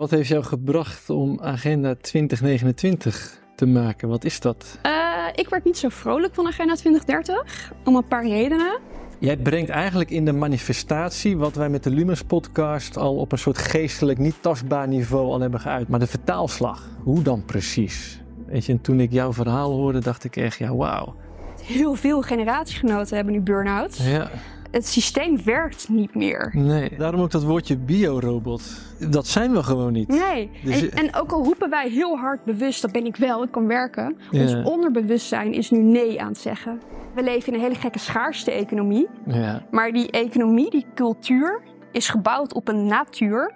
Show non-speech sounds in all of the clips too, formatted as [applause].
Wat heeft jou gebracht om Agenda 2029 te maken? Wat is dat? Uh, ik werd niet zo vrolijk van Agenda 2030, om een paar redenen. Jij brengt eigenlijk in de manifestatie wat wij met de Lumens podcast al op een soort geestelijk, niet tastbaar niveau al hebben geuit. Maar de vertaalslag, hoe dan precies? Weet je, en toen ik jouw verhaal hoorde, dacht ik echt, ja, wauw. Heel veel generatiegenoten hebben nu burn-out. Ja het systeem werkt niet meer. Nee, daarom ook dat woordje biorobot. Dat zijn we gewoon niet. Nee, dus en, en, ook al roepen wij heel hard bewust, dat ben ik wel, ik kan werken. Ons onderbewustzijn is nu nee aan het zeggen. We leven in een hele gekke schaarste economie. Ja. Maar die economie, die cultuur, is gebouwd op een natuur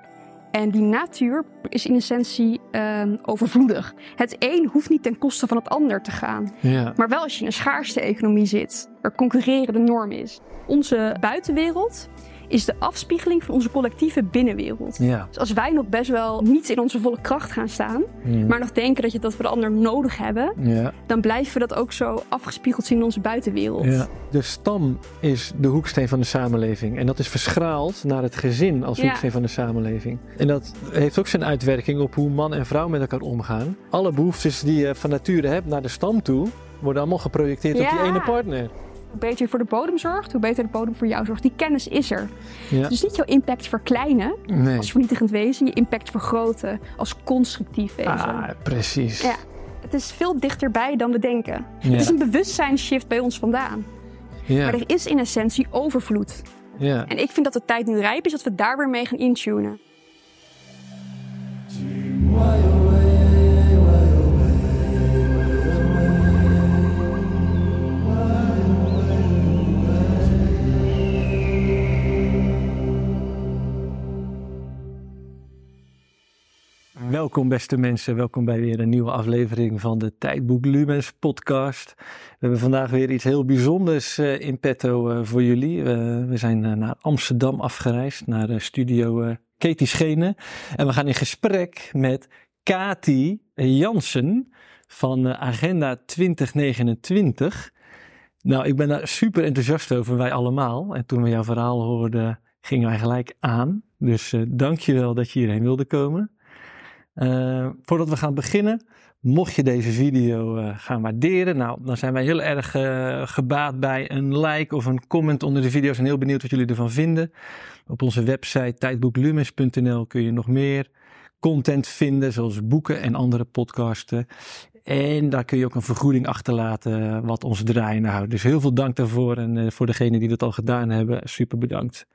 en die natuur is in essentie uh, overvloedig. Het een hoeft niet ten koste van het ander te gaan. Ja. Maar wel als je in een schaarste economie zit, waar concurreren de norm is. Onze buitenwereld is de afspiegeling van onze collectieve binnenwereld. Ja. Dus als wij nog best wel niet in onze volle kracht gaan staan, Mhm. maar nog denken dat, je, dat we de ander nodig hebben, Ja. dan blijven we dat ook zo afgespiegeld zien in onze buitenwereld. Ja. De stam is de hoeksteen van de samenleving. En dat is verschraald naar het gezin als Ja. hoeksteen van de samenleving. En dat heeft ook zijn uitwerking op hoe man en vrouw met elkaar omgaan. Alle behoeftes die je van nature hebt naar de stam toe, worden allemaal geprojecteerd op die ene partner. Hoe beter je voor de bodem zorgt, hoe beter de bodem voor jou zorgt. Die kennis is er. Ja. Dus niet jouw impact verkleinen Nee. als vernietigend wezen, je impact vergroten als constructief wezen. Ah, precies. Ja. Het is veel dichterbij dan we denken. Ja. Het is een bewustzijnsshift bij ons vandaan. Ja. Maar er is in essentie overvloed. Ja. En ik vind dat de tijd nu rijp is dat we daar weer mee gaan intunen. Welkom beste mensen, welkom bij weer een nieuwe aflevering van de Tijdboek Lumens podcast. We hebben vandaag weer iets heel bijzonders eh, in petto eh, voor jullie. We zijn eh, naar Amsterdam afgereisd, naar studio Katie Schenen. En we gaan in gesprek met Kati Jansen van Agenda 2029. Nou, ik ben daar super enthousiast over, wij allemaal. En toen we jouw verhaal hoorden, gingen wij gelijk aan. Dus je wel dat je hierheen wilde komen. Uh, voordat we gaan beginnen, mocht je deze video uh, gaan waarderen, nou, dan zijn wij heel erg uh, gebaat bij een like of een comment onder de video's en heel benieuwd wat jullie ervan vinden. Op onze website tijdboeklumis.nl kun je nog meer content vinden, zoals boeken en andere podcasten. En daar kun je ook een vergoeding achterlaten wat ons draaiende houdt. Dus heel veel dank daarvoor en voor degenen die dat al gedaan hebben, super bedankt.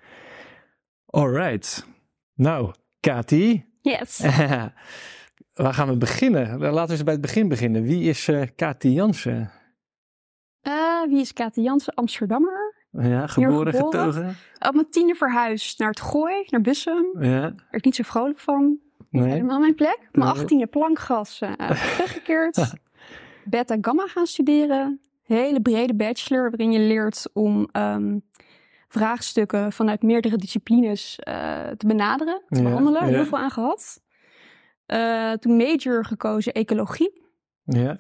Alright. Nou, Kati. Yes. [laughs] Waar gaan we beginnen? Laten we eens bij het begin beginnen. Wie is uh, Kati Jansen? Uh, wie is Kati Jansen? Amsterdammer. Ja, geboren, geboren. getogen. Op mijn tiende verhuisd naar het Gooi, naar Bussum. Ja. Daar ik niet zo vrolijk van. Nee. Helemaal mijn plek. Op mijn achttiende plankgas uh, teruggekeerd. [laughs] Beta Gamma gaan studeren. Hele brede bachelor waarin je leert om um, vraagstukken vanuit meerdere disciplines uh, te benaderen, te behandelen. Heel veel aan gehad. Uh, toen major gekozen ecologie. Ja.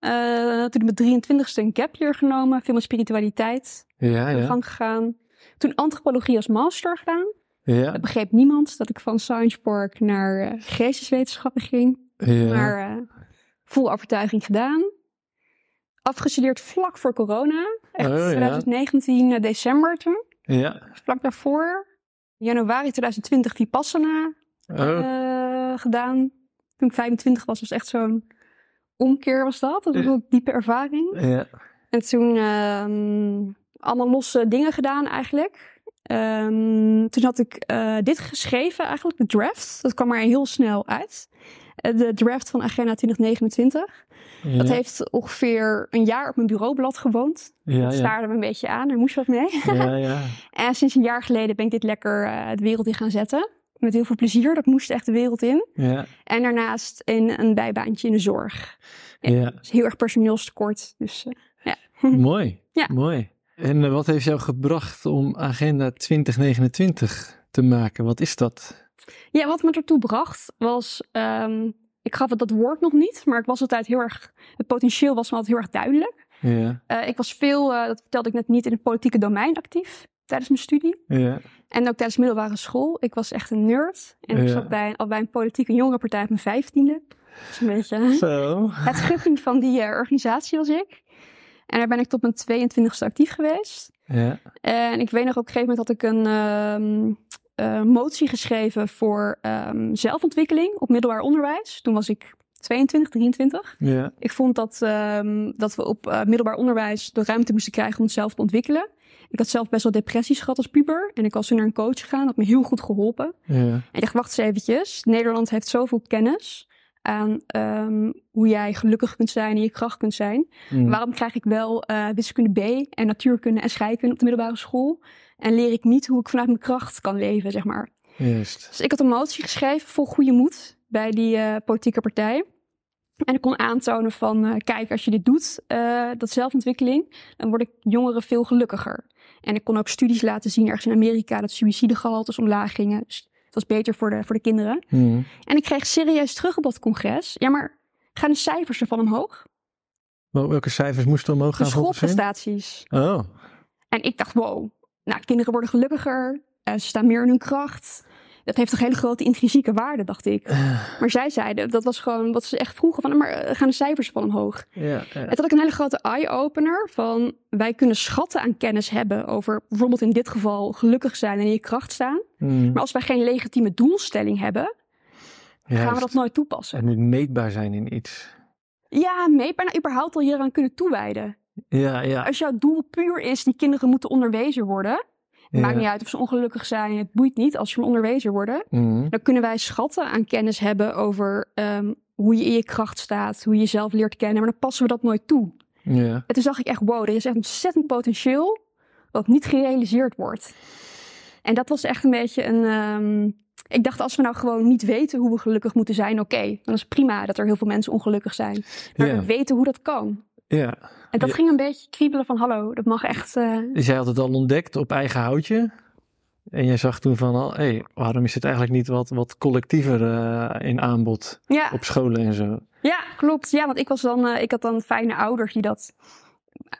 Uh, toen met 23ste een gap year genomen, veel met spiritualiteit Ja, ja. gang gegaan. Toen antropologie als master gedaan. Ja. Dat begreep niemand dat ik van Science Park naar uh, geesteswetenschappen ging. Ja. Maar vol overtuiging gedaan. Afgestudeerd vlak voor corona. Echt Oh, ja. 2019 eh, december toen. Ja. Vlak daarvoor. Januari 2020 Vipassana Oh. eh, gedaan. Toen ik 25 was, was echt zo'n omkeer was dat. Dat was een diepe ervaring. Ja. En toen ehm, allemaal losse dingen gedaan eigenlijk. Ehm, toen had ik eh, dit geschreven eigenlijk, de draft. Dat kwam er heel snel uit. De draft van Agenda 2029. Ja. Dat heeft ongeveer een jaar op mijn bureaublad gewoond. Ja, Dat ja. staarde me een beetje aan, er moest wat mee. Ja, ja. [laughs] en sinds een jaar geleden ben ik dit lekker eh, de wereld in gaan zetten. Met heel veel plezier, dat moest echt de wereld in. Ja. En daarnaast in een bijbaantje in de zorg. Ja. Is heel erg personeelstekort. Dus eh, ja. [laughs] Mooi. Mooi. En eh, wat heeft jou gebracht om Agenda 2029 te maken? Wat is dat? Ja, wat me ertoe bracht was. ehm, ik gaf het dat woord nog niet, maar ik was altijd heel erg. Het potentieel was me altijd heel erg duidelijk. Ja. Eh, ik was veel, eh, dat vertelde ik net niet, in het politieke domein actief. tijdens mijn studie. Ja. En ook tijdens middelbare school. Ik was echt een nerd. En ik zat bij, al bij een politieke jongerenpartij op mijn vijftiende. Dat is een beetje [laughs] Zo. het schutting van die eh, organisatie was ik. En daar ben ik tot mijn 22e actief geweest. Ja. En ik weet nog, op een gegeven moment had ik een ehm, eh, motie geschreven voor ehm, zelfontwikkeling op middelbaar onderwijs. Toen was ik 22, 23. Ja. Ik vond dat, ehm, dat we op eh, middelbaar onderwijs de ruimte moesten krijgen om het zelf te ontwikkelen. Ik had zelf best wel depressies gehad als puber. En ik was toen naar een coach gegaan, dat had me heel goed geholpen. Ja. En ik dacht, wacht eens eventjes. Nederland heeft zoveel kennis aan ehm, hoe jij gelukkig kunt zijn en je kracht kunt zijn. Mm. Waarom krijg ik wel eh, wiskunde B en natuurkunde en scheikunde op de middelbare school? En leer ik niet hoe ik vanuit mijn kracht kan leven, zeg maar. Juist. Dus ik had een motie geschreven voor goede moed bij die eh, politieke partij. En ik kon aantonen van, eh, kijk, als je dit doet, eh, dat zelfontwikkeling, dan worden jongeren veel gelukkiger. En ik kon ook studies laten zien ergens in Amerika dat suïcidegehaltes omlaag gingen. Dus het was beter voor de, voor de kinderen. Mm. En ik kreeg serieus terug op dat congres. Ja, maar gaan de cijfers ervan omhoog? Wel- Welke cijfers moesten omhoog De gaan hen? schoolprestaties. Oh. En ik dacht, wow, nou, kinderen worden gelukkiger. eh, ze staan meer in hun kracht. Dat heeft toch hele grote intrinsieke waarde, dacht ik. Eh, Maar zij zeiden, dat was gewoon wat ze echt vroegen, van, maar eh, gaan de cijfers van omhoog? ja. ja. Het had ook een hele grote eye-opener van, wij kunnen schatten aan kennis hebben over bijvoorbeeld in dit geval gelukkig zijn en in je kracht staan. Mm. Maar als wij geen legitieme doelstelling hebben, gaan we dat nooit toepassen. Het moet meetbaar zijn in iets. Ja, meetbaar, nou überhaupt al hieraan kunnen toewijden. Ja, ja. Als jouw doel puur is, die kinderen moeten onderwezen worden, ja. Maakt niet uit of ze ongelukkig zijn. Het boeit niet als ze onderwezen worden. Mm. Dan kunnen wij schatten aan kennis hebben over ehm, hoe je in je kracht staat. Hoe je jezelf leert kennen. Maar dan passen we dat nooit toe. Ja. En toen zag ik echt, wow, er is echt ontzettend potentieel. Wat niet gerealiseerd wordt. En dat was echt een beetje een... ehm, ik dacht, als we nou gewoon niet weten hoe we gelukkig moeten zijn, oké. dan is het prima dat er heel veel mensen ongelukkig zijn. Maar Ja. we weten hoe dat kan. ja. En dat Ja. ging een beetje kriebelen van, hallo, dat mag echt... eh, Dus jij had het al ontdekt op eigen houtje. En jij zag toen van, al, hé, waarom is het eigenlijk niet wat, wat collectiever eh, in aanbod ja. op scholen en zo? Ja, klopt. Ja, want ik was dan, eh, ik had dan fijne ouders die dat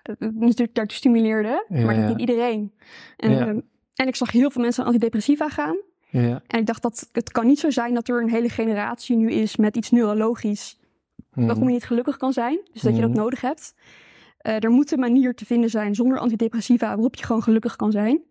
eh, natuurlijk daartoe stimuleerden, Ja, maar ja. niet iedereen. En, en ik zag heel veel mensen aan antidepressiva gaan. Ja. En ik dacht dat het kan niet zo zijn dat er een hele generatie nu is met iets neurologisch Mm. waarom je niet gelukkig kan zijn. Dus dat je dat Mhm. nodig hebt. Eh, er moet een manier te vinden zijn zonder antidepressiva waarop je gewoon gelukkig kan zijn.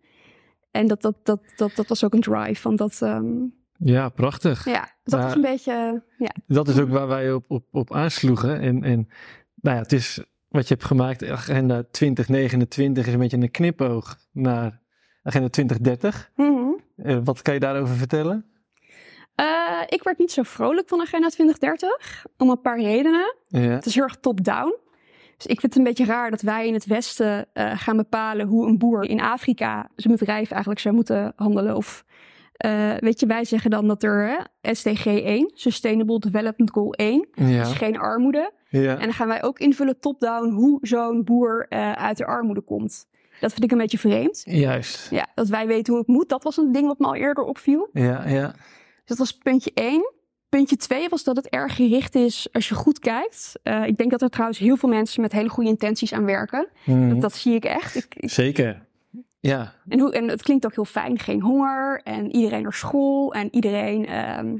En dat, dat, dat, dat, dat was ook een drive. Van dat, ehm, Ja, prachtig. ja, dat Maar- was een beetje, eh, ja. Dat is ook waar wij op, op, op aansloegen. En, en nou ja, het is wat je hebt gemaakt, agenda 2029 is een beetje een knipoog naar agenda 2030. Mhm. Eh, wat kan je daarover vertellen? Ik werd niet zo vrolijk van Agenda 2030. Om een paar redenen. Ja. Het is heel erg top-down. Dus ik vind het een beetje raar dat wij in het Westen eh, gaan bepalen hoe een boer in Afrika zijn bedrijf eigenlijk zou moeten handelen. Of eh, weet je, wij zeggen dan dat er hè, SDG 1, Sustainable Development Goal 1, Ja. is geen armoede. ja. En dan gaan wij ook invullen top-down hoe zo'n boer eh, uit de armoede komt. Dat vind ik een beetje vreemd. Juist. Ja, dat wij weten hoe het moet. Dat was een ding wat me al eerder opviel. Ja, ja. Dus dat was puntje 1. Puntje 2 was dat het erg gericht is als je goed kijkt. Eh, ik denk dat er trouwens heel veel mensen met hele goede intenties aan werken. Mhm. Dat, dat zie ik echt. Ik, ik- Zeker. Ja. en, hoe, en het klinkt ook heel fijn. Geen honger en iedereen naar school en iedereen... ehm,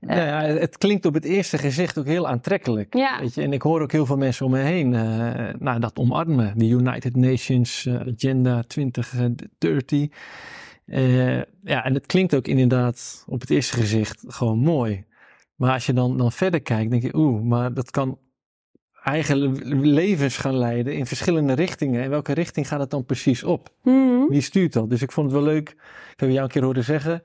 Nou ja, het klinkt op het eerste gezicht ook heel aantrekkelijk. Ja. Weet je? En ik hoor ook heel veel mensen om me heen eh, nou, dat omarmen. De United Nations eh, Agenda 2030. Eh, ja, en het klinkt ook inderdaad op het eerste gezicht gewoon mooi. Maar als je dan, dan verder kijkt, denk je, oeh, maar dat kan eigen le- levens gaan leiden in verschillende richtingen. En welke richting gaat het dan precies op? mhm. Wie stuurt dat? Dus ik vond het wel leuk. Ik heb jou een keer horen zeggen.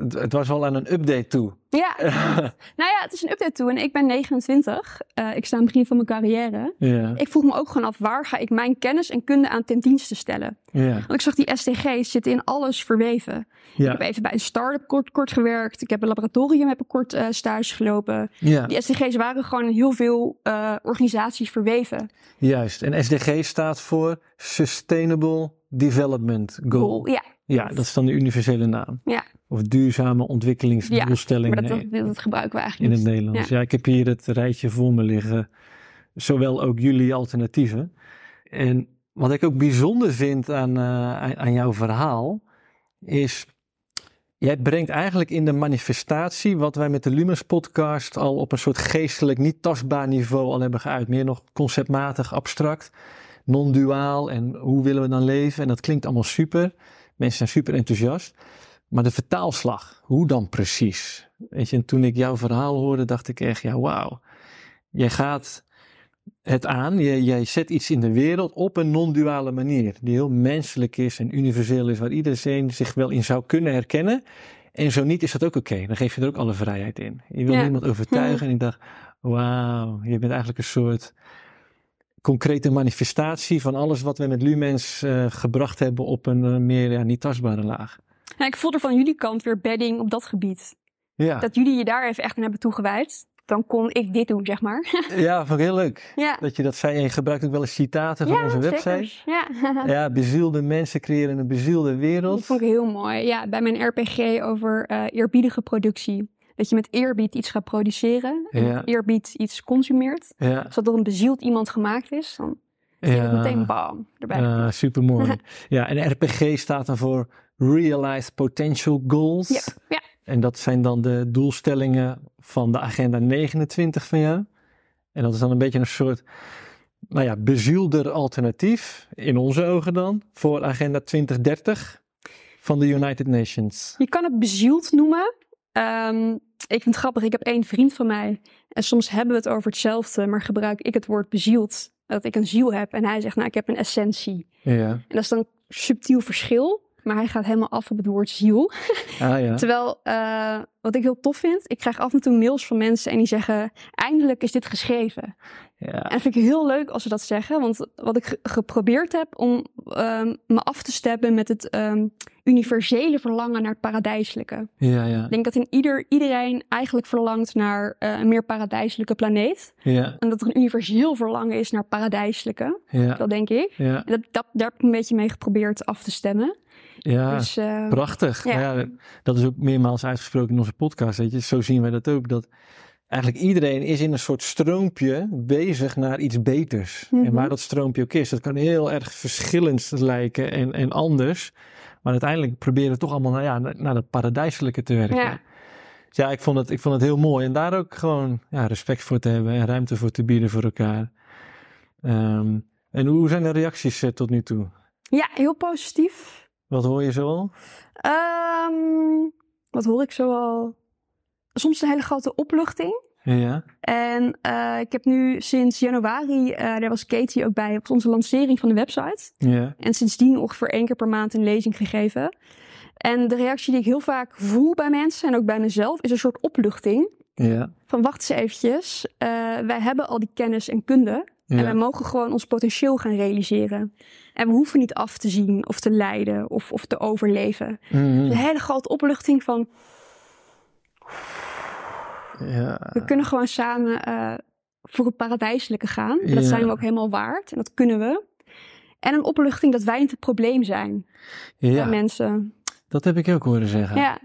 Het, het was wel aan een update toe. Ja, [laughs] nou ja, het is een update toe. En ik ben 29. Eh, ik sta aan het begin van mijn carrière. ja, Ik vroeg me ook gewoon af, waar ga ik mijn kennis en kunde aan ten dienste stellen? ja, Want ik zag die SDG's zitten in alles verweven. Ik heb even bij een start-up kort, kort gewerkt. Ik heb een laboratorium, heb een kort eh, stage gelopen. Die SDG's waren gewoon in heel veel eh, organisaties verweven. juist. En SDG staat voor Sustainable Development Goal. Goal, Ja, Ja, dat is dan de universele naam. Ja. Of duurzame ontwikkelingsdoelstellingen maar dat, in- dat, dat gebruiken we in eigenlijk het niet. Nederlands. Ja. ik heb hier het rijtje voor me liggen. Zowel ook jullie alternatieven. En wat ik ook bijzonder vind aan, uh, aan jouw verhaal, is Jij brengt eigenlijk in de manifestatie wat wij met de Lumens podcast al op een soort geestelijk, niet tastbaar niveau al hebben geuit. Meer nog conceptmatig, abstract, non-duaal en hoe willen we dan leven. En dat klinkt allemaal super. Mensen zijn super enthousiast. Maar de vertaalslag, hoe dan precies? Weet je, en toen ik jouw verhaal hoorde, dacht ik echt, ja wauw. Jij gaat het aan. Jij, jij zet iets in de wereld op een non-duale manier. Die heel menselijk is en universeel is. Waar iedereen zich wel in zou kunnen herkennen. En zo niet is dat ook oké. Dan geef je er ook alle vrijheid in. Je wil niemand overtuigen. En ik dacht, wauw, je bent eigenlijk een soort concrete manifestatie van alles wat we met Lumens uh, gebracht hebben op een uh, meer ja, niet tastbare laag. Ja, ik voel er van jullie kant weer bedding op dat gebied. Ja. Dat jullie je daar even echt aan hebben toegewijd dan kon ik dit doen, zeg maar. [laughs] ja, vond ik heel leuk. Ja. Dat je dat zei. En je gebruikt ook wel eens citaten van onze website. Ja, [laughs] ja, bezielde mensen creëren een bezielde wereld. Dat vond ik heel mooi. Ja, bij mijn RPG over uh, eerbiedige productie. Dat je met eerbied iets gaat produceren. En ja. eerbied iets consumeert. Ja. Als dat door een bezield iemand gemaakt is, dan ja. meteen bam, erbij. Uh, super mooi. [laughs] ja, en RPG staat dan voor Realized Potential Goals. Ja, ja. En dat zijn dan de doelstellingen van de agenda 29 van jou. En dat is dan een beetje een soort, nou ja, bezielder alternatief, in onze ogen dan, voor agenda 2030 van de United Nations. Je kan het bezield noemen. Um, ik vind het grappig, ik heb één vriend van mij. En soms hebben we het over hetzelfde, maar gebruik ik het woord bezield. Dat ik een ziel heb. En hij zegt, nou, ik heb een essentie. Ja. En dat is dan een subtiel verschil maar hij gaat helemaal af op het woord ziel. Ah, ja. [laughs] Terwijl, uh, wat ik heel tof vind, ik krijg af en toe mails van mensen en die zeggen, eindelijk is dit geschreven. Ja. En dat vind ik heel leuk als ze dat zeggen, want wat ik geprobeerd heb om um, me af te stemmen met het um, universele verlangen naar het paradijselijke. Ja, ja. Ik denk dat in ieder, iedereen eigenlijk verlangt naar uh, een meer paradijselijke planeet. Ja. En dat er een universeel verlangen is naar paradijselijke. Ja. Dat denk ik. Ja. Dat, dat, daar heb ik een beetje mee geprobeerd af te stemmen. Ja, dus, uh, prachtig. Ja. ja. dat is ook meermaals uitgesproken in onze podcast. Weet je. Zo zien wij dat ook. Dat eigenlijk iedereen is in een soort stroompje bezig naar iets beters. En mhm. waar dat stroompje ook is, dat kan heel erg verschillend lijken en, en anders. Maar uiteindelijk proberen we toch allemaal naar, ja, naar het paradijselijke te werken. Ja. Dus ja, ik vond, het, ik vond het heel mooi. En daar ook gewoon ja, respect voor te hebben en ruimte voor te bieden voor elkaar. Um, en hoe zijn de reacties uh, tot nu toe? Ja, heel positief. Wat hoor je zoal? Um, wat hoor ik zoal? Soms een hele grote opluchting. Ja. En uh, ik heb nu sinds januari, uh, daar was Katie ook bij op onze lancering van de website. Ja. En sindsdien ongeveer één keer per maand een lezing gegeven. En de reactie die ik heel vaak voel bij mensen en ook bij mezelf is een soort opluchting. Ja. Van wacht eens eventjes, uh, wij hebben al die kennis en kunde. En wij mogen gewoon ons potentieel gaan realiseren. En we hoeven niet af te zien of te lijden of, of te overleven. Mm een hele grote opluchting van. Ja. We kunnen gewoon samen uh, voor het paradijselijke gaan. En dat zijn we ook helemaal waard. En dat kunnen we. En een opluchting dat wij niet het probleem zijn. Ja. mensen. Dat heb ik ook horen zeggen. Ja.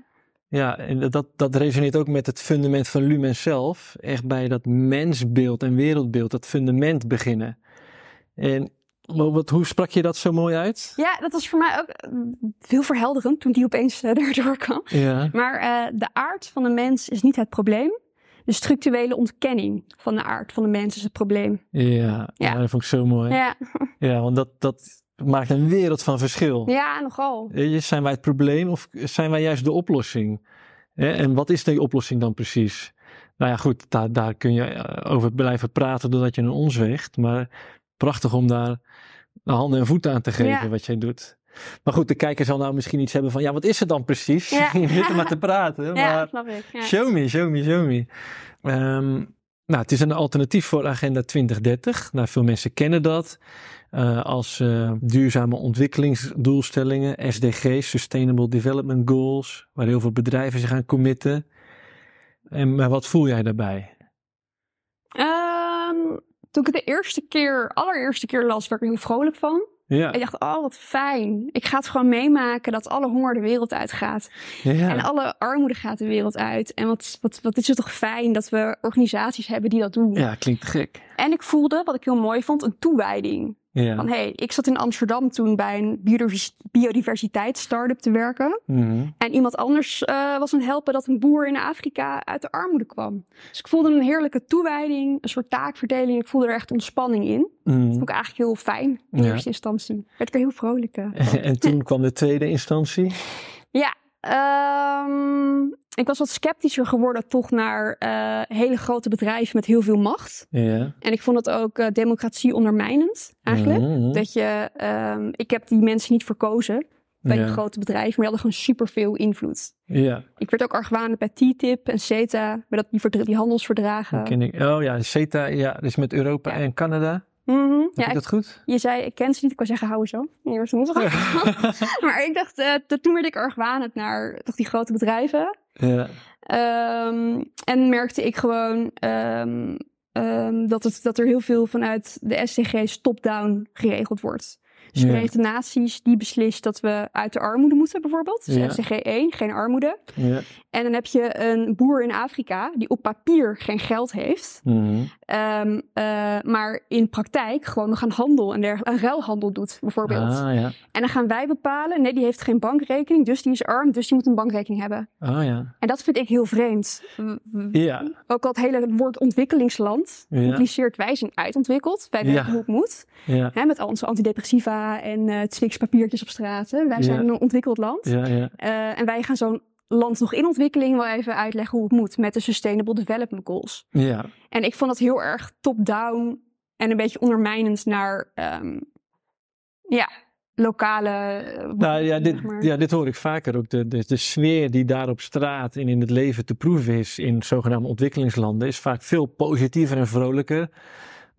Ja, en dat, dat resoneert ook met het fundament van Lumen zelf. Echt bij dat mensbeeld en wereldbeeld, dat fundament beginnen. En wat, hoe sprak je dat zo mooi uit? Ja, dat was voor mij ook veel eh, verhelderend toen die opeens uh, [laughs] erdoor kwam. Ja. Maar uh, de aard van de mens is niet het probleem. De structurele ontkenning van de aard van de mens is het probleem. Ja, ja. dat vond ik zo mooi. Ja, ja want dat, dat maakt een wereld van verschil. Ja, nogal. Zijn wij het probleem of zijn wij juist de oplossing? En wat is die oplossing dan precies? Nou ja, goed, daar, daar kun je over blijven praten doordat je een ons weegt. Maar prachtig om daar handen en voeten aan te geven wat jij doet. Maar goed, de kijker zal nou misschien iets hebben van, ja, wat is het dan precies? Ja. [laughs] je zit er maar te praten. [laughs] Ja, snap ik. Ja. Show me, show me, show me. Um, nou, het is een alternatief voor Agenda 2030. Nou, veel mensen kennen dat uh, als uh, duurzame ontwikkelingsdoelstellingen, SDG's, Sustainable Development Goals, waar heel veel bedrijven zich aan committen. En, maar wat voel jij daarbij? Um, toen ik het de eerste keer, allereerste keer las, werd ik heel vrolijk van. Ja. Ik dacht, oh wat fijn. Ik ga het gewoon meemaken dat alle honger de wereld uitgaat. Ja. En alle armoede gaat de wereld uit. En wat, wat, wat is het toch fijn dat we organisaties hebben die dat doen. Ja, klinkt gek. En ik voelde, wat ik heel mooi vond, een toewijding. Ja. Van hey, ik zat in Amsterdam toen bij een biodivers- biodiversiteit-startup te werken. Mhm. En iemand anders eh, was aan het helpen dat een boer in Afrika uit de armoede kwam. Dus ik voelde een heerlijke toewijding, een soort taakverdeling. Ik voelde er echt ontspanning in. Dat Mhm. vond ik eigenlijk heel fijn in Ja. eerste instantie. Werd ik er heel vrolijk eh. [laughs] En toen kwam de tweede instantie. Ja, ehm, ik was wat sceptischer geworden toch naar eh, hele grote bedrijven met heel veel macht. Ja. En ik vond het ook eh, democratie ondermijnend eigenlijk. Dat je, ehm, ik heb die mensen niet verkozen bij ja. die grote bedrijven, maar die hadden gewoon superveel invloed. Ja, Ik werd ook argwanend bij TTIP en CETA, bij dat, die, die handelsverdragen. dat ken ik. Oh ja, CETA, ja, dus met Europa Ja. en Canada. Mhm. Heb Ja, ik dat goed? je zei, ik ken ze niet, ik wou zeggen, hou zo. Nee, maar ze moeten Maar ik dacht, t- toen werd ik argwanend naar toch die grote bedrijven. ja. Ehm, en merkte ik gewoon ehm, ehm, dat, het, dat er heel veel vanuit de SDG's top-down geregeld wordt. Dus de Ja. Verenigde Naties die beslist dat we uit de armoede moeten bijvoorbeeld. Dus Ja. SDG 1, geen armoede. ja. En dan heb je een boer in Afrika die op papier geen geld heeft. Mhm. ehm, eh, maar in praktijk gewoon nog aan handel en dergelijke, aan ruilhandel doet bijvoorbeeld. Ah ja. En dan gaan wij bepalen, nee die heeft geen bankrekening, dus die is arm, dus die moet een bankrekening hebben. Oh ja. En dat vind ik heel vreemd. Ja. Ook al het hele woord ontwikkelingsland impliceert wij zijn uitontwikkeld. Wij weten hoe het moet. Hè, met al onze antidepressiva en eh Twix papiertjes op straat. hè. Wij zijn een ontwikkeld land. Ja, ja. Eh, en wij gaan zo'n land nog in ontwikkeling wel even uitleggen hoe het moet. Met de Sustainable Development Goals. Ja. En ik vond dat heel erg top-down en een beetje ondermijnend naar ehm, ja, lokale. eh, Nou ja dit, zeg maar. ja, dit hoor ik vaker ook. De, de, de sfeer die daar op straat en in het leven te proeven is in zogenaamde ontwikkelingslanden, is vaak veel positiever en vrolijker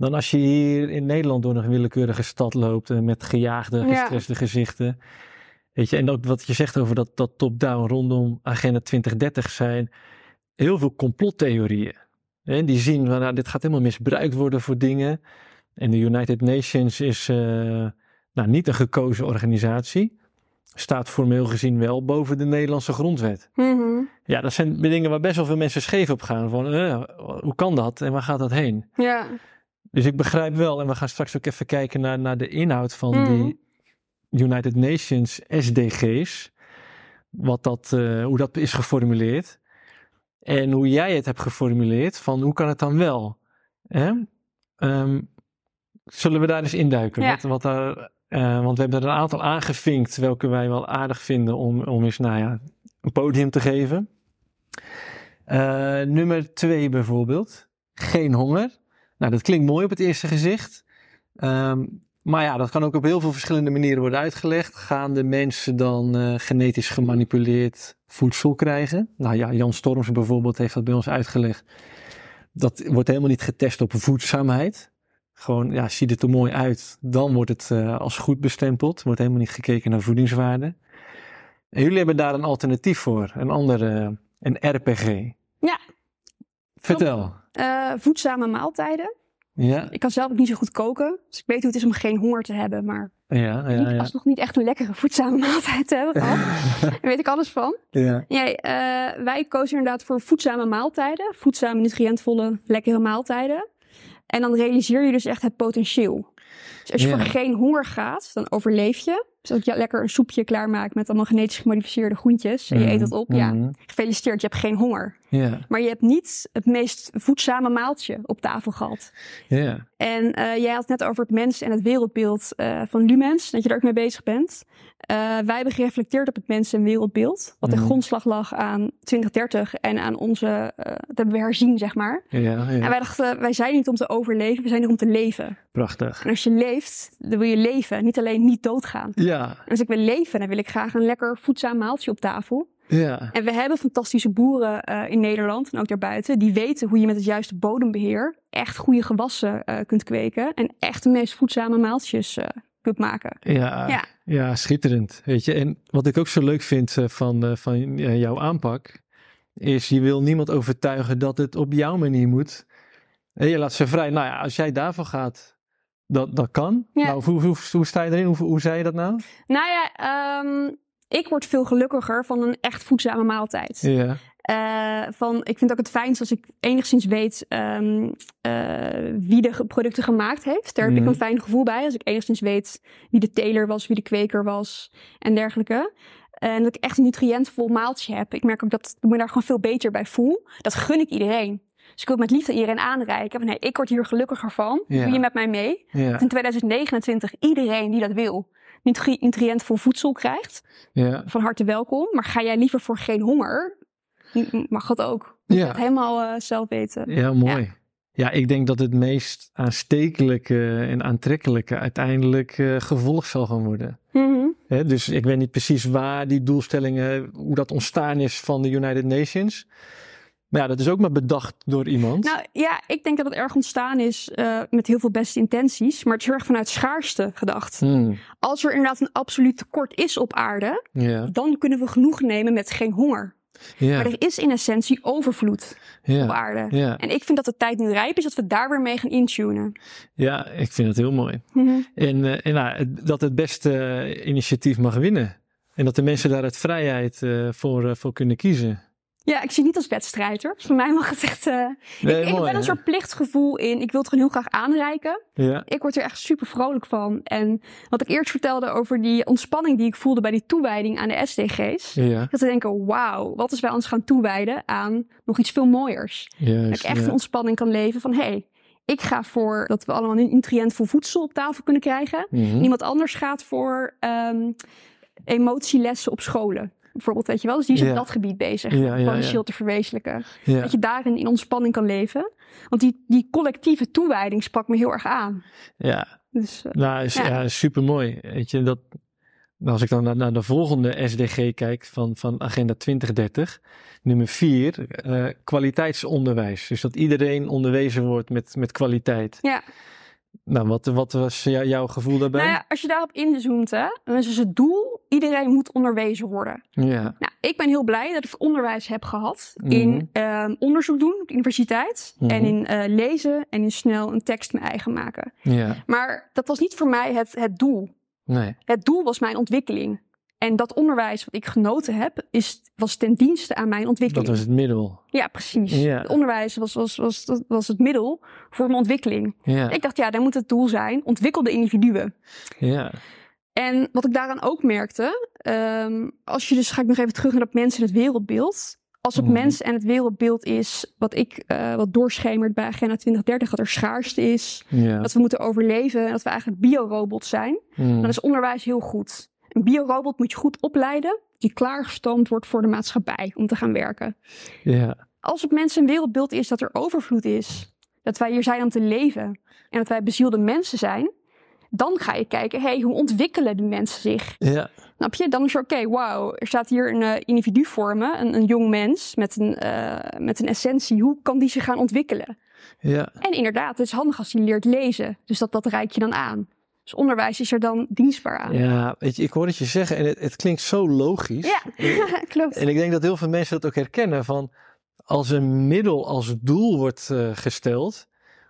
dan als je hier in Nederland door een willekeurige stad loopt eh, met gejaagde, Ja. gestreste gezichten. Weet je, en ook wat je zegt over dat, dat top-down rondom Agenda 2030 zijn heel veel complottheorieën. Hè, die zien, van, nou, dit gaat helemaal misbruikt worden voor dingen. En de United Nations is eh, nou, niet een gekozen organisatie. Staat formeel gezien wel boven de Nederlandse grondwet. Mhm. Ja, dat zijn dingen waar best wel veel mensen scheef op gaan. Van, eh, hoe kan dat en waar gaat dat heen? Ja, Dus ik begrijp wel, en we gaan straks ook even kijken naar, naar de inhoud van Mhm. die United Nations SDG's. Wat dat, eh, hoe dat is geformuleerd. En hoe jij het hebt geformuleerd, van hoe kan het dan wel? Hè? Ehm, zullen we daar eens induiken? Ja. Wat, wat daar, eh, want we hebben er een aantal aangevinkt, welke wij wel aardig vinden om, om eens nou ja, een podium te geven. Eh, nummer twee bijvoorbeeld, geen honger. Nou, dat klinkt mooi op het eerste gezicht. Ehm, maar ja, dat kan ook op heel veel verschillende manieren worden uitgelegd. Gaan de mensen dan eh, genetisch gemanipuleerd voedsel krijgen? Nou ja, Jan Storms bijvoorbeeld heeft dat bij ons uitgelegd. Dat wordt helemaal niet getest op voedzaamheid. Gewoon, ja, ziet het er mooi uit, dan wordt het eh, als goed bestempeld. Wordt helemaal niet gekeken naar voedingswaarde. En jullie hebben daar een alternatief voor, een andere, een RPG. Ja. Vertel. Eh, voedzame maaltijden. Ja, Ik kan zelf ook niet zo goed koken. Dus ik weet hoe het is om geen honger te hebben. Maar ja, ja. niet, alsnog niet echt een lekkere voedzame maaltijd te hebben gehad. [laughs] Daar weet ik alles van. ja. Ja, eh, wij kozen inderdaad voor voedzame maaltijden. Voedzame, nutriëntvolle, lekkere maaltijden. En dan realiseer je dus echt het potentieel. Dus als je voor geen honger gaat, dan overleef je. Dus dat je lekker een soepje klaarmaakt met allemaal genetisch gemodificeerde groentjes. En je eet dat op. Ja, Mhm. gefeliciteerd, je hebt geen honger. Ja, Maar je hebt niet het meest voedzame maaltje op tafel gehad. ja. En eh, jij had het net over het mens en het wereldbeeld eh, van Lumens, dat je daar ook mee bezig bent. Eh, wij hebben gereflecteerd op het mens- en wereldbeeld, wat de Mhm. grondslag lag aan 2030 en aan onze, dat hebben we herzien, zeg maar. Ja, ja. En wij dachten, wij zijn niet om te overleven, we zijn er om te leven. prachtig. En als je leeft, dan wil je leven, niet alleen niet doodgaan. Ja, En als ik wil leven, dan wil ik graag een lekker voedzaam maaltje op tafel. Ja. En we hebben fantastische boeren eh, in Nederland en ook daarbuiten. Die weten hoe je met het juiste bodembeheer echt goede gewassen eh, kunt kweken. En echt de meest voedzame maaltjes eh, kunt maken. Ja, ja. Ja. schitterend. Weet je, en wat ik ook zo leuk vind van, van jouw aanpak, is je wil niemand overtuigen dat het op jouw manier moet. En je laat ze vrij. Nou ja, als jij daarvan gaat, dat, dat kan. Ja. Nou, hoe, hoe, hoe sta je erin? Hoe, hoe zei je dat nou? Nou ja, ehm, ik word veel gelukkiger van een echt voedzame maaltijd. Ja, Uh, van, ik vind ook het fijnst als ik enigszins weet um, uh, wie de producten gemaakt heeft. Daar heb ik Mhm. een fijn gevoel bij. Als ik enigszins weet wie de teler was, wie de kweker was en dergelijke. En dat ik echt een nutriëntvol maaltje heb. Ik merk ook dat ik me daar gewoon veel beter bij voel. Dat gun ik iedereen. Dus ik wil met liefde iedereen aanreiken. Van, ik word hier gelukkiger van. Ja. Doe je met mij mee? Ja, in 2029 iedereen die dat wil, nutri- nutriëntvol voedsel krijgt. ja, Van harte welkom. Maar ga jij liever voor geen honger? Mag dat ook. Moet je Ja. helemaal eh, zelf weten. ja, mooi. Ja. ik denk dat het meest aanstekelijke en aantrekkelijke uiteindelijk eh, gevolg zal gaan worden. Mhm. Hè, dus ik weet niet precies waar die doelstellingen, hoe dat ontstaan is van de United Nations. Maar ja, dat is ook maar bedacht door iemand. Nou ja, ik denk dat het erg ontstaan is eh, met heel veel beste intenties. Maar het is heel erg vanuit schaarste gedacht. Hmm, Als er inderdaad een absoluut tekort is op aarde, ja, dan kunnen we genoeg nemen met geen honger. Maar ja, er is in essentie overvloed op aarde. ja, En ik vind dat de tijd nu rijp is dat we daar weer mee gaan intunen. ja, ik vind het heel mooi. Mhm. En, eh, en nou, het- dat het beste eh, initiatief mag winnen. En dat de mensen daar uit vrijheid voor, voor kunnen kiezen. Ja, ik zie niet als wedstrijd hoor. Voor mij mag het echt. eh, Nee, ik ik heb wel een soort plichtgevoel in. Ik wil het gewoon heel graag aanreiken. Ja, Ik word er echt super vrolijk van. En wat ik eerst vertelde over die ontspanning die ik voelde bij die toewijding aan de SDG's. ja, Dat we denken, wauw, wat als wij ons gaan toewijden aan nog iets veel mooiers. Dat ik echt ja. een ontspanning kan leven van, hé, hey, ik ga voor dat we allemaal een nutriëntvol voedsel op tafel kunnen krijgen. Mhm. Iemand anders gaat voor ehm, emotielessen op scholen. Bijvoorbeeld, weet je wel. Dus die is op dat gebied bezig. Ja, potentieel te verwezenlijken. Dat je daarin in ontspanning kan leven. Want die, die collectieve toewijding sprak me heel erg aan. ja, Dus eh, nou, is, Ja. ja. super mooi. Weet je, dat, als ik dan naar, naar de volgende SDG kijk van, van Agenda 2030, nummer 4, eh, kwaliteitsonderwijs. Dus dat iedereen onderwezen wordt met, met kwaliteit. ja. Nou, wat, wat was jou- jouw gevoel daarbij? Nou ja, als je daarop inzoomt, hè, dan is dus het doel, iedereen moet onderwezen worden. ja. Nou, ik ben heel blij dat ik onderwijs heb gehad Mhm. in ehm, onderzoek doen op de universiteit. Mhm. En in eh, lezen en in snel een tekst mijn eigen maken. ja, Maar dat was niet voor mij het, het doel. nee. Het doel was mijn ontwikkeling. En dat onderwijs wat ik genoten heb, is, was ten dienste aan mijn ontwikkeling. Dat was het middel. Ja, precies. Ja. Het onderwijs was, was, was, was, het middel voor mijn ontwikkeling. Ja, Ik dacht, ja, dan moet het doel zijn, ontwikkelde individuen. ja, En wat ik daaraan ook merkte, ehm, als je dus, ga ik nog even terug naar dat mens en het wereldbeeld. Als het Mhm. mens en het wereldbeeld is wat ik, eh, wat doorschemert bij Agenda 2030, dat er schaarste is, ja. dat we moeten overleven en dat we eigenlijk biorobots zijn, Mm. dan is onderwijs heel goed. Een biorobot moet je goed opleiden, die klaargestoomd wordt voor de maatschappij om te gaan werken. ja, Als het mens en wereldbeeld is dat er overvloed is, dat wij hier zijn om te leven en dat wij bezielde mensen zijn, dan ga je kijken, hey, hoe ontwikkelen de mensen zich? ja, Snap je? Dan is er, oké, wauw, er staat hier een eh, individu voor me, een, een jong mens met een, eh, met een essentie. Hoe kan die zich gaan ontwikkelen? ja, En inderdaad, het is handig als hij leert lezen. Dus dat, dat reik je dan aan. Dus onderwijs is er dan dienstbaar aan. ja. Weet je, ik hoor het je zeggen en het, het klinkt zo logisch. Ja, [laughs] klopt. En ik denk dat heel veel mensen dat ook herkennen van als een middel als doel wordt eh, gesteld.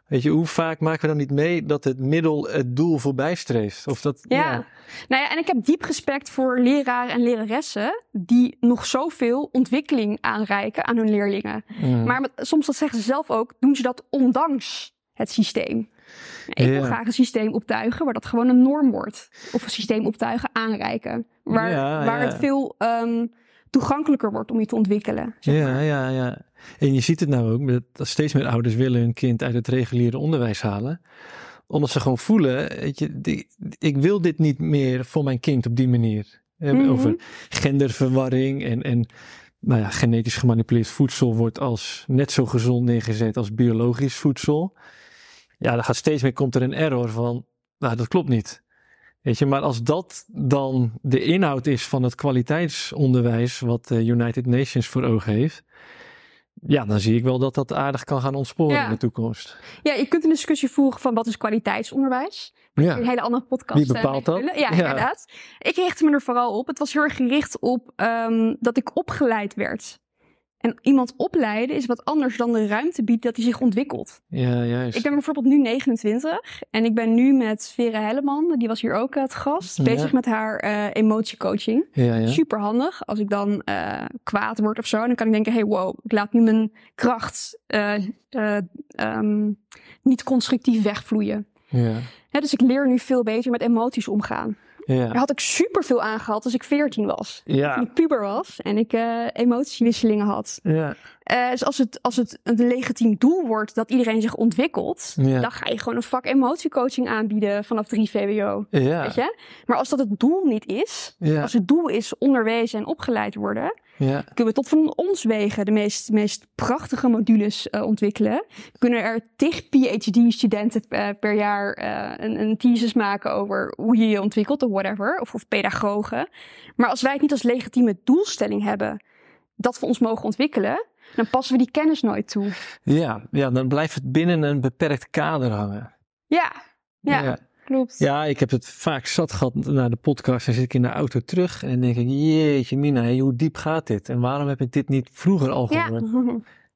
Weet je, hoe vaak maken we dan niet mee dat het middel het doel voorbij streeft? Of dat, Ja. Nou ja, en ik heb diep respect voor leraren en leraressen die nog zoveel ontwikkeling aanreiken aan hun leerlingen. Maar met- soms, dat zeggen ze zelf ook, doen ze dat ondanks het systeem. Ik wil Ja. graag een systeem optuigen waar dat gewoon een norm wordt. Of een systeem optuigen aanreiken. Waar, Ja, waar ja. het veel ehm, toegankelijker wordt om je te ontwikkelen. zeg Ja, maar. ja, ja. En je ziet het nou ook, dat steeds meer ouders willen hun kind uit het reguliere onderwijs halen. Omdat ze gewoon voelen, weet je, die- ik wil dit niet meer voor mijn kind op die manier. Mhm. Over genderverwarring en, en nou ja, genetisch gemanipuleerd voedsel wordt als net zo gezond neergezet als biologisch voedsel. Ja, dan gaat steeds meer, komt er een error van, nou dat klopt niet. Weet je, maar als dat dan de inhoud is van het kwaliteitsonderwijs wat de United Nations voor ogen heeft, ja, dan zie ik wel dat dat aardig kan gaan ontsporen Ja. in de toekomst. Ja, je kunt een discussie voeren van wat is kwaliteitsonderwijs. Ja, Een hele andere podcast. Wie eh, bepaalt dat? Ja. inderdaad. Ik richtte me er vooral op. Het was heel erg gericht op ehm, dat ik opgeleid werd. En iemand opleiden is wat anders dan de ruimte biedt dat hij zich ontwikkelt. Ja, juist. Ik ben bijvoorbeeld nu 29 en ik ben nu met Vera Helleman, die was hier ook het gast, Ja. bezig met haar eh, emotiecoaching. Ja, ja. Super handig. Als ik dan eh, kwaad word of zo, dan kan ik denken: hey, wow, ik laat nu mijn kracht eh, eh, ehm, niet constructief wegvloeien. Ja, dus ik leer nu veel beter met emoties omgaan. Daar ja. had ik super veel aan gehad als ik 14 was. Toen ik puber was en ik eh, emotiewisselingen had. ja. Eh, dus als het, als het een legitiem doel wordt dat iedereen zich ontwikkelt, Ja. dan ga je gewoon een vak emotiecoaching aanbieden vanaf 3 VWO. Ja, Weet je? Maar als dat het doel niet is, als het doel is onderwezen en opgeleid worden, ja. kunnen we tot van ons wegen de meest, meest prachtige modules eh, ontwikkelen. Kunnen er tig PhD-studenten eh, per jaar eh, een, een thesis maken over hoe je je ontwikkelt of whatever, of, of pedagogen. Maar als wij het niet als legitieme doelstelling hebben dat we ons mogen ontwikkelen, dan passen we die kennis nooit toe. Ja, ja, dan blijft het binnen een beperkt kader hangen. Ja, ja, klopt. Ja, ik heb het vaak zat gehad na de podcast. Dan zit ik in de auto terug en dan denk ik, jeetje mina, hoe diep gaat dit? En waarom heb ik dit niet vroeger al Ja. gehoord?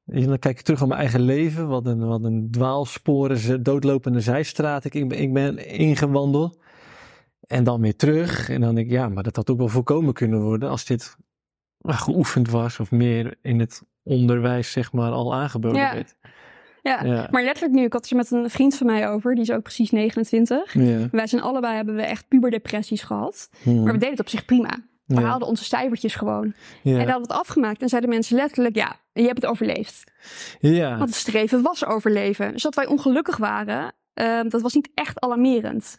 En dan kijk ik terug op mijn eigen leven. Wat een, wat een dwaalsporen, doodlopende zijstraat ik, ik ben- ik ben ingewandeld. En dan weer terug. En dan denk ik, ja, maar dat had ook wel voorkomen kunnen worden als dit geoefend was. Of meer in het onderwijs, zeg maar, al aangeboden Ja. werd. Ja. Ja. Maar letterlijk nu, ik had het er met een vriend van mij over, die is ook precies 29. Ja. Wij zijn allebei, hebben we echt puberdepressies gehad. Maar we deden het op zich prima. We Ja. haalden onze cijfertjes gewoon. Ja. En dan hadden we het afgemaakt en zeiden mensen letterlijk, ja, je hebt het overleefd. ja. Want het streven was overleven. Dus dat wij ongelukkig waren, ehm, dat was niet echt alarmerend.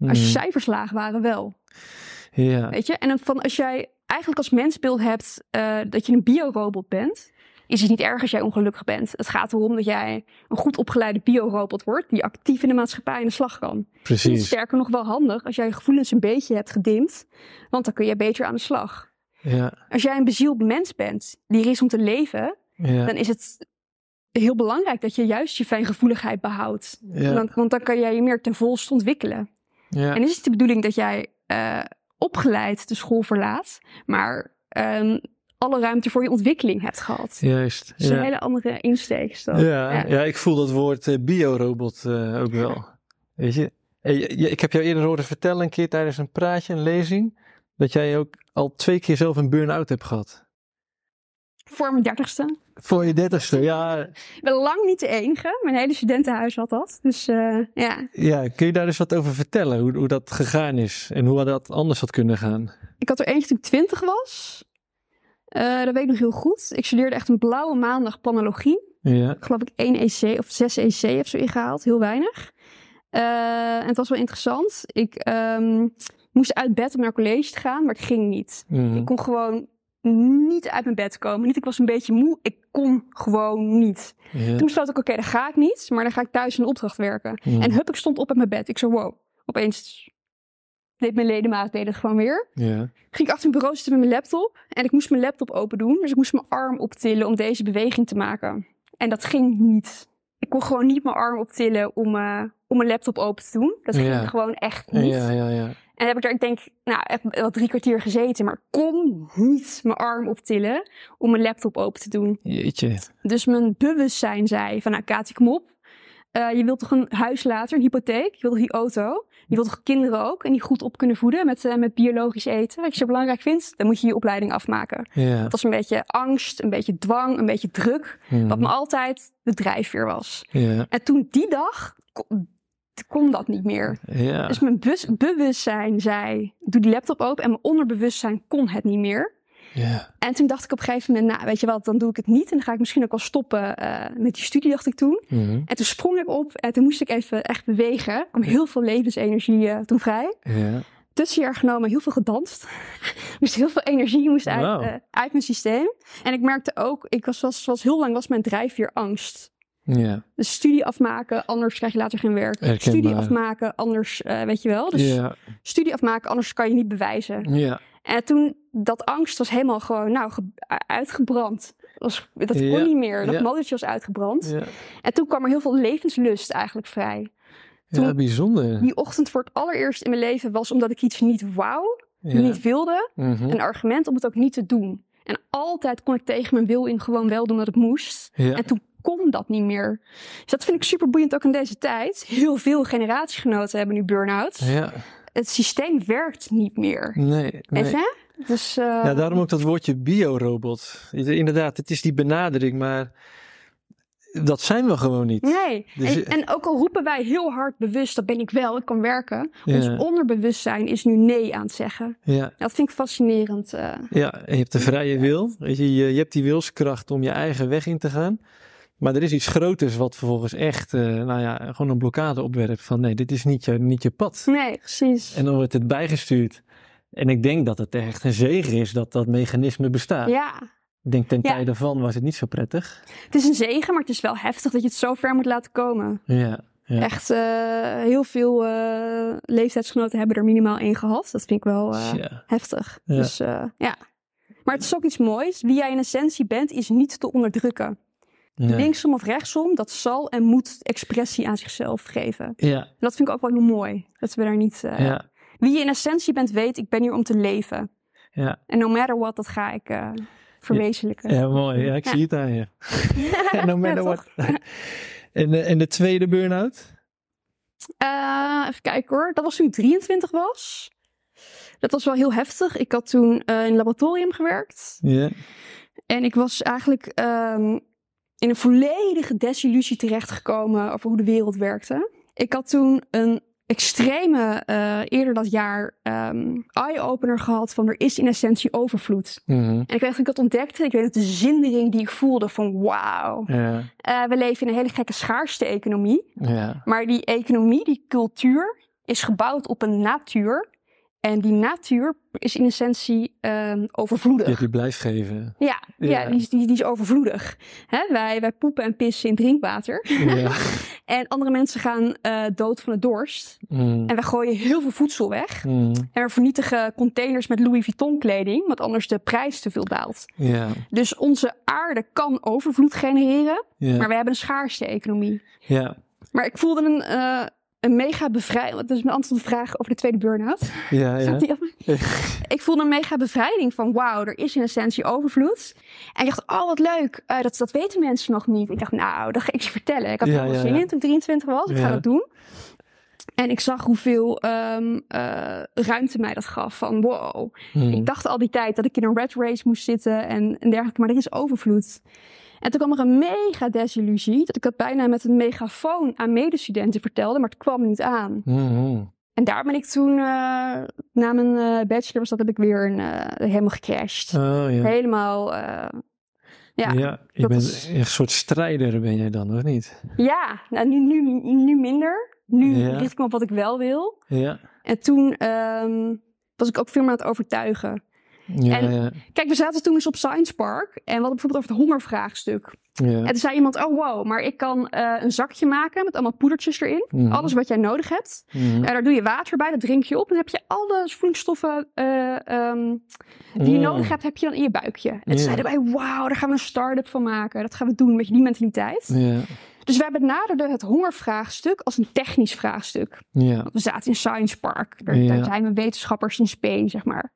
Als je Hm. cijfers laag waren, wel. Ja. Weet je? En van als jij eigenlijk als mensbeeld hebt eh, dat je een biorobot bent, is het niet erg als jij ongelukkig bent. Het gaat erom dat jij een goed opgeleide biorobot wordt die actief in de maatschappij aan de slag kan. Precies. sterker nog wel handig als jij je gevoelens een beetje hebt gedimd, want dan kun je beter aan de slag. Ja. Als jij een bezield mens bent die er is om te leven, Ja. dan is het heel belangrijk dat je juist je fijngevoeligheid behoudt. Ja. Want, want dan kan jij je meer ten volste ontwikkelen. Ja. En is het de bedoeling dat jij eh, opgeleid de school verlaat, maar ehm, alle ruimte voor je ontwikkeling hebt gehad? Juist. Is een hele andere insteek. Ja, Ja. ja. ik voel dat woord eh, biorobot eh, ook wel. Weet je? Eh, je- ik heb jou eerder horen vertellen een keer tijdens een praatje, een lezing, dat jij ook al twee keer zelf een burn-out hebt gehad. Voor mijn dertigste. Voor je dertigste, ja. Ik ben lang niet de enige. Mijn hele studentenhuis had dat. Dus ja, ja. Kun je daar eens wat over vertellen, hoe, hoe dat gegaan is en hoe dat anders had kunnen gaan? ik had er eentje toen ik twintig was. Eh, dat weet ik nog heel goed. Ik studeerde echt een blauwe maandag planologie. Ja, geloof ik één EC of zes EC of zo ingehaald. Heel weinig. Eh, en het was wel interessant. Ik ehm, moest uit bed om naar college te gaan, maar ik ging niet. Mhm. Ik kon gewoon niet uit mijn bed komen. Niet, ik was een beetje moe. Ik kon gewoon niet. ja. Toen besloot ik, oké, dan ga ik niet. Maar dan ga ik thuis een opdracht werken. Mhm. En hup, ik stond op uit mijn bed. Ik zo, wow. Opeens deed mijn ledemaat deed het gewoon weer. ja. Ging ik achter mijn bureau zitten met mijn laptop. En ik moest mijn laptop open doen. Dus ik moest mijn arm optillen om deze beweging te maken. En dat ging niet. Ik kon gewoon niet mijn arm optillen om, eh, om mijn laptop open te doen. Dat ging Ja. gewoon echt niet. Ja, ja, ja. En heb ik daar, ik denk, nou, wel drie kwartier gezeten. Maar kon niet mijn arm optillen om mijn laptop open te doen. Jeetje. Dus mijn bewustzijn zei van, nou Kati, kom op. Eh, je wilt toch een huis later, een hypotheek? Je wilt toch die auto? Je wilt toch kinderen ook? En die goed op kunnen voeden met, eh, met biologisch eten? Wat je zo belangrijk vindt? Dan moet je je opleiding afmaken. Het was een beetje angst, een beetje dwang, een beetje druk. Wat me altijd de drijfveer was. Ja. En toen die dag kon, kon dat niet meer. Ja. Dus mijn bus- bewustzijn zei, doe die laptop open. En mijn onderbewustzijn kon het niet meer. En toen dacht ik op een gegeven moment, nou weet je wat, dan doe ik het niet. En dan ga ik misschien ook wel stoppen eh, met die studie, dacht ik toen. Mhm. En toen sprong ik op en toen moest ik even echt bewegen. Er kwam heel veel levensenergie eh, toen vrij. Ja. Tussenjaar genomen, heel veel gedanst. [laughs] moest heel veel energie moest uit, eh, uit mijn systeem. En ik merkte ook, ik was, was, was heel lang was mijn drijfveer angst. Ja. Dus studie afmaken, anders krijg je later geen werk. Herkenbaar. Studie afmaken, anders, weet je wel. Dus Ja. studie afmaken, anders kan je niet bewijzen. Ja. En toen, dat angst was helemaal gewoon, nou, ge- uitgebrand. Dat, was, dat kon Ja, niet meer. Dat ja. was uitgebrand. Ja. En toen kwam er heel veel levenslust eigenlijk vrij. Toen- Ja, bijzonder. Die ochtend voor het allereerst in mijn leven was omdat ik iets niet wou, niet wilde, Mhm. een argument om het ook niet te doen. En altijd kon ik tegen mijn wil in gewoon wel doen wat het moest. En toen kon dat niet meer. Dus dat vind ik super boeiend ook in deze tijd. Heel veel generatiegenoten hebben nu burn-out. Ja. Het systeem werkt niet meer. Nee. nee. Dus, eh, Ja, daarom ook dat woordje biorobot. Inderdaad, het is die benadering, maar dat zijn we gewoon niet. Nee, Dus- en, en ook al roepen wij heel hard bewust, dat ben ik wel, ik kan werken. Ons onderbewustzijn is nu nee aan het zeggen. Ja, Dat vind ik fascinerend. eh. ja, en je hebt de vrije wil. Weet je, je, je hebt die wilskracht om je eigen weg in te gaan. Maar er is iets groters wat vervolgens echt, eh, nou ja, gewoon een blokkade opwerpt van nee, dit is niet je, niet je pad. Nee, precies. En dan wordt het bijgestuurd. En ik denk dat het echt een zegen is dat dat mechanisme bestaat. Ja, Ik denk ten Ja. tijde van was het niet zo prettig. het is een zegen, maar het is wel heftig dat je het zo ver moet laten komen. Ja, ja. Echt, eh, heel veel eh, leeftijdsgenoten hebben er minimaal één gehad. Dat vind ik wel heftig. Ja. Dus ja. Maar het is ook iets moois. Wie jij in essentie bent, is niet te onderdrukken. Nee. Linksom of rechtsom, dat zal en moet expressie aan zichzelf geven. Ja, Dat vind ik ook wel heel mooi. Dat we daar niet. eh, ja, Wie je in essentie bent, weet, ik ben hier om te leven. ja. En no matter what, dat ga ik eh, verwezenlijken. Ja, mooi. Ja, ik zie het aan je. [laughs] [laughs] no matter what. [laughs] en, de, en de tweede burn-out? Eh, even kijken hoor. Dat was toen ik 23 was. Dat was wel heel heftig. Ik had toen in een laboratorium gewerkt. Ja. En ik was eigenlijk ehm, in een volledige desillusie terechtgekomen over hoe de wereld werkte. Ik had toen een extreme, eh, eerder dat jaar, ehm, eye-opener gehad van er is in essentie overvloed. Mhm. En ik weet dat ik dat ontdekte. Ik weet dat de zindering die ik voelde van wauw. Ja, Eh, we leven in een hele gekke schaarste-economie. ja, Maar die economie, die cultuur, is gebouwd op een natuur. En die natuur is in essentie ehm, overvloedig. je die blijft geven. Ja, ja. Ja. die, is- die, die is overvloedig. Hè, wij, wij poepen en pissen in drinkwater. Ja. [laughs] En andere mensen gaan eh, dood van de dorst. Mm. En we gooien heel veel voedsel weg. Mm. En we vernietigen containers met Louis Vuitton kleding, want anders de prijs te veel daalt. Ja, Dus onze aarde kan overvloed genereren, ja, maar we hebben een schaarste-economie. ja, Maar ik voelde een, eh, een mega bevrijding. Dat is mijn antwoord op de vraag over de tweede burn-out. ja, ja. [laughs] Ik voelde een mega bevrijding van wauw, er is in essentie overvloed. En ik dacht, oh wat leuk, Eh, dat, dat weten mensen nog niet. Ik dacht, nou, dat ga ik je vertellen. Ik had er Ja, wel ja, zin in toen ik 23 was, ik ga dat doen. En ik zag hoeveel ehm, eh, ruimte mij dat gaf. Van wow. Mm. Ik dacht al die tijd dat ik in een red race moest zitten en, en dergelijke. Maar er is overvloed. En toen kwam er een mega desillusie. Dat ik dat bijna met een megafoon aan medestudenten vertelde. Maar het kwam niet aan. Mhm. En daar ben ik toen, eh, na mijn eh, bachelor was dat, heb ik weer een, eh, helemaal gecrashed. Oh ja. Helemaal, ja. Ja, je bent een soort strijder ben jij dan, of niet? Ja, nou, nu, nu, nu minder. Nu Ja. richt ik me op wat ik wel wil. Ja, En toen ehm, was ik ook veel meer aan het overtuigen. Ja, En- ja. Kijk, we zaten toen eens op Science Park. En we hadden bijvoorbeeld over het hongervraagstuk. ja. En toen zei iemand, oh wow, maar ik kan eh, een zakje maken met allemaal poedertjes erin. Mhm. Alles wat jij nodig hebt. Mhm. En daar doe je water bij, dat drink je op. En dan heb je alle voedingsstoffen eh, ehm, die je nodig hebt, heb je dan in je buikje. En toen zeiden wij, wauw, daar gaan we een start-up van maken. Dat gaan we doen, met die mentaliteit. Ja, Dus wij benaderden het hongervraagstuk als een technisch vraagstuk. Want we zaten in Science Park. Daar zijn we wetenschappers in spe, zeg maar.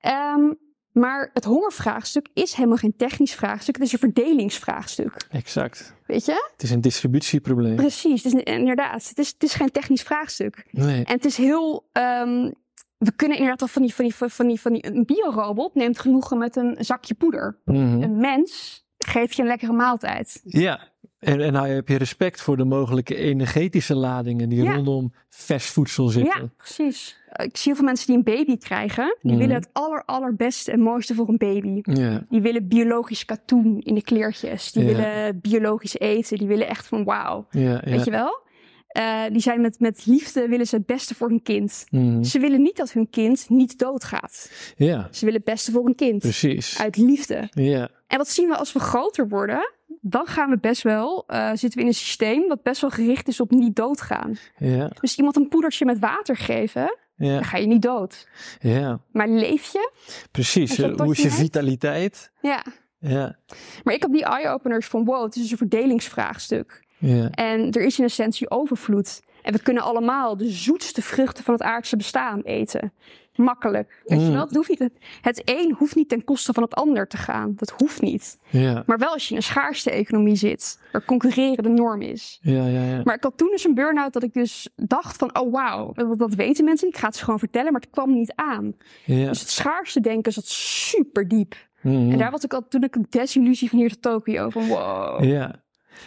Ehm, maar het hongervraagstuk is helemaal geen technisch vraagstuk. Het is een verdelingsvraagstuk. exact. Weet je? Het is een distributieprobleem. Precies, het is, inderdaad. Het is, het is geen technisch vraagstuk. Nee. En het is heel. ehm, we kunnen inderdaad wel van die, van die, van die, van die. Een biorobot neemt genoegen met een zakje poeder. Mhm. Een mens geeft je een lekkere maaltijd. Ja, en, en nou heb je respect voor de mogelijke energetische ladingen die Ja. rondom vers voedsel zitten. Ja, precies. Ik zie heel veel mensen die een baby krijgen. Die Mhm. willen het aller, allerbeste en mooiste voor een baby. Ja, Die willen biologisch katoen in de kleertjes. Die Ja. willen biologisch eten. Die willen echt van wauw. Weet je wel? Eh, die zijn met, met liefde willen ze het beste voor hun kind. Mhm. Ze willen niet dat hun kind niet doodgaat. ja, Ze willen het beste voor hun kind. precies. Uit liefde. Ja, En wat zien we als we groter worden? Dan gaan we best wel, eh, zitten we in een systeem dat best wel gericht is op niet doodgaan. ja, Dus iemand een poedertje met water geven, ja, dan ga je niet dood. ja, Maar leef je? precies. Je Eh, Hoe is je vitaliteit? Ja. Ja, Maar ik heb die eye-openers van wow, het is een verdelingsvraagstuk. Ja, En er is in essentie overvloed. En we kunnen allemaal de zoetste vruchten van het aardse bestaan eten. makkelijk. Weet je wel? Het, hoeft niet, het, het een hoeft niet ten koste van het ander te gaan. Dat hoeft niet. Ja, Maar wel als je in een schaarste economie zit, waar concurreren de norm is. ja, ja. ja. Maar ik had toen dus een burn-out dat ik dus dacht van, oh wauw, dat, weten mensen. Ik ga het ze gewoon vertellen, maar het kwam niet aan. Dus het schaarste denken zat super diep. Mhm. En daar was ik al toen ik een desillusie van hier tot Tokio. Van wow. Ja.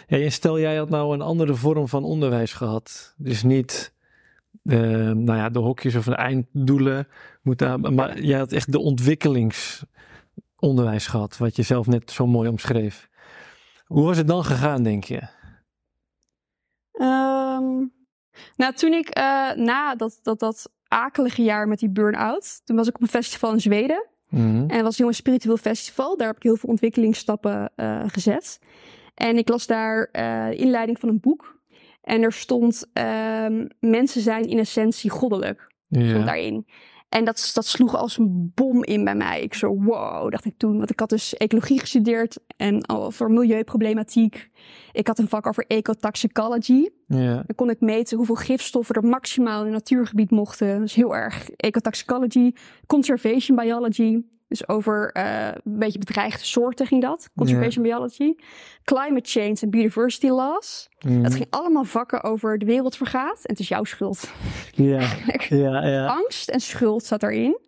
Ja. Stel jij had nou een andere vorm van onderwijs gehad. Dus niet eh, nou ja, de hokjes of de einddoelen. Maar jij had echt de ontwikkelingsonderwijs gehad. Wat je zelf net zo mooi omschreef. Hoe was het dan gegaan, denk je? Ehm, nou, toen ik eh, na dat, dat, dat akelige jaar met die burn-out, toen was ik op een festival in Zweden. Mhm. En het was een heel spiritueel festival. Daar heb ik heel veel ontwikkelingsstappen eh, gezet. En ik las daar de inleiding van een boek. En er stond: ehm, Mensen zijn in essentie goddelijk. Stond daarin. En dat, dat sloeg als een bom in bij mij. Ik zo, wow, dacht ik toen. Want ik had dus ecologie gestudeerd en over milieuproblematiek. Ik had een vak over ecotoxicology. Ja. Dan kon ik meten hoeveel gifstoffen er maximaal in het natuurgebied mochten. Dus heel erg ecotoxicology. Conservation biology. Dus over eh, een beetje bedreigde soorten ging dat. Conservation biology. Climate change en biodiversity laws. Mhm. Dat ging allemaal vakken over de wereld vergaat. En het is jouw schuld. ja. [laughs] Ja, ja. Angst en schuld zat erin.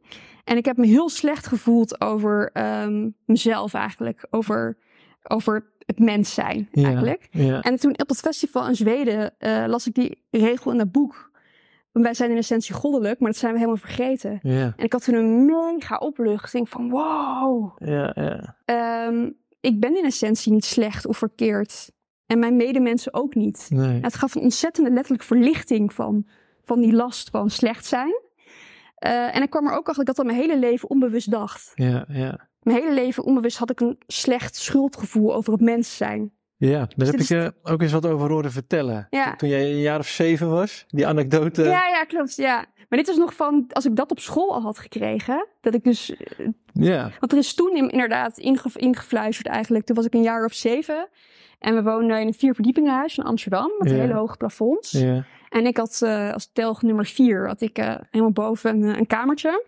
En ik heb me heel slecht gevoeld over ehm, mezelf eigenlijk. Over, over het mens zijn eigenlijk. Ja. En toen op het festival in Zweden eh, las ik die regel in dat boek. Wij zijn in essentie goddelijk, maar dat zijn we helemaal vergeten. En ik had toen een mega opluchting van wow. Ehm, ik ben in essentie niet slecht of verkeerd. En mijn medemensen ook niet. Nee. Het gaf een ontzettende letterlijke verlichting van, van die last van slecht zijn. Eh, en ik kwam er ook achter dat ik dat al mijn hele leven onbewust dacht. Mijn hele leven onbewust had ik een slecht schuldgevoel over het mens zijn. Ja, daar heb dit ik je ook eens wat over horen vertellen. Ja. Toen jij een jaar of zeven was, die anekdote. Ja, ja, klopt. Ja. Maar dit is nog van, als ik dat op school al had gekregen, dat ik dus, Ja. want er is toen in- inderdaad inge, ingefluisterd eigenlijk. Toen was ik een jaar of zeven en we woonden in een vierverdiepingenhuis in Amsterdam met Ja. hele hoge plafonds. Ja. En ik had eh, als telg nummer vier, had ik eh, helemaal boven een, een kamertje.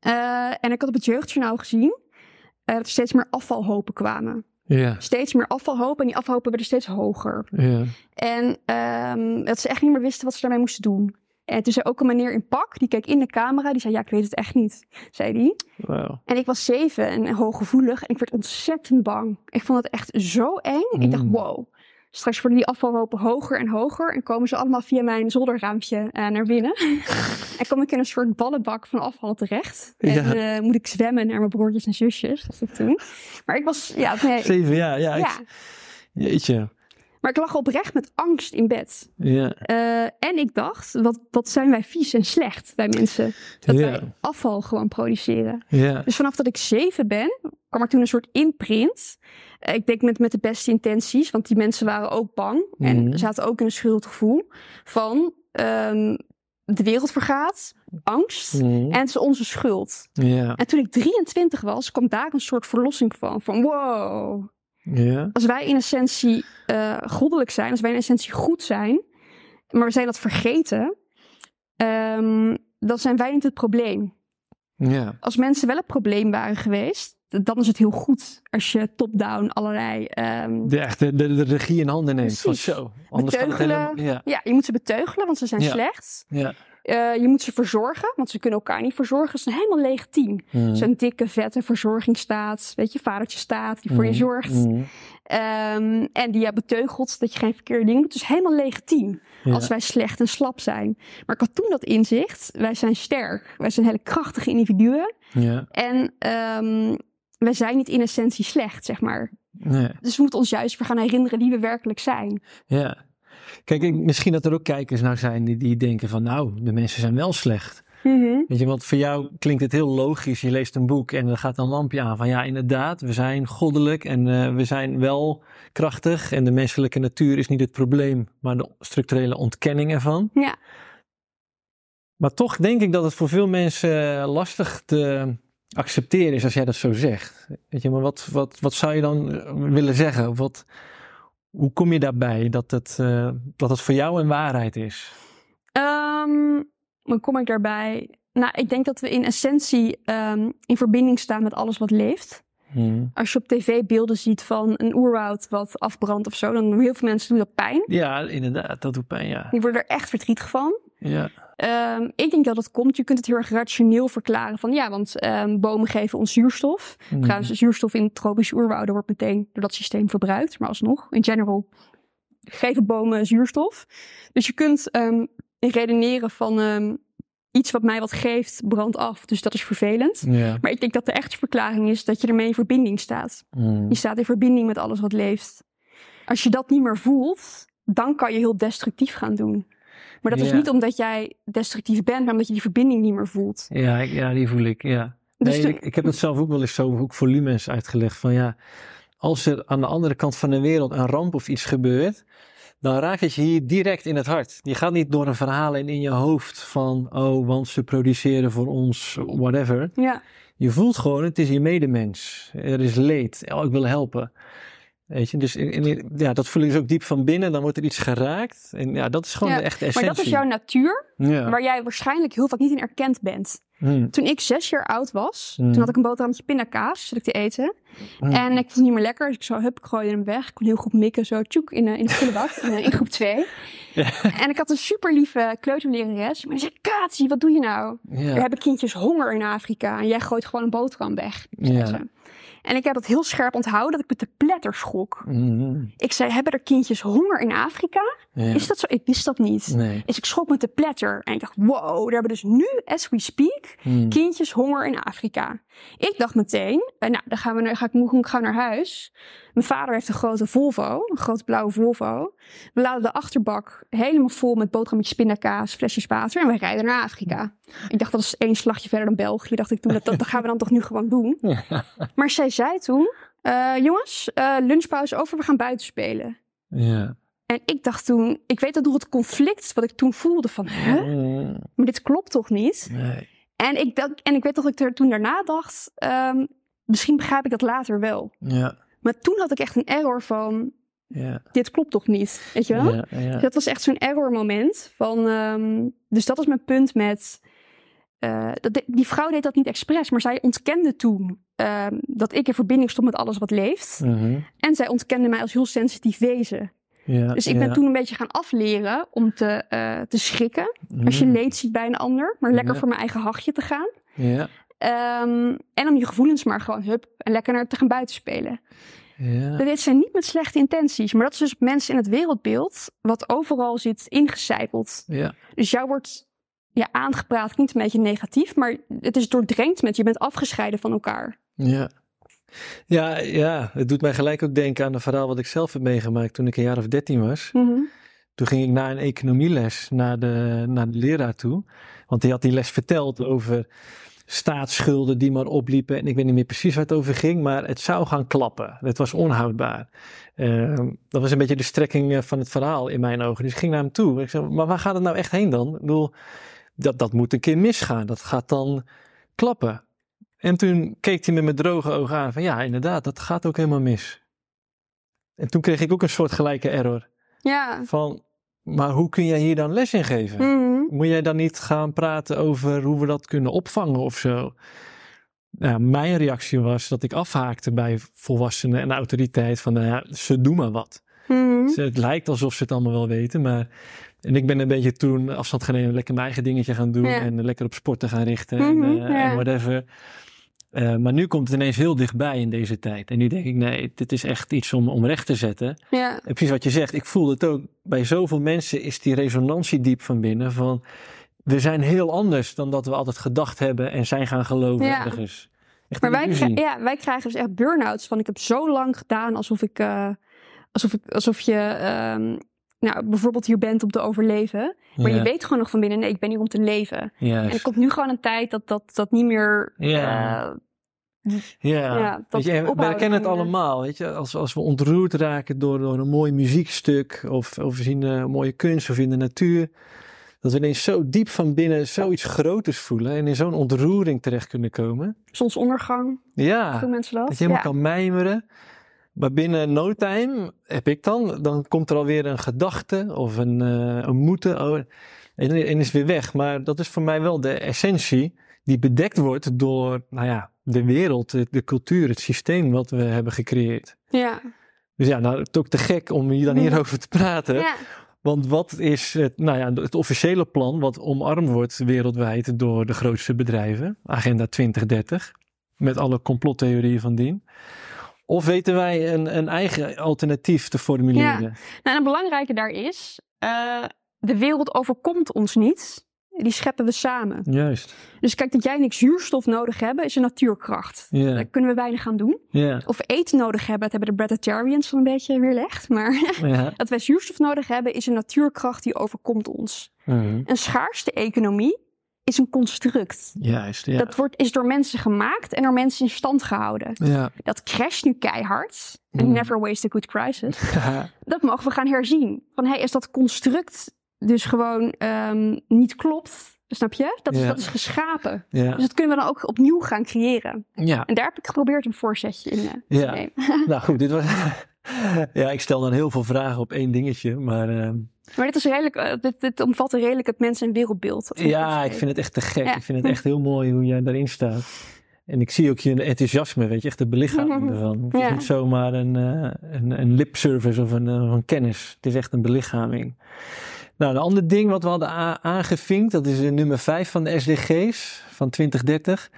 Eh, en ik had op het jeugdjournaal gezien eh, dat er steeds meer afvalhopen kwamen. Ja. Steeds meer afvalhopen en die afvalhopen werden steeds hoger. Ja. En ehm, dat ze echt niet meer wisten wat ze daarmee moesten doen. En toen zei ook een meneer in pak, die keek in de camera, die zei, ja, ik weet het echt niet, zei die. En ik was zeven en hooggevoelig en ik werd ontzettend bang. Ik vond het echt zo eng. Ik dacht, Mm. wow, straks worden die afvalhopen hoger en hoger en komen ze allemaal via mijn zolderraampje eh, naar binnen. [laughs] en kom ik in een soort ballenbak van afval terecht. En Ja. eh, moet ik zwemmen naar mijn broertjes en zusjes, dat ik toen. Maar ik was, ja, nee, Zeven jaar, ja. ja. ik- Jeetje. Maar ik lag oprecht met angst in bed. Ja. Eh, en ik dacht, wat, wat zijn wij vies en slecht bij mensen. Dat Ja. wij afval gewoon produceren. Ja. Dus vanaf dat ik zeven ben, kwam er toen een soort imprint. Eh, ik denk met, met de beste intenties, want die mensen waren ook bang. Mhm. En zaten ook in een schuldgevoel van ehm, de wereld vergaat, angst. Mhm. En het is onze schuld. Ja. En toen ik 23 was, kwam daar een soort verlossing van. Van wow, Ja. als wij in essentie eh, goddelijk zijn, als wij in essentie goed zijn, maar we zijn dat vergeten, ehm, dan zijn wij niet het probleem. Ja. Als mensen wel het probleem waren geweest, dan is het heel goed als je top-down allerlei. ehm, De, echt de, de, de regie in handen neemt. Van zo. Anders gaat het Beteugelen. helemaal... Ja. ja, je moet ze beteugelen, want ze zijn Ja. slecht. Ja. Eh, je moet ze verzorgen, want ze kunnen elkaar niet verzorgen. Ze zijn helemaal legitiem. Mhm. Zo'n dikke, vette verzorgingsstaat, weet je, vadertje staat die voor je Mhm. zorgt. Mhm. Ehm, en die je beteugelt dat je geen verkeerde dingen doet. Dus helemaal legitiem Ja. als wij slecht en slap zijn. Maar ik had toen dat inzicht. Wij zijn sterk. Wij zijn hele krachtige individuen. Ja. En ehm, wij zijn niet in essentie slecht, zeg maar. Nee. Dus we moeten ons juist weer gaan herinneren wie we werkelijk zijn. Ja. Kijk, ik- misschien dat er ook kijkers nou zijn die, die denken van... Nou, de mensen zijn wel slecht. Weet je, want voor jou klinkt het heel logisch. Je leest een boek en er gaat een lampje aan van ja, inderdaad, we zijn goddelijk en eh, we zijn wel krachtig. En de menselijke natuur is niet het probleem, maar de structurele ontkenning ervan. Ja. Maar toch denk ik dat het voor veel mensen eh, lastig te accepteren is als jij dat zo zegt. Weet je, maar wat, wat, wat zou je dan eh, willen zeggen? Wat, hoe kom je daarbij dat het, eh, dat het voor jou een waarheid is? Ehm, dan kom ik daarbij. Nou, ik denk dat we in essentie ehm, in verbinding staan met alles wat leeft. Hmm. Als je op tv beelden ziet van een oerwoud wat afbrandt of zo, dan doen heel veel mensen doen dat pijn. Ja, inderdaad, dat doet pijn, ja. Die worden er echt verdrietig van. Ja, Ehm, ik denk dat het komt. Je kunt het heel erg rationeel verklaren van ja, want ehm, bomen geven ons zuurstof. Hmm. Trouwens, zuurstof in tropische oerwouden wordt meteen door dat systeem verbruikt. Maar alsnog, in general geven bomen zuurstof. Dus je kunt ehm, redeneren van iets wat mij wat geeft, brandt af. Dus dat is vervelend. Maar ik denk dat de echte verklaring is dat je ermee in verbinding staat. Hmm. Je staat in verbinding met alles wat leeft. Als je dat niet meer voelt, dan kan je heel destructief gaan doen. Maar dat is niet omdat jij destructief bent, maar omdat je die verbinding niet meer voelt. Ja, ik- ja, die voel ik, ja. Dus Nee, ik, ik heb het zelf ook wel eens zo ook volumens uitgelegd. Van ja, als er aan de andere kant van de wereld een ramp of iets gebeurt, dan raakt het je hier direct in het hart. Je gaat niet door een verhaal en in je hoofd van, oh, want ze produceren voor ons, whatever. Ja, Je voelt gewoon, het is je medemens. Er is leed. Oh, ik wil helpen. Weet je, dus in, in- ja, dat voel ik dus ook diep van binnen. Dan wordt er iets geraakt. En ja, dat is gewoon Ja, de echte maar essentie. dat is jouw natuur, Ja. waar jij waarschijnlijk heel vaak niet in erkend bent. Hmm. Toen ik zes jaar oud was, Mm. toen had ik een boterhammetje pindakaas, zat ik te eten. Hmm. En ik vond het niet meer lekker, dus ik zo, hup, ik gooide hem weg. Ik kon heel goed mikken, zo tjoek, in, de- in de prullenbak, [laughs] in, eh, in groep 2. En ik had een super lieve kleuterlerares. Maar die zei, Katie, wat doe je nou? Er ja. hebben kindjes honger in Afrika en jij gooit gewoon een boterham weg. Ja. En ik heb dat heel scherp onthouden, dat ik met de pletter schrok. Hmm. Ik zei, hebben er kindjes honger in Afrika? Ja. Is dat zo? Ik wist dat niet. Nee. Dus ik schrok met de pletter. En ik dacht, wow, er hebben dus nu, as we speak, Hmm. kindjes honger in Afrika. Ik dacht meteen, eh, nou, dan gaan we naar, ga ik, hoe gaan naar huis. Mijn vader heeft een grote Volvo, een grote blauwe Volvo. We laden de achterbak helemaal vol met boterhammetjes, pindakaas, flesjes water. En we rijden naar Afrika. Ik dacht, dat is één slagje verder dan België. Dacht ik toen, dat, gaan we dan toch nu gewoon doen. [laughs] Maar zij zei toen, eh, jongens, eh, lunchpauze over, we gaan buiten spelen. Ja. En ik dacht toen, ik weet dat nog het conflict wat ik toen voelde van, hè? Hmm. Maar dit klopt toch niet? Nee. En ik, en ik weet dat ik er toen daarna dacht, ehm, misschien begrijp ik dat later wel. Ja. Maar toen had ik echt een error van, Ja. dit klopt toch niet? Weet je wel? Ja. Ja. Dat was echt zo'n error moment. Van, ehm, dus dat was mijn punt met, eh, dat de- die vrouw deed dat niet expres, maar zij ontkende toen ehm, dat ik in verbinding stond met alles wat leeft. Mhm. En zij ontkende mij als heel sensitief wezen. Ja. Dus ik ben ja. toen een beetje gaan afleren om te, eh, te schrikken. Als je Hmm. leed ziet bij een ander, maar lekker Ja. voor mijn eigen hachje te gaan. Ja. Ehm, en om je gevoelens maar gewoon hup en lekker naar te gaan buitenspelen. Ja. Dit zijn niet met slechte intenties, maar dat is dus mensen in het wereldbeeld wat overal zit ingecijpeld. Ja. Dus jou wordt ja, aangepraat, klinkt een beetje negatief, maar het is doordrenkt met je bent afgescheiden van elkaar. Ja. Ja, ja, het doet mij gelijk ook denken aan een verhaal wat ik zelf heb meegemaakt toen ik een jaar of dertien was. Mhm. Toen ging ik na een economieles naar de, naar de leraar toe. Want die had die les verteld over staatsschulden die maar opliepen. En ik weet niet meer precies waar het over ging, maar het zou gaan klappen. Het was onhoudbaar. Ehm, dat was een beetje de strekking eh, van het verhaal in mijn ogen. Dus ik ging naar hem toe. Ik zei, maar waar gaat het nou echt heen dan? Ik bedoel, dat, dat moet een keer misgaan. Dat gaat dan klappen. En toen keek hij me met droge ogen aan van ja, inderdaad, dat gaat ook helemaal mis. En toen kreeg ik ook een soort gelijke error. Ja. Van, maar hoe kun jij hier dan les in geven? Mhm. Moet jij dan niet gaan praten over hoe we dat kunnen opvangen of zo? Nou, mijn reactie was dat ik afhaakte bij volwassenen en autoriteit van, nou ja, ze doen maar wat. Mhm. Ze- Het lijkt alsof ze het allemaal wel weten, maar... En ik ben een beetje toen afstand gaan nemen, lekker mijn eigen dingetje gaan doen Ja. en lekker op sporten gaan richten en, eh, ja. en whatever. Eh, maar nu komt het ineens heel dichtbij in deze tijd. En nu denk ik, nee, dit is echt iets om, om recht te zetten. Ja. En precies wat je zegt, ik voel het ook. Bij zoveel mensen is die resonantie diep van binnen. Van we zijn heel anders dan dat we altijd gedacht hebben en zijn gaan geloven Ja. ergens. Echt Maar wij, illusie. krij- ja, wij krijgen dus echt burn-outs van ik heb zo lang gedaan alsof ik, eh, alsof, ik alsof je ehm, nou, bijvoorbeeld hier bent om te overleven. Maar ja. je weet gewoon nog van binnen, nee, ik ben hier om te leven. En er komt nu gewoon een tijd dat dat, dat niet meer... Ja. eh, Ja, Ja, dat je, we herkennen het allemaal. Weet je, als, als we ontroerd raken door, door een mooi muziekstuk of, of we zien eh, mooie kunst of in de natuur. Dat we ineens zo diep van binnen zoiets groters voelen en in zo'n ontroering terecht kunnen komen. zonsondergang, Ja, mensen dat. Dat je helemaal ja. kan mijmeren. Maar binnen no time heb ik dan, dan komt er alweer een gedachte of een, eh, een moeten. Oh, en, en is weer weg. Maar dat is voor mij wel de essentie die bedekt wordt door nou ja, de wereld, de, de cultuur, het systeem wat we hebben gecreëerd. Ja. Dus ja, nou, het is ook te gek om hier dan hierover te praten. ja. Want wat is het, nou ja, het officiële plan wat omarmd wordt wereldwijd door de grootste bedrijven, Agenda 2030, met alle complottheorieën van dien? Of weten wij een, een eigen alternatief te formuleren? Nou, en het belangrijke daar is, eh, de wereld overkomt ons niet. Die scheppen we samen. Juist. Dus kijk, dat jij niks zuurstof nodig hebben, is een natuurkracht. Ja. Daar kunnen we weinig aan doen. Ja. Of eten nodig hebben, dat hebben de Breatharians een beetje weerlegd. Maar [laughs] Ja. dat wij zuurstof nodig hebben, is een natuurkracht die overkomt ons. Mhm. Een schaarste economie is een construct. Juist. Ja. Dat wordt, is door mensen gemaakt en door mensen in stand gehouden. Ja. Dat crasht nu keihard. Mm. never waste a good crisis. [laughs] dat mogen we gaan herzien. Van hey, als dat construct dus gewoon ehm, niet klopt, snap je? Dat is, Ja. dat is geschapen. ja. Dus dat kunnen we dan ook opnieuw gaan creëren. ja. En daar heb ik geprobeerd een voorzetje in eh, te Ja. nemen. [laughs] Nou goed, dit was. [laughs] ja, ik stel dan heel veel vragen op één dingetje. Maar ehm, Maar dit, is redelijk, eh, dit, dit omvat redelijk het mens- en wereldbeeld. ja, ik vind het echt te gek. Ja. Ik vind het echt heel mooi hoe jij daarin staat. En ik zie ook je enthousiasme, weet je, echt de belichaming [laughs] ervan. Het is niet zomaar een, eh, een, een lipservice of een, eh, een kennis. Het is echt een belichaming. Nou, een ander ding wat we hadden a- aangevinkt, dat is eh, nummer 5 van de SDG's van 2030.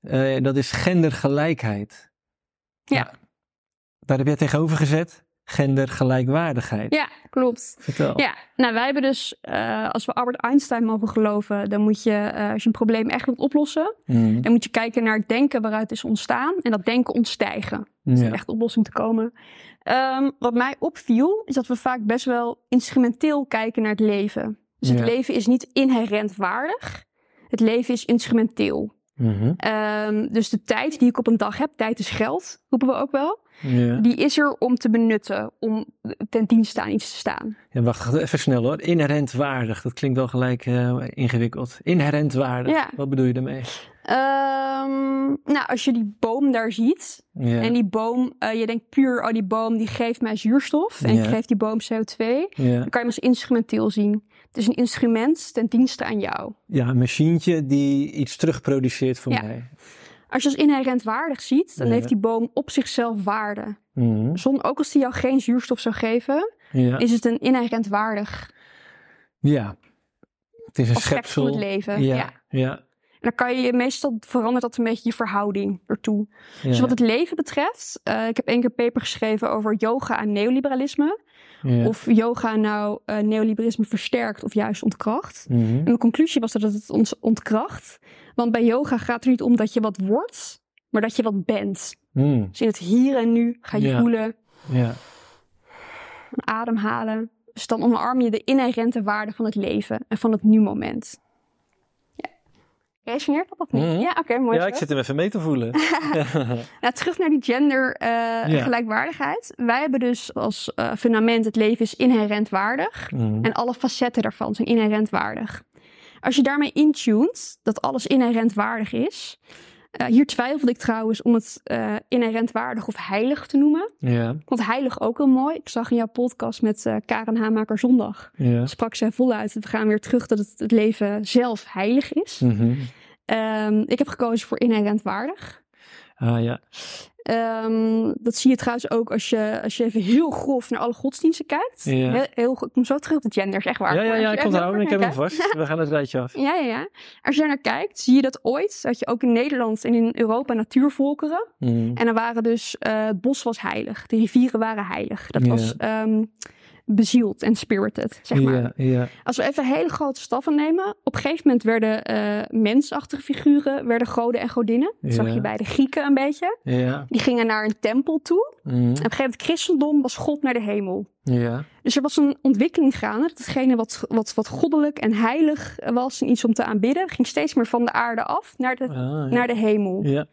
Eh, dat is gendergelijkheid. Ja. Daar heb jij tegenover gezet, gendergelijkwaardigheid. Ja, klopt. Vertel. Ja, nou wij hebben dus, eh, als we Albert Einstein mogen geloven, dan moet je, eh, als je een probleem echt wilt oplossen, Mm, dan moet je kijken naar het denken waaruit het is ontstaan en dat denken ontstijgen. Om ja. echte oplossing te komen. Ehm, wat mij opviel, is dat we vaak best wel instrumenteel kijken naar het leven. Dus het Ja. leven is niet inherent waardig. Het leven is instrumenteel. Mhm. Ehm, dus de tijd die ik op een dag heb, tijd is geld, roepen we ook wel. Ja. Die is er om te benutten, om ten dienste aan iets te staan. Ja, wacht even snel hoor. Inherent waardig, dat klinkt wel gelijk eh, ingewikkeld. Inherent waardig, Ja. wat bedoel je daarmee? Ehm, nou, als je die boom daar ziet, Ja. en die boom, eh, je denkt puur, oh die boom die geeft mij zuurstof en geeft die boom CO2, ja. dan kan je hem als instrumenteel zien. Het is een instrument ten dienste aan jou. ja, een machientje die iets terugproduceert voor Ja. mij. Als je als inherent waardig ziet, dan Ja. heeft die boom op zichzelf waarde. Mhm. Zon, ook als die jou geen zuurstof zou geven, Ja. is het een inherent waardig ja. Het is een schepsel. van het leven. Ja. Ja. En dan kan je meestal verandert dat een beetje je verhouding ertoe. Dus wat het leven betreft, eh, ik heb één keer een paper geschreven over yoga en neoliberalisme. Ja. Of yoga nou eh, neoliberalisme versterkt of juist ontkracht. Mhm. En mijn conclusie was dat het ons ontkracht. Want bij yoga gaat het er niet om dat je wat wordt, maar dat je wat bent. Mm. Dus in het hier en nu ga je Ja. voelen, Ja. ademhalen. Dus dan omarm je de inherente waarde van het leven en van het nu-moment. Resoneert dat of niet? Mhm. Ja, oké, mooi ja, zo. ik zit hem even mee te voelen. [laughs] Nou, terug naar die gender eh, Ja. gelijkwaardigheid. Wij hebben dus als eh, fundament het leven is inherent waardig. Mhm. En alle facetten daarvan zijn inherent waardig. Als je daarmee intuned dat alles inherent waardig is. Eh, hier twijfelde ik trouwens om het eh, inherent waardig of heilig te noemen. Ja. Vond heilig ook heel mooi. Ik zag in jouw podcast met eh, Karen Hamaker zondag. Ja. Sprak zij voluit. We gaan weer terug dat het, het leven zelf heilig is. Mhm. Ehm, ik heb gekozen voor inherent waardig. Ah ja. Ehm, dat zie je trouwens ook als je, als je even heel grof naar alle godsdiensten kijkt. Ja. Heel, heel, ik kom zo terug op de genders, echt waar. Ja, ja, ja, ik onthoud Ik heb hem vast. [laughs] We gaan het rijtje af. Ja, ja, ja. Als je daar naar kijkt, zie je dat ooit, dat je ook in Nederland en in Europa natuurvolkeren. Mhm. En er waren dus, eh, het bos was heilig. De rivieren waren heilig. Dat Ja. was ehm, bezield en spirited, zeg maar. Als we even hele grote stappen nemen. Op een gegeven moment werden eh, mensachtige figuren, werden goden en godinnen. Dat zag je bij de Grieken een beetje. Die gingen naar een tempel toe. Mhm. En op een gegeven moment, christendom was God naar de hemel. Ja. Dus er was een ontwikkeling gaande. Dat hetgene wat, wat, wat goddelijk en heilig was en iets om te aanbidden, ging steeds meer van de aarde af naar de, Ah, naar de hemel.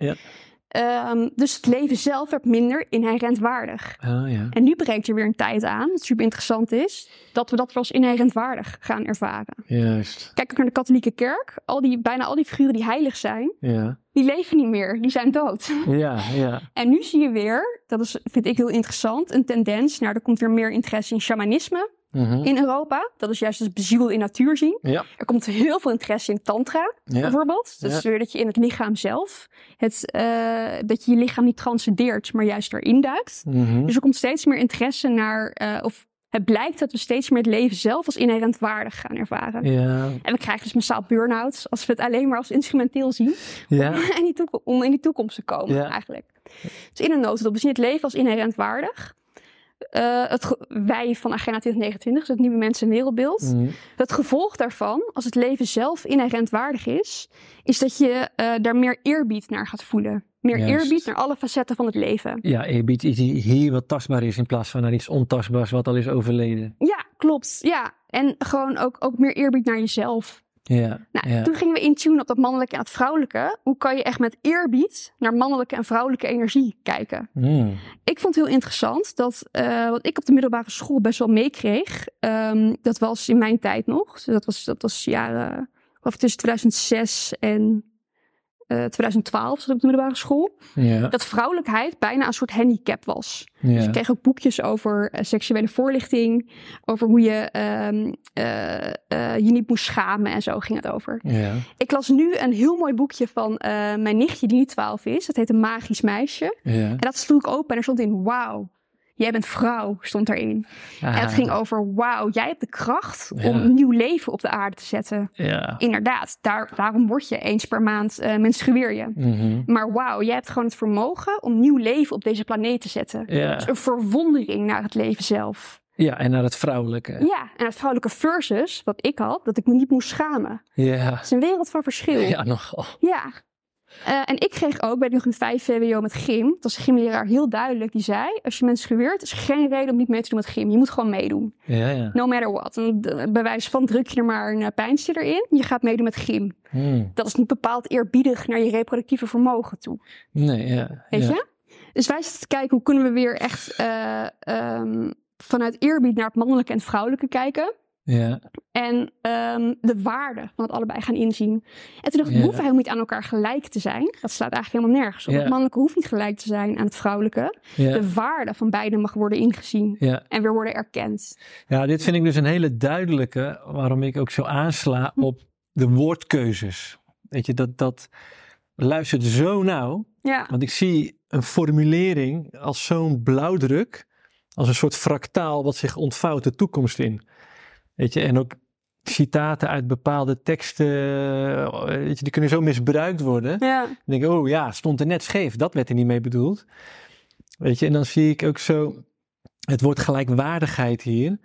Ehm, dus het leven zelf werd minder inherent waardig. Ah, ja. En nu breekt er weer een tijd aan, wat super interessant is, dat we dat als inherent waardig gaan ervaren. Juist. Kijk ook naar de katholieke kerk. Al die, bijna al die figuren die heilig zijn, Ja. die leven niet meer. Die zijn dood. [laughs] Ja, ja. En nu zie je weer, dat is, vind ik heel interessant, een tendens naar er komt weer meer interesse in shamanisme Mhm. in Europa. Dat is juist het bezield in natuur zien. Ja. Er komt heel veel interesse in tantra, Ja. bijvoorbeeld. Ja. is weer dat je in het lichaam zelf, het, eh, dat je je lichaam niet transcendeert, maar juist erin duikt. Mhm. Dus er komt steeds meer interesse naar, eh, of het blijkt dat we steeds meer het leven zelf als inherent waardig gaan ervaren. Ja. En we krijgen dus massaal burn-outs als we het alleen maar als instrumenteel zien. Ja. Om, [laughs] in die toekom- om in die toekomst te komen, Ja. eigenlijk. Dus in een notendop, we zien het leven als inherent waardig. Eh, het wij van Agenda 2029, dus het nieuwe mensen- en wereldbeeld. Mhm. Het gevolg daarvan, als het leven zelf inherent waardig is, is dat je eh, daar meer eerbied naar gaat voelen. Meer Juist. eerbied naar alle facetten van het leven. Ja, je biedt iets hier wat tastbaar is in plaats van naar iets ontastbaars wat al is overleden. Ja, klopt. Ja. En gewoon ook, ook meer eerbied naar jezelf. Ja. Nou, ja. toen gingen we intunen op dat mannelijke en het vrouwelijke. Hoe kan je echt met eerbied naar mannelijke en vrouwelijke energie kijken? Mm. Ik vond het heel interessant dat eh, wat ik op de middelbare school best wel meekreeg. ehm, dat was in mijn tijd nog. Dus dat was, dat was jaren of tussen 2006 en eh 2012 zat ik op de middelbare school. Ja. Dat vrouwelijkheid bijna een soort handicap was. Dus ik kreeg ook boekjes over eh, seksuele voorlichting. Over hoe je ehm, eh, eh, je niet moest schamen en zo ging het over. Ja. Ik las nu een heel mooi boekje van eh, mijn nichtje die nu 12 is. Dat heet Een Magisch Meisje. Ja. En dat sloeg ik open en er stond in, wauw, jij bent vrouw, stond erin. En het ging over, wauw, jij hebt de kracht Ja. om nieuw leven op de aarde te zetten. Ja. Inderdaad, daar, daarom word je eens per maand eh menstrueer je. Mhm. Maar wauw, jij hebt gewoon het vermogen om nieuw leven op deze planeet te zetten. Ja. Dus een verwondering naar het leven zelf. ja, en naar het vrouwelijke. Ja, en het vrouwelijke versus, wat ik had, dat ik me niet moest schamen. Ja. Het is een wereld van verschil. Ja, nogal. Ja. Eh, en ik kreeg ook, bij nog een 5 VWO met gym, dat was de gymleraar heel duidelijk, die zei, als je menstrueert, is geen reden om niet mee te doen met gym. Je moet gewoon meedoen. Ja, ja. No matter what. En de- bij wijze van druk je er maar een eh, pijnstiller in, je gaat meedoen met gym. Mm. Dat is niet bepaald eerbiedig naar je reproductieve vermogen toe. Nee, ja. Weet ja. je? Dus wij zitten te kijken, hoe kunnen we weer echt eh, ehm, vanuit eerbied naar het mannelijke en het vrouwelijke kijken. Ja. En ehm, de waarde van het allebei gaan inzien. En toen dacht ik, Ja. we hoeven helemaal niet aan elkaar gelijk te zijn. Dat staat eigenlijk helemaal nergens op. Ja. Het mannelijke hoeft niet gelijk te zijn aan het vrouwelijke. Ja. De waarde van beide mag worden ingezien. En weer worden erkend. ja, dit vind ik dus een hele duidelijke, waarom ik ook zo aansla op de woordkeuzes. Weet je, dat, dat luistert zo nauw. Want ik zie een formulering als zo'n blauwdruk, als een soort fractaal wat zich ontvouwt de toekomst in. Weet je, en ook citaten uit bepaalde teksten, eh, weet je, die kunnen zo misbruikt worden. ja, Dan denk ik, oh ja, stond er net scheef, dat werd er niet mee bedoeld. Weet je, en dan zie ik ook zo het woord gelijkwaardigheid hier.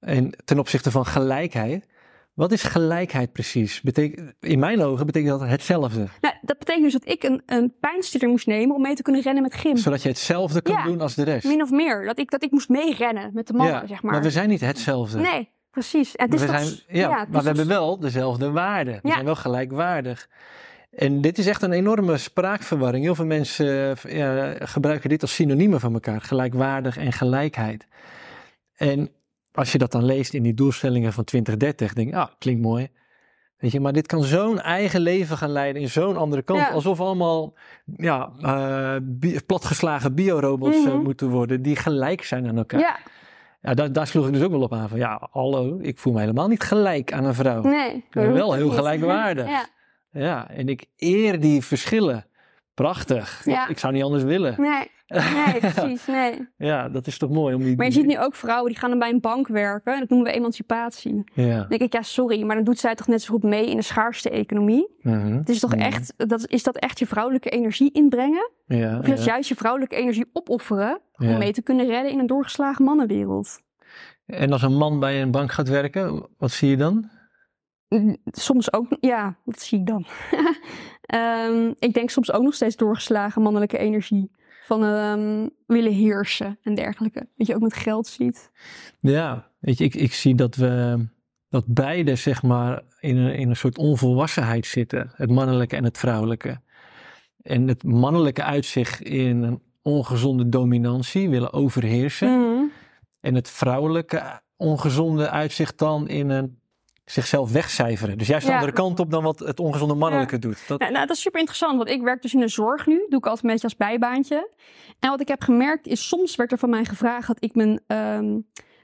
En ten opzichte van gelijkheid. Wat is gelijkheid precies? Betek- in mijn ogen betekent dat hetzelfde. nou, dat betekent dus dat ik een, een pijnstiller moest nemen om mee te kunnen rennen met gym. Zodat je hetzelfde kan Ja. doen als de rest. Min of meer. Dat ik, dat ik moest meerennen met de mannen, ja, zeg maar. we zijn niet hetzelfde. Nee, precies. En het Maar is we toch- zijn, ja, ja, het maar is we hebben wel dezelfde waarden. We Ja. zijn wel gelijkwaardig. En dit is echt een enorme spraakverwarring. Heel veel mensen eh, ja, gebruiken dit als synoniemen van elkaar. Gelijkwaardig en gelijkheid. En als je dat dan leest in die doelstellingen van 2030, denk je, ah, klinkt mooi. Weet je, maar dit kan zo'n eigen leven gaan leiden in zo'n andere kant. Ja. Alsof allemaal ja, eh, bi- platgeslagen biorobots eh, Mhm. moeten worden die gelijk zijn aan elkaar. Ja, Ja, daar, daar sloeg ik dus ook wel op aan van, ja, hallo, ik voel me helemaal niet gelijk aan een vrouw. nee. ben wel heel gelijkwaardig. Ja, Ja, en ik eer die verschillen. Prachtig. Ja. Ik, zou niet anders willen. nee. Nee, [laughs] precies. Nee. Ja, dat is toch mooi om die... Maar je ziet nu ook vrouwen die gaan dan bij een bank werken. En dat noemen we emancipatie. Ja. Dan denk ik, ja, sorry, maar dan doet zij toch net zo goed mee in de schaarste economie. Mhm. Het is toch Mhm. echt, dat, is dat echt je vrouwelijke energie inbrengen? Ja, Of is ja. juist je vrouwelijke energie opofferen Ja. om mee te kunnen redden in een doorgeslagen mannenwereld? En als een man bij een bank gaat werken, wat zie je dan? Soms ook, ja, wat zie ik dan? [laughs] Ehm, ik denk soms ook nog steeds doorgeslagen mannelijke energie. Van ehm, willen heersen en dergelijke. Wat je ook met geld ziet. Ja, weet je, ik, ik zie dat we dat beide zeg maar in een, in een soort onvolwassenheid zitten. Het mannelijke en het vrouwelijke. En het mannelijke uitzicht in een ongezonde dominantie, willen overheersen. Mhm. En het vrouwelijke ongezonde uitzicht dan in een zichzelf wegcijferen. Dus juist de Ja. andere kant op dan wat het ongezonde mannelijke doet. Dat, Nou, nou, dat is super interessant, want ik werk dus in de zorg nu. Doe ik altijd een beetje als bijbaantje. En wat ik heb gemerkt is, soms werd er van mij gevraagd dat ik mijn, ehm,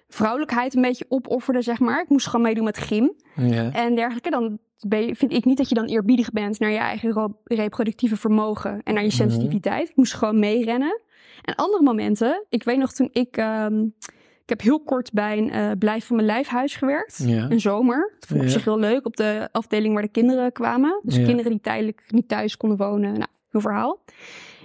vrouwelijkheid een beetje opofferde, zeg maar. Ik moest gewoon meedoen met gym Ja. en dergelijke. Dan je, vind ik niet dat je dan eerbiedig bent naar je eigen ro- reproductieve vermogen en naar je Mhm. sensitiviteit. Ik moest gewoon meerennen. En andere momenten, ik weet nog toen ik, ehm, ik heb heel kort bij een eh, blijf van mijn lijfhuis gewerkt. Ja. Een zomer. Dat vond ik op Ja. zich heel leuk op de afdeling waar de kinderen kwamen. Dus Ja. kinderen die tijdelijk niet thuis konden wonen. Nou, heel verhaal.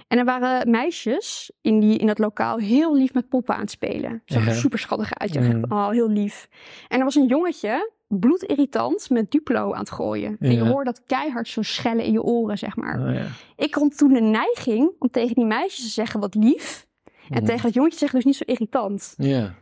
En er waren meisjes in, die, in dat lokaal heel lief met poppen aan het spelen. Zag er Ja. super schattig uit. Ja, oh, heel lief. En er was een jongetje, bloedirritant, met Duplo aan het gooien. En je hoorde dat keihard zo schellen in je oren, zeg maar. Oh, ja. Ik had toen de neiging om tegen die meisjes te zeggen wat lief. En Mhm. tegen dat jongetje zeggen dus niet zo irritant.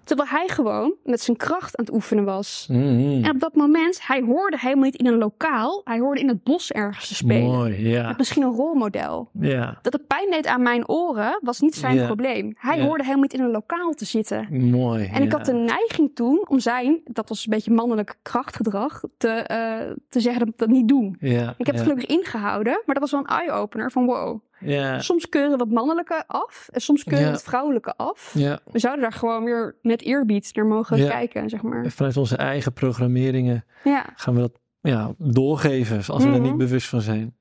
Terwijl hij gewoon met zijn kracht aan het oefenen was. Mhm. En op dat moment, hij hoorde helemaal niet in een lokaal. Hij hoorde in het bos ergens te spelen. Mooi. Met misschien een rolmodel. Ja, Dat het pijn deed aan mijn oren, was niet zijn probleem. Hij hoorde helemaal niet in een lokaal te zitten. mooi. En ik had de neiging toen om zijn, dat was een beetje mannelijk krachtgedrag, te, eh, te zeggen dat ik dat niet doe. Ja, Ik heb het gelukkig ingehouden, maar dat was wel een eye-opener van wow. Ja, Soms keuren we het mannelijke af en soms keuren we het vrouwelijke af. We zouden daar gewoon weer met eerbied naar mogen kijken, zeg maar. Vanuit onze eigen programmeringen gaan we dat ja, doorgeven als we er Mhm. niet bewust van zijn.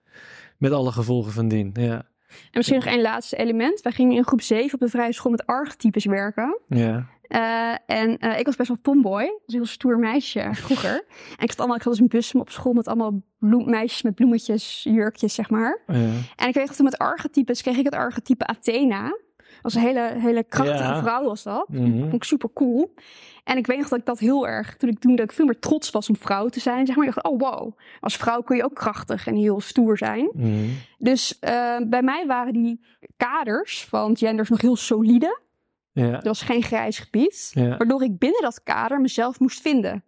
Met alle gevolgen van dien. Ja, en misschien nog één laatste element. Wij gingen in groep 7 op de vrije school met archetypes werken. ja, Eh, en eh, ik was best wel tomboy. Ik was een heel stoer meisje vroeger. [laughs] en ik had allemaal, ik had dus een bus op school met allemaal bloem, meisjes met bloemetjes, jurkjes, zeg maar. ja. En ik weet nog toen met archetypes kreeg ik het archetype Athena. Dat was een hele, hele krachtige Ja. vrouw was dat. Mhm. Vond ik super cool. En ik weet nog dat ik dat heel erg, toen ik, toen dat ik veel meer trots was om vrouw te zijn, zeg maar. Ik dacht, oh wow, als vrouw kun je ook krachtig en heel stoer zijn. Mhm. Dus eh, bij mij waren die kaders van genders nog heel solide. Ja, Er was geen grijs gebied. ja. Waardoor ik binnen dat kader mezelf moest vinden.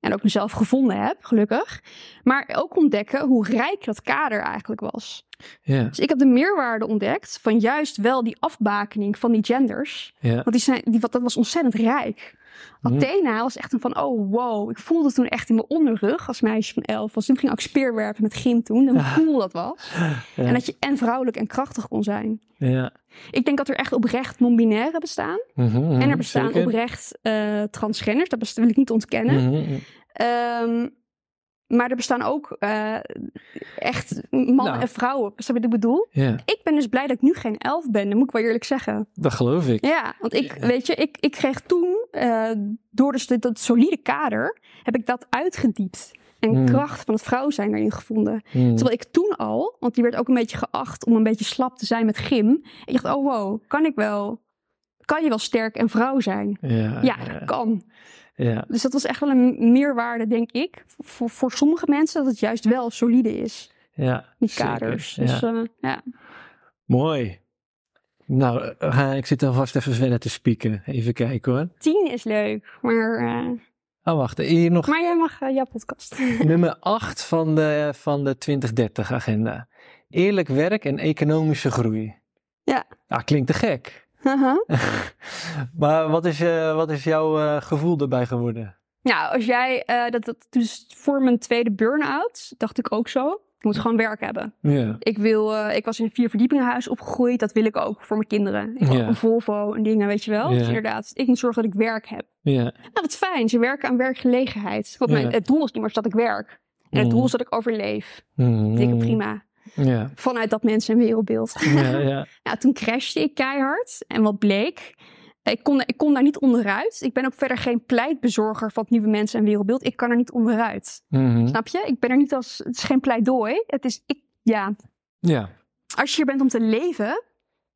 En ook mezelf gevonden heb, gelukkig. Maar ook ontdekken hoe rijk dat kader eigenlijk was. ja, Dus ik heb de meerwaarde ontdekt van juist wel die afbakening van die genders. ja. Want die zijn, die, wat- dat was ontzettend rijk. Mhm. Athena was echt een van, oh wow. Ik voelde toen echt in mijn onderrug als meisje van elf. Was toen ging ik ook speerwerpen met gym toen. En hoe cool dat was. Ja. En dat je en vrouwelijk en krachtig kon zijn. ja. Ik denk dat er echt oprecht non-binaire bestaan. Mhm, mhm, En er bestaan zeker. oprecht eh, transgenders. Dat wil ik niet ontkennen. Mhm, Ehm, maar er bestaan ook eh, echt mannen Nou. en vrouwen. Snap je wat ik bedoel? Ik ben dus blij dat ik nu geen elf ben. Dat moet ik wel eerlijk zeggen. dat geloof ik. Ja, want ik, weet je, ik, ik kreeg toen, eh, door dus dit- dat solide kader, heb ik dat uitgediept. En Mm. kracht van het vrouw zijn erin gevonden. Mhm. Terwijl ik toen al, want die werd ook een beetje geacht om een beetje slap te zijn met gym. Ik dacht, oh wow, kan ik wel, kan je wel sterk en vrouw zijn? Ja, Ja, dat kan. ja. Dus dat was echt wel een meerwaarde, denk ik, voor, voor sommige mensen, dat het juist wel solide is, ja. die zeker, kaders. ja. Dus eh, ja. Mooi. Nou, eh, ik zit alvast even verder te spieken. Even kijken hoor. Tien is leuk, maar, eh, Oh, wacht. Hier nog maar jij mag eh, jouw podcast. [laughs] nummer 8 van de, van de 2030-agenda. Eerlijk werk en economische groei. Ja. Ah, klinkt te gek. Haha. [laughs] Maar wat is, eh, wat is jouw eh, gevoel erbij geworden? Nou, als jij, eh, dat, dat, dus voor mijn tweede burn-out, dacht ik ook zo. Ik moet gewoon werk hebben. Ik, wil, eh, ik was in een vierverdiepingenhuis opgegroeid. Dat wil ik ook voor mijn kinderen. Ik ook een Volvo en dingen, weet je wel. Dus inderdaad, ik moet zorgen dat ik werk heb. Nou, wat fijn. Ze werken aan werkgelegenheid. Want mijn, het doel is niet maar dat ik werk. En het Mhm. doel is dat ik overleef. Mhm. Dikke prima. Vanuit dat mensen- en wereldbeeld. Ja, ja. [laughs] nou, toen crashte ik keihard. En wat bleek? Ik kon, ik kon daar niet onderuit. Ik ben ook verder geen pleitbezorger van het nieuwe mensen- en wereldbeeld. Ik kan er niet onderuit. Mhm. Snap je? Ik ben er niet als. Het is geen pleidooi. Het is. Ik, ja. Ja. Als je hier bent om te leven.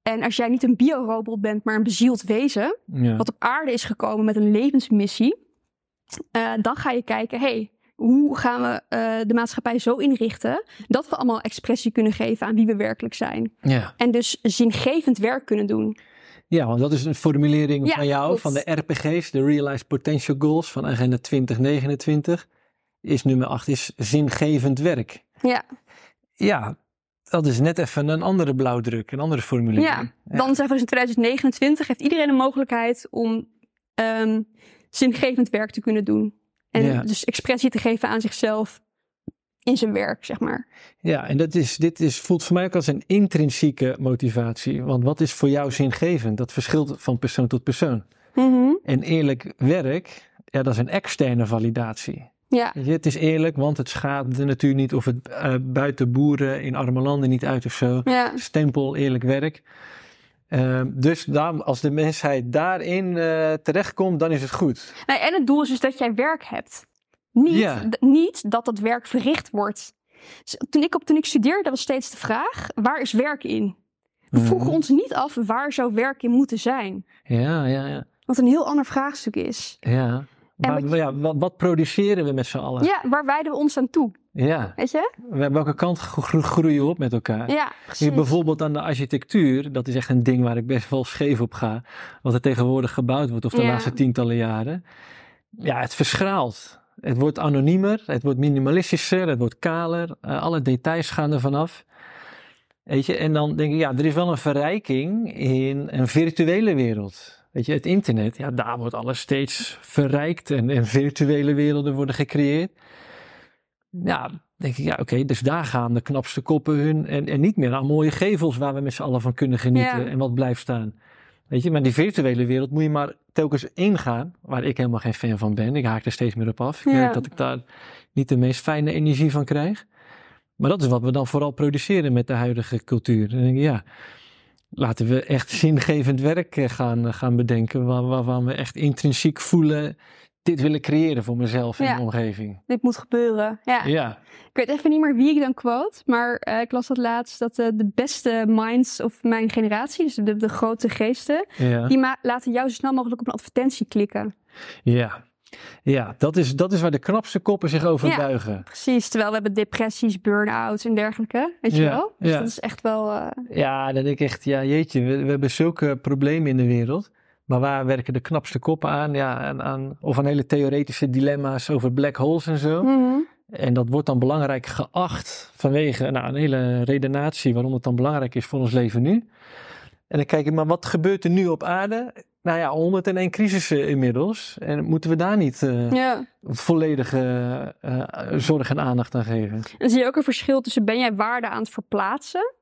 En als jij niet een biorobot bent, maar een bezield wezen. Ja. Wat op aarde is gekomen met een levensmissie. eh, dan ga je kijken. hey, hoe gaan we eh, de maatschappij zo inrichten. dat we allemaal expressie kunnen geven aan wie we werkelijk zijn. Ja. En dus zingevend werk kunnen doen. Ja, want dat is een formulering Ja, van jou, van de RPG's, de Realized Potential Goals van Agenda 2029. Is nummer 8 is zingevend werk. Ja. Ja, dat is net even een andere blauwdruk, een andere formulering. Ja, dan zeggen we dus in 2029 heeft iedereen de mogelijkheid om ehm, zingevend werk te kunnen doen. En Ja. dus expressie te geven aan zichzelf in zijn werk, zeg maar. Ja, en dat is, dit is, voelt voor mij ook als een intrinsieke motivatie. Want wat is voor jou zingevend? Dat verschilt van persoon tot persoon. Mhm. En eerlijk werk, ja, dat is een externe validatie. Ja. Je, het is eerlijk, want het schaadt de natuur niet of het eh, buiten boeren in arme landen niet uit of zo. Ja. Stempel eerlijk werk. Ehm, dus als de mensheid daarin eh, terechtkomt, dan is het goed. Nee, en het doel is dus dat jij werk hebt. Niet, niet dat dat werk verricht wordt. Dus toen, ik op, toen ik studeerde was steeds de vraag, waar is werk in? We vroegen Mhm. ons niet af, waar zou werk in moeten zijn? Ja, ja, ja. Wat een heel ander vraagstuk is. ja. En Maar, wat ja, wat, wat produceren we met z'n allen? Ja, waar wijden we ons aan toe? Ja. Weet je? Wel- Welke kant gro- groeien we op met elkaar? Ja, precies. bijvoorbeeld aan de architectuur, dat is echt een ding waar ik best wel scheef op ga. Wat er tegenwoordig gebouwd wordt, of de Ja. laatste tientallen jaren. Ja, het verschraalt. Het wordt anoniemer, het wordt minimalistischer, het wordt kaler. eh, alle details gaan er vanaf. Weet je, en dan denk ik, ja, er is wel een verrijking in een virtuele wereld. Weet je, het internet, ja, daar wordt alles steeds verrijkt en, en virtuele werelden worden gecreëerd. Ja, denk ik, ja, oké, dus daar gaan de knapste koppen hun. En, en niet meer aan mooie gevels waar we met z'n allen van kunnen genieten Ja. en wat blijft staan. Weet je, maar die virtuele wereld moet je maar telkens ingaan, waar ik helemaal geen fan van ben. Ik haak er steeds meer op af. Ik Ja. merk dat ik daar niet de meest fijne energie van krijg. Maar dat is wat we dan vooral produceren met de huidige cultuur. En denk ik, ja, laten we echt zingevend werk eh, gaan, gaan bedenken, waar, waarvan we echt intrinsiek voelen, dit willen creëren voor mezelf en Ja. omgeving. Dit moet gebeuren. Ja. Ja, Ik weet even niet meer wie ik dan quote, maar eh, ik las dat laatst dat eh, de beste minds of mijn generatie, dus de, de grote geesten, ja. die laten jou zo snel mogelijk op een advertentie klikken. Ja, ja dat, is, dat is waar de knapste koppen zich over Ja. buigen. Precies, terwijl we hebben depressies, burn-outs en dergelijke, weet je wel? Dus ja. dat is echt wel... eh, Ja, dan denk ik echt, ja jeetje, we, we hebben zulke problemen in de wereld. Maar waar werken de knapste koppen aan? Ja, aan, aan of aan hele theoretische dilemma's over black holes en zo. mhm. En dat wordt dan belangrijk geacht vanwege nou, een hele redenatie waarom het dan belangrijk is voor ons leven nu. En dan kijk ik, maar wat gebeurt er nu op aarde? Nou ja, 101 crisissen inmiddels. En moeten we daar niet eh, Ja. volledige eh, zorg en aandacht aan geven? En dan zie je ook een verschil tussen ben jij waarde aan het verplaatsen?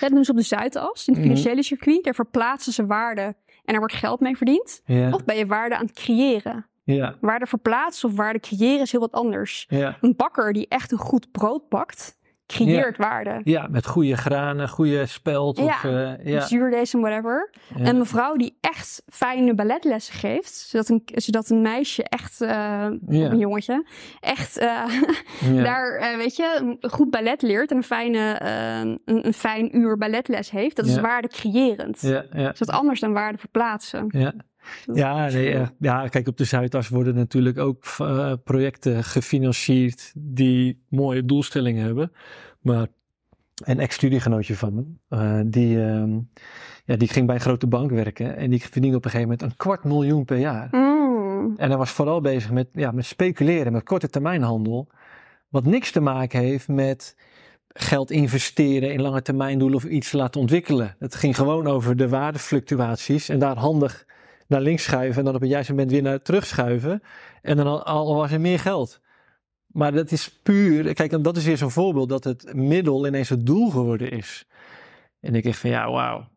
Dat doen ze op de Zuidas, in het Mhm. financiële circuit. Daar verplaatsen ze waarde en daar wordt geld mee verdiend. Ja, Of ben je waarde aan het creëren? ja, Waarde verplaatsen of waarde creëren is heel wat anders. ja. Een bakker die echt een goed brood bakt, creëert waarde. Ja, met goede granen, goede speld. Of, Ja. eh, ja. Zuurdees en whatever. Ja. Een mevrouw die echt fijne balletlessen geeft. Zodat een, zodat een meisje echt, eh, Ja. of een jongetje, echt eh, [laughs] Ja. daar, weet je, goed ballet leert. En een, fijne, een, een fijn uur balletles heeft. Dat is Ja. waarde creërend. Ja, ja, Dat is wat anders dan waarde verplaatsen. ja. Ja, nee, eh, ja, kijk, op de Zuidas worden natuurlijk ook eh, projecten gefinancierd die mooie doelstellingen hebben. Maar een ex-studiegenootje van me, eh, die, ehm, ja, die ging bij een grote bank werken en die verdiende op een gegeven moment een kwart miljoen per jaar. Mm. En hij was vooral bezig met, ja, met speculeren, met korte termijnhandel. Wat niks te maken heeft met geld investeren in lange termijn doelen of iets laten ontwikkelen. Het ging gewoon over de waardefluctuaties en daar handig naar links schuiven en dan op het juiste moment weer naar terug schuiven. En dan al, al was er meer geld. Maar dat is puur, kijk, en dat is weer zo'n voorbeeld dat het middel ineens het doel geworden is. En ik dacht van ja, wauw.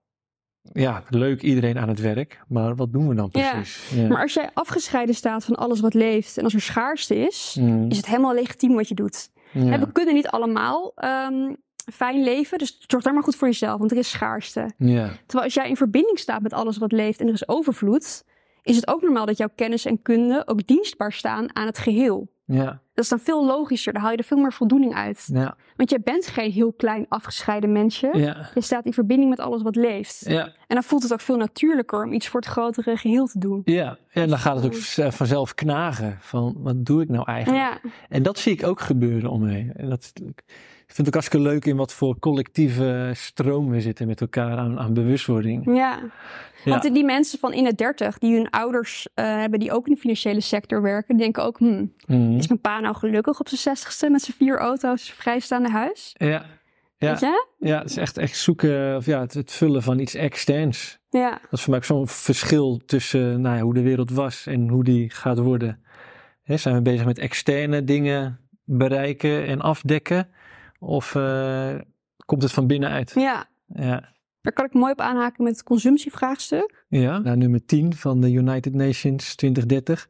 Ja, leuk iedereen aan het werk, maar wat doen we dan precies? Ja. Maar als jij afgescheiden staat van alles wat leeft en als er schaarste is, Mm, is het helemaal legitiem wat je doet. ja. En we kunnen niet allemaal fijn leven, dus zorg daar maar goed voor jezelf, want er is schaarste. Terwijl als jij in verbinding staat met alles wat leeft en er is overvloed, is het ook normaal dat jouw kennis en kunde ook dienstbaar staan aan het geheel. ja, Dat is dan veel logischer, daar haal je er veel meer voldoening uit. ja, Want jij bent geen heel klein afgescheiden mensje. ja, Je staat in verbinding met alles wat leeft. ja, En dan voelt het ook veel natuurlijker om iets voor het grotere geheel te doen. ja. En dan gaat het ook v- vanzelf knagen van wat doe ik nou eigenlijk? Ja, En dat zie ik ook gebeuren om me heen. En dat, ik vind het ook hartstikke leuk in wat voor collectieve stroom we zitten met elkaar aan, aan bewustwording. ja. Want die mensen van in de dertig die hun ouders eh, hebben die ook in de financiële sector werken, denken ook, hmm, Mhm. is mijn pa nou gelukkig op zijn zestigste met zijn vier auto's, vrijstaande huis? Ja, ja, Weet je? ja, het is echt, echt zoeken, of ja, het, het vullen van iets externs. Ja, Dat is voor mij ook zo'n verschil tussen nou ja, hoe de wereld was en hoe die gaat worden. Hè, zijn we bezig met externe dingen bereiken en afdekken? Of eh, komt het van binnenuit? ja. Ja, Daar kan ik mooi op aanhaken met het consumptievraagstuk. Ja, nou, nummer 10 van de United Nations 2030.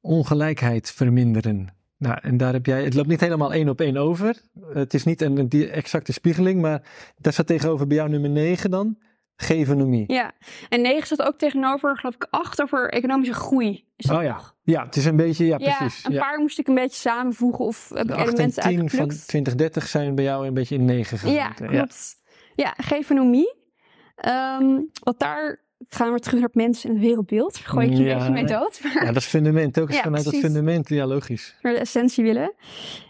Ongelijkheid verminderen. Nou, en daar heb jij, het loopt niet helemaal één op één over. Het is niet een, die exacte spiegeling, maar daar staat tegenover bij jou nummer 9 dan. Gevenomie. Ja, en 9 staat ook tegenover, geloof ik, 8 over economische groei. Is dat Oh ja. nog? Ja, het is een beetje, ja, Ja, precies. een ja. paar moest ik een beetje samenvoegen of heb De ik 8 en elementen 10 van uitgeplukt. 2030 zijn bij jou een beetje in 9 gegaan. Ja, klopt. Ja, gevenomie. Ehm, wat daar gaan we terug naar het mens en het wereldbeeld. Gooi ik je Ja. een beetje mee dood. Maar Ja, dat is fundament. Ook eens Ja, vanuit dat fundament. Ja, logisch. naar de essentie willen.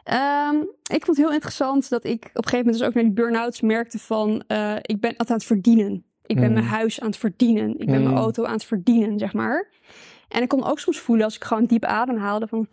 Ehm, ik vond het heel interessant dat ik op een gegeven moment dus ook naar die burn-outs merkte van... eh, ik ben altijd aan het verdienen. Ik ben Mm. mijn huis aan het verdienen. Ik ben Mm. mijn auto aan het verdienen, zeg maar. En ik kon ook soms voelen als ik gewoon diep adem haalde van...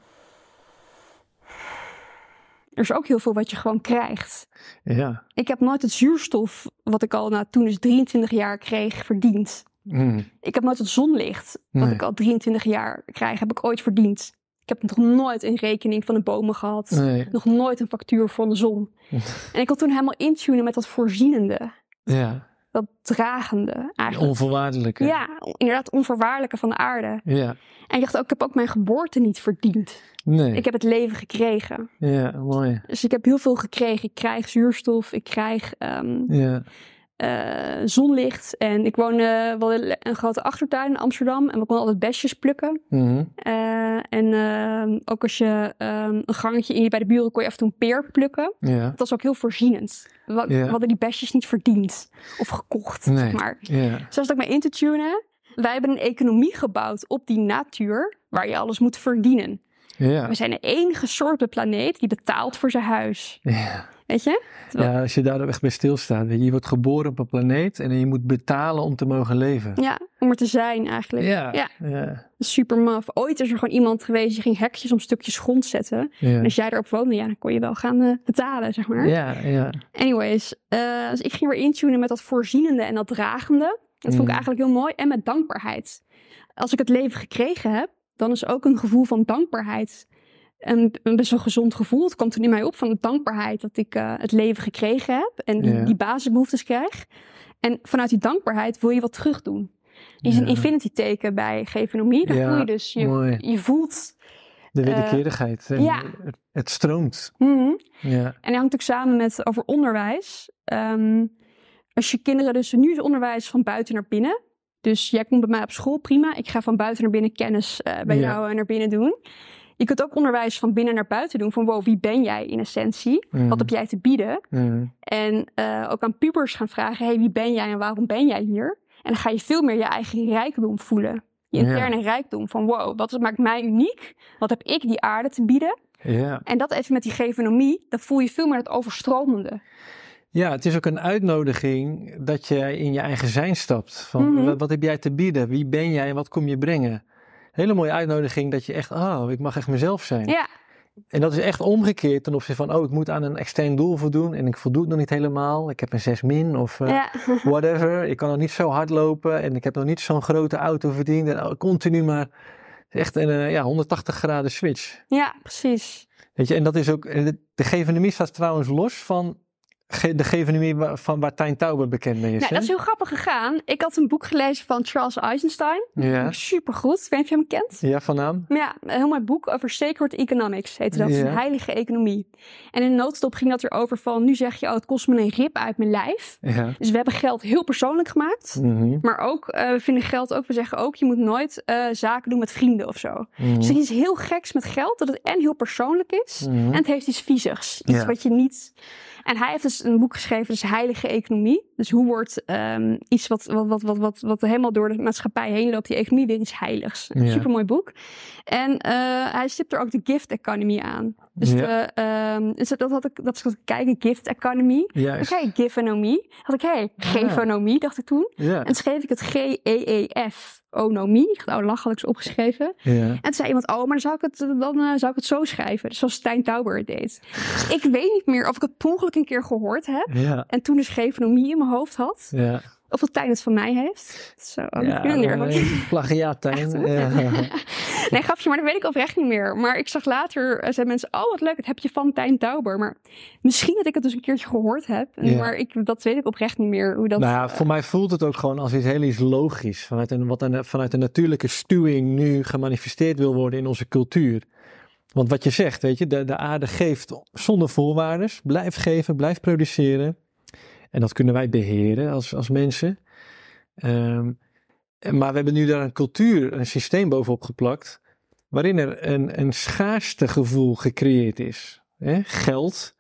Er is ook heel veel wat je gewoon krijgt. Ja. Ik heb nooit het zuurstof, wat ik al nou, toen dus 23 jaar kreeg, verdiend. Mm. Ik heb nooit het zonlicht, wat Nee. ik al 23 jaar krijg, heb ik ooit verdiend. Ik heb nog nooit een rekening van de bomen gehad. Nee. Nog nooit een factuur van de zon. [laughs] en ik kon toen helemaal intunen met dat voorzienende. Ja. Dat dragende eigenlijk. Onvoorwaardelijke. Ja, inderdaad onvoorwaardelijke van de aarde. Ja. En ik dacht ook, ik heb ook mijn geboorte niet verdiend. Nee. Ik heb het leven gekregen. Ja, mooi. Dus ik heb heel veel gekregen. Ik krijg zuurstof, ik krijg ehm, Ja. Eh, zonlicht. En ik woon eh, wel een grote achtertuin in Amsterdam. En we konden altijd besjes plukken. Mhm. Eh, en ehm, ook als je ehm, een gangetje in je bij de buren kon je af en toe een peer plukken. Dat was ook heel voorzienend. We, hadden die besjes niet verdiend of gekocht, Nee. zeg maar. Ja. Zo was het ook mee in te tunen. Wij hebben een economie gebouwd op die natuur waar je alles moet verdienen. We zijn de enige soort op de planeet die betaalt voor zijn huis. Ja. Weet je? ja, als je daar echt bij stilstaat. Weet je, je wordt geboren op een planeet en je moet betalen om te mogen leven. Ja, om er te zijn eigenlijk. Ja. ja. Ja. Super maf. Ooit is er gewoon iemand geweest die ging hekjes om stukjes grond zetten. Ja. En als jij erop woonde, ja, dan kon je wel gaan eh, betalen, zeg maar. Ja, ja. Anyways, eh, dus ik ging weer intunen met dat voorzienende en dat dragende. Dat vond ik Mm. eigenlijk heel mooi. En met dankbaarheid. Als ik het leven gekregen heb, dan is ook een gevoel van dankbaarheid een, een best wel gezond gevoel. Het kwam toen in mij op van de dankbaarheid dat ik eh, het leven gekregen heb. En die, Ja. die basisbehoeftes krijg. En vanuit die dankbaarheid wil je wat terug doen. Er is een infinity teken bij gevenomie. Ja, voel je dus, je, Mooi. je voelt... De eh, wederkerigheid. Ja. het, het stroomt. mhm. Ja. En dat hangt ook samen met over onderwijs. Ehm, als je kinderen dus nu is onderwijs van buiten naar binnen. Dus jij komt bij mij op school, prima. Ik ga van buiten naar binnen kennis eh, bij jou en naar binnen doen. Je kunt ook onderwijs van binnen naar buiten doen. Van wow, wie ben jij in essentie? Mm. Wat heb jij te bieden? Mm. En eh, ook aan pubers gaan vragen, hey, wie ben jij en waarom ben jij hier? En dan ga je veel meer je eigen rijkdom voelen. Je interne rijkdom van wow, wat maakt mij uniek? Wat heb ik die aarde te bieden? Ja. En dat even met die gevenomie, dan voel je veel meer het overstromende. Ja, het is ook een uitnodiging dat je in je eigen zijn stapt. Van Mhm. wat, wat heb jij te bieden? Wie ben jij en wat kom je brengen? Hele mooie uitnodiging dat je echt, oh, ik mag echt mezelf zijn. Ja, En dat is echt omgekeerd ten opzichte van, oh, ik moet aan een extern doel voldoen en ik voldoe het nog niet helemaal. Ik heb een 6 min of eh, ja. [laughs] whatever. Ik kan nog niet zo hard lopen en ik heb nog niet zo'n grote auto verdiend. En oh, continu maar, echt een eh, ja, 180 graden switch. ja, precies. Weet je, en dat is ook, de, de gevenemie staat trouwens los van de gevenemie wa- van waar Tijn Tauber bekend mee is. Nou, dat is heel grappig gegaan. Ik had een boek gelezen van Charles Eisenstein. Ja. Super goed. Ik weet niet of je hem kent. ja, van naam. Maar ja, een heel mooi boek over sacred economics heette dat. Ja. Een heilige economie. En in de noodstop ging dat erover van, nu zeg je, oh, het kost me een rib uit mijn lijf. Ja. Dus we hebben geld heel persoonlijk gemaakt. Mhm. Maar ook, eh, we vinden geld ook, we zeggen ook, je moet nooit eh, zaken doen met vrienden of zo. Mhm. Dus er is iets heel geks met geld, dat het en heel persoonlijk is, Mhm. en het heeft iets viezigs. Iets Ja. wat je niet... En hij heeft dus een boek geschreven, dus Heilige Economie. Dus hoe wordt ehm, iets wat, wat, wat, wat, wat, wat helemaal door de maatschappij heen loopt, die economie, weer iets heiligs. Een Ja. supermooi boek. En eh, hij stipt er ook de gift economy aan. Dus Ja. de, ehm, dus dat had ik, dat is ik kijken, gift economy. Juist. Givenomie. Had ik, hé, hey, gevonomie, dacht ik toen. Ja. En schreef ik het G-E-E-F, onomie. Ik had lachelijks opgeschreven. Ja. En toen zei iemand, oh, maar dan zou ik het, dan, eh, zou ik het zo schrijven. Dus zoals Stijn Tauber het deed. Dus ik weet niet meer of ik het per ongeluk een keer gehoord heb. En toen dus gevonomie in mijn hoofd had. Of dat Tijn het van mij heeft. Zo, oh, Ja. Echt? Ja. [laughs] Nee, grapje, maar dat weet ik oprecht niet meer. Maar ik zag later, eh, zeiden mensen, oh wat leuk, dat heb je van Tijn Tauber. Maar misschien dat ik het dus een keertje gehoord heb. Ja. Maar ik, dat weet ik oprecht niet meer. Hoe dat, Nou ja, voor mij voelt het ook gewoon als iets heel iets logisch. Vanuit een, wat een, vanuit een natuurlijke stuwing nu gemanifesteerd wil worden in onze cultuur. Want wat je zegt, weet je, de, de aarde geeft zonder voorwaarden. Blijft geven, blijft produceren. En dat kunnen wij beheren als, als mensen. Ehm, maar we hebben nu daar een cultuur, een systeem bovenop geplakt. Waarin er een, een schaarste gevoel gecreëerd is. Hè? Geld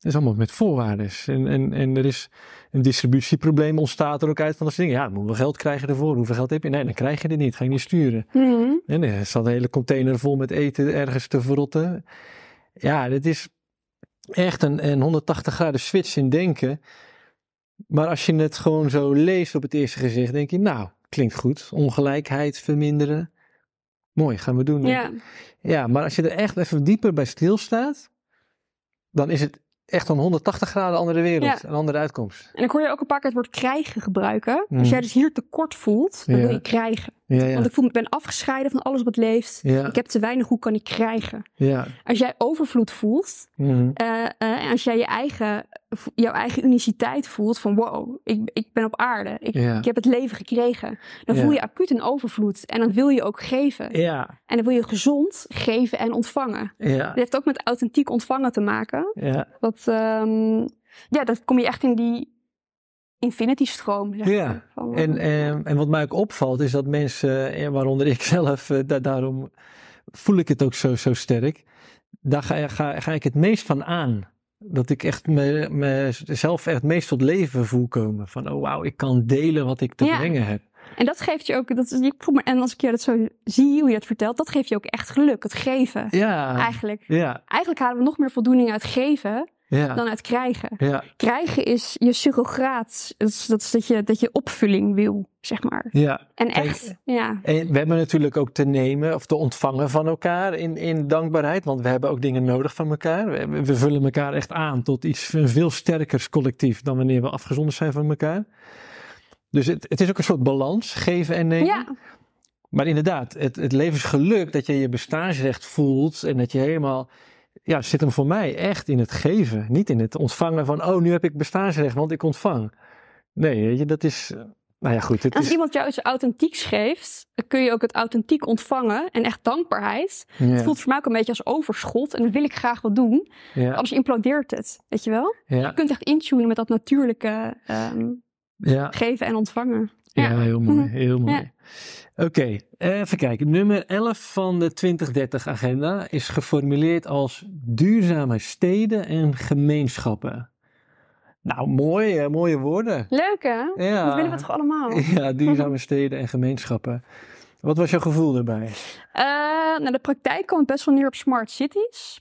is allemaal met voorwaarden. En, en, en er is een distributieprobleem ontstaat er ook uit van dat soort dingen. Ja, hoeveel geld krijg je ervoor? Hoeveel geld heb je? Nee, dan krijg je er niet. Ga je niet sturen. Mhm. En er staat een hele container vol met eten ergens te verrotten. Ja, dit is echt een, een 180 graden switch in denken. Maar als je het gewoon zo leest op het eerste gezicht, denk je, nou, klinkt goed. Ongelijkheid verminderen. Mooi, gaan we doen. Ja. Ja, maar als je er echt even dieper bij stilstaat, dan is het echt een 180 graden andere wereld, Ja. een andere uitkomst. En ik hoor je ook een paar keer het woord krijgen gebruiken. Als jij dus hier tekort voelt, dan Ja. wil je krijgen. Ja, ja. Want ik voel, ik ben afgescheiden van alles wat leeft. Ja, Ik heb te weinig, hoe kan ik krijgen? ja. Als jij overvloed voelt, en als jij je eigen, jouw eigen uniciteit voelt van wow, ik, ik ben op aarde, ik, ik heb het leven gekregen. Dan voel je acuut een overvloed en dan wil je ook geven. Ja, En dan wil je gezond geven en ontvangen. Dat heeft ook met authentiek ontvangen te maken. ja. Dat, ehm, ja, dan kom je echt in die infinity stroom. Zeg Ja. Van, En, eh, en, en wat mij ook opvalt is dat mensen, eh, waaronder ik [laughs] zelf, eh, da- daarom voel ik het ook zo, zo sterk. Daar ga, ga, ga ik het meest van aan. Dat ik echt me, mezelf echt het meest tot leven voel komen. Van, oh wauw, ik kan delen wat ik te Ja. brengen heb. En dat geeft je ook, dat is, ik voel me, en als ik je dat zo zie, hoe je het vertelt, dat geeft je ook echt geluk. Het geven, Ja, eigenlijk. ja, Eigenlijk halen we nog meer voldoening uit geven ja, dan uit krijgen. ja, Krijgen is je surrogaat. Dat is dat, is dat, je, dat je opvulling wil, zeg maar. ja. En echt, ja. En we hebben natuurlijk ook te nemen of te ontvangen van elkaar in, in dankbaarheid. Want we hebben ook dingen nodig van elkaar. We, we vullen elkaar echt aan tot iets een veel sterkers collectief dan wanneer we afgezonderd zijn van elkaar. Dus het, het is ook een soort balans, geven en nemen. Ja, Maar inderdaad, het, het levensgeluk dat je je bestaansrecht voelt en dat je helemaal, ja, zit hem voor mij echt in het geven. Niet in het ontvangen van, oh, nu heb ik bestaansrecht, want ik ontvang. Nee, weet je, dat is, eh, nou ja, goed. Het als is, iemand jou iets authentieks geeft, kun je ook het authentiek ontvangen. En echt dankbaarheid. ja, Het voelt voor mij ook een beetje als overschot. En dan wil ik graag wat doen. ja, Anders implodeert het, weet je wel? ja, Je kunt echt intunen met dat natuurlijke ehm, geven en ontvangen. Ja, heel mooi. Mhm. Heel mooi. Oké, even kijken. Nummer 11 van de 2030-agenda is geformuleerd als duurzame steden en gemeenschappen. Nou, mooi, eh, mooie woorden. Leuk hè? Ja. Dat willen we toch allemaal? [laughs] Ja, duurzame steden en gemeenschappen. Wat was jouw gevoel erbij? Eh, nou, de praktijk komt best wel neer op smart cities.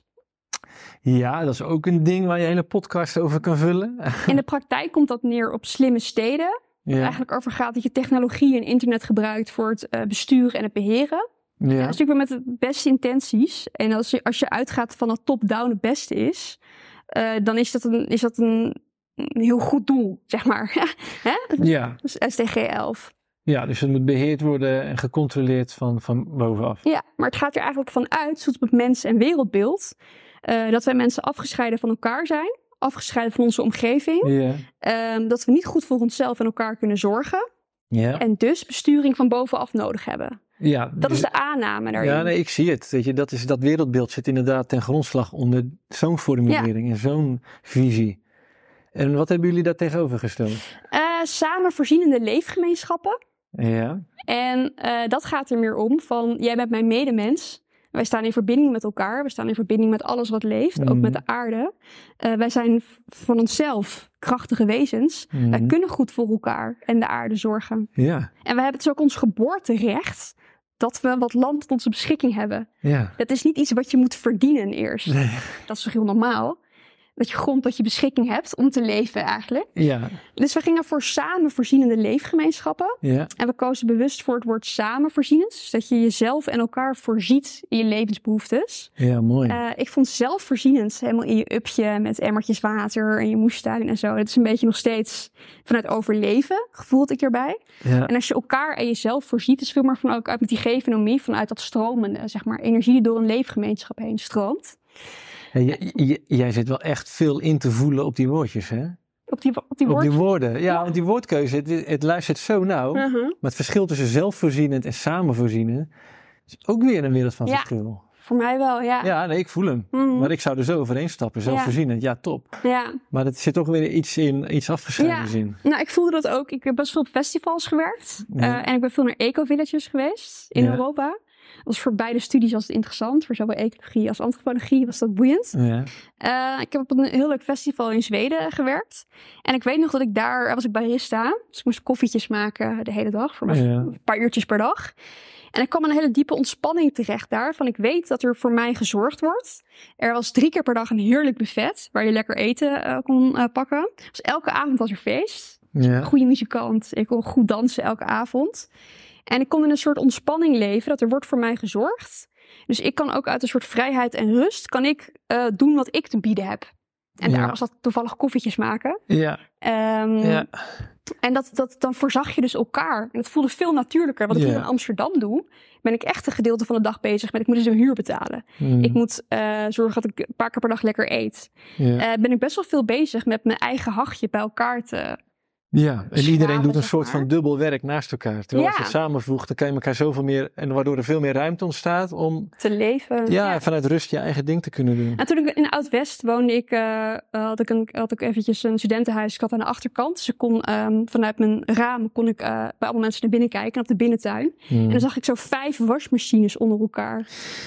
Ja, dat is ook een ding waar je hele podcast over kan vullen. In de praktijk komt dat neer op slimme steden. Ja, Eigenlijk over gaat dat je technologie en internet gebruikt voor het eh, besturen en het beheren. Ja. ja, Dat is natuurlijk weer met de beste intenties. En als je, als je uitgaat van dat top-down het beste is, eh, dan is dat, een, is dat een, een heel goed doel, zeg maar. [laughs] Hè? ja. Dus SDG 11. ja, dus het moet beheerd worden en gecontroleerd van, van bovenaf. Ja, maar het gaat er eigenlijk van uit, zoals op het mens- en wereldbeeld, eh, dat wij mensen afgescheiden van elkaar zijn, afgescheiden van onze omgeving, ehm, dat we niet goed voor onszelf en elkaar kunnen zorgen en dus besturing van bovenaf nodig hebben. ja Dat is de aanname daarin. Ja, nee, ik zie het. Weet je, dat, is, dat wereldbeeld zit inderdaad ten grondslag onder zo'n formulering en zo'n visie. En wat hebben jullie daar tegenover gesteld? Eh, samen voorzienende leefgemeenschappen. Ja, En eh, dat gaat er meer om van, jij bent mijn medemens. Wij staan in verbinding met elkaar. We staan in verbinding met alles wat leeft, ook met de aarde. Eh, wij zijn van onszelf krachtige wezens. Wij Mhm. kunnen goed voor elkaar en de aarde zorgen. ja, En we hebben het is ook ons geboorterecht dat we wat land tot onze beschikking hebben. ja. Dat is niet iets wat je moet verdienen eerst. Nee. Dat is toch heel normaal? Dat je grond tot je beschikking hebt om te leven eigenlijk. Ja, Dus we gingen voor samenvoorzienende leefgemeenschappen. ja, En we kozen bewust voor het woord samenvoorzienend. Dus dat je jezelf en elkaar voorziet in je levensbehoeftes. ja, mooi. Eh, ik vond zelfvoorzienend helemaal in je upje met emmertjes water en je moestuin en zo. Dat is een beetje nog steeds vanuit overleven, gevoeld ik erbij. ja, En als je elkaar en jezelf voorziet, is veel meer van ook uit met die gevenomie, vanuit dat stromende, zeg maar, energie die door een leefgemeenschap heen stroomt. Hey, j- j- jij zit wel echt veel in te voelen op die woordjes, hè? Op die, op die Op die woorden. Ja, Ja. want die woordkeuze, het, het luistert zo nauw. Mhm. Maar het verschil tussen zelfvoorzienend en samenvoorzienend is ook weer een wereld van Ja. verschil. Voor mij wel, ja. Ja, nee, ik voel hem. Mhm. Maar ik zou er zo overheen stappen, zelfvoorzienend. Ja, top. ja. Maar het zit toch weer iets in, iets afgescheiden Ja. zin. Nou, ik voelde dat ook. Ik heb best veel op festivals gewerkt. Ja. Eh, en ik ben veel naar eco-villages geweest in Ja. Europa. Was voor beide studies was het interessant. Voor zowel ecologie als antropologie was dat boeiend. Ja. Eh, ik heb op een heel leuk festival in Zweden gewerkt. En ik weet nog dat ik daar, was ik barista. Dus ik moest koffietjes maken de hele dag. Voor Ja. een paar uurtjes per dag. En ik kwam een hele diepe ontspanning terecht daar. Van ik weet dat er voor mij gezorgd wordt. Er was drie keer per dag een heerlijk buffet. Waar je lekker eten eh, kon eh, pakken. Dus elke avond was er feest. Ja. Goede muzikant. Ik kon goed dansen elke avond. En ik kon in een soort ontspanning leven. Dat er wordt voor mij gezorgd. Dus ik kan ook uit een soort vrijheid en rust. Kan ik eh, doen wat ik te bieden heb. En Ja. daar was dat toevallig koffietjes maken. Ja. Ehm, Ja. En dat, dat, dan voorzag je dus elkaar. En dat voelde veel natuurlijker. Wat ik Ja. in Amsterdam doe, ben ik echt een gedeelte van de dag bezig met ik moet dus een huur betalen. Mm. Ik moet eh, zorgen dat ik een paar keer per dag lekker eet. ja. Eh, ben ik best wel veel bezig met mijn eigen hachje bij elkaar te... Ja, en iedereen doet een soort van dubbel werk naast elkaar. Terwijl als je het samenvoegt, dan kan je elkaar zoveel meer... En waardoor er veel meer ruimte ontstaat om te leven. ja, vanuit rust je eigen ding te kunnen doen. En toen ik in Oud-West woonde, ik, eh, eh, had, ik een, had ik eventjes een studentenhuis. Ik had aan de achterkant. Dus ik kon ehm, vanuit mijn raam kon ik, eh, bij allemaal mensen naar binnen kijken. Op de binnentuin. Mm. En dan zag ik zo vijf wasmachines onder elkaar.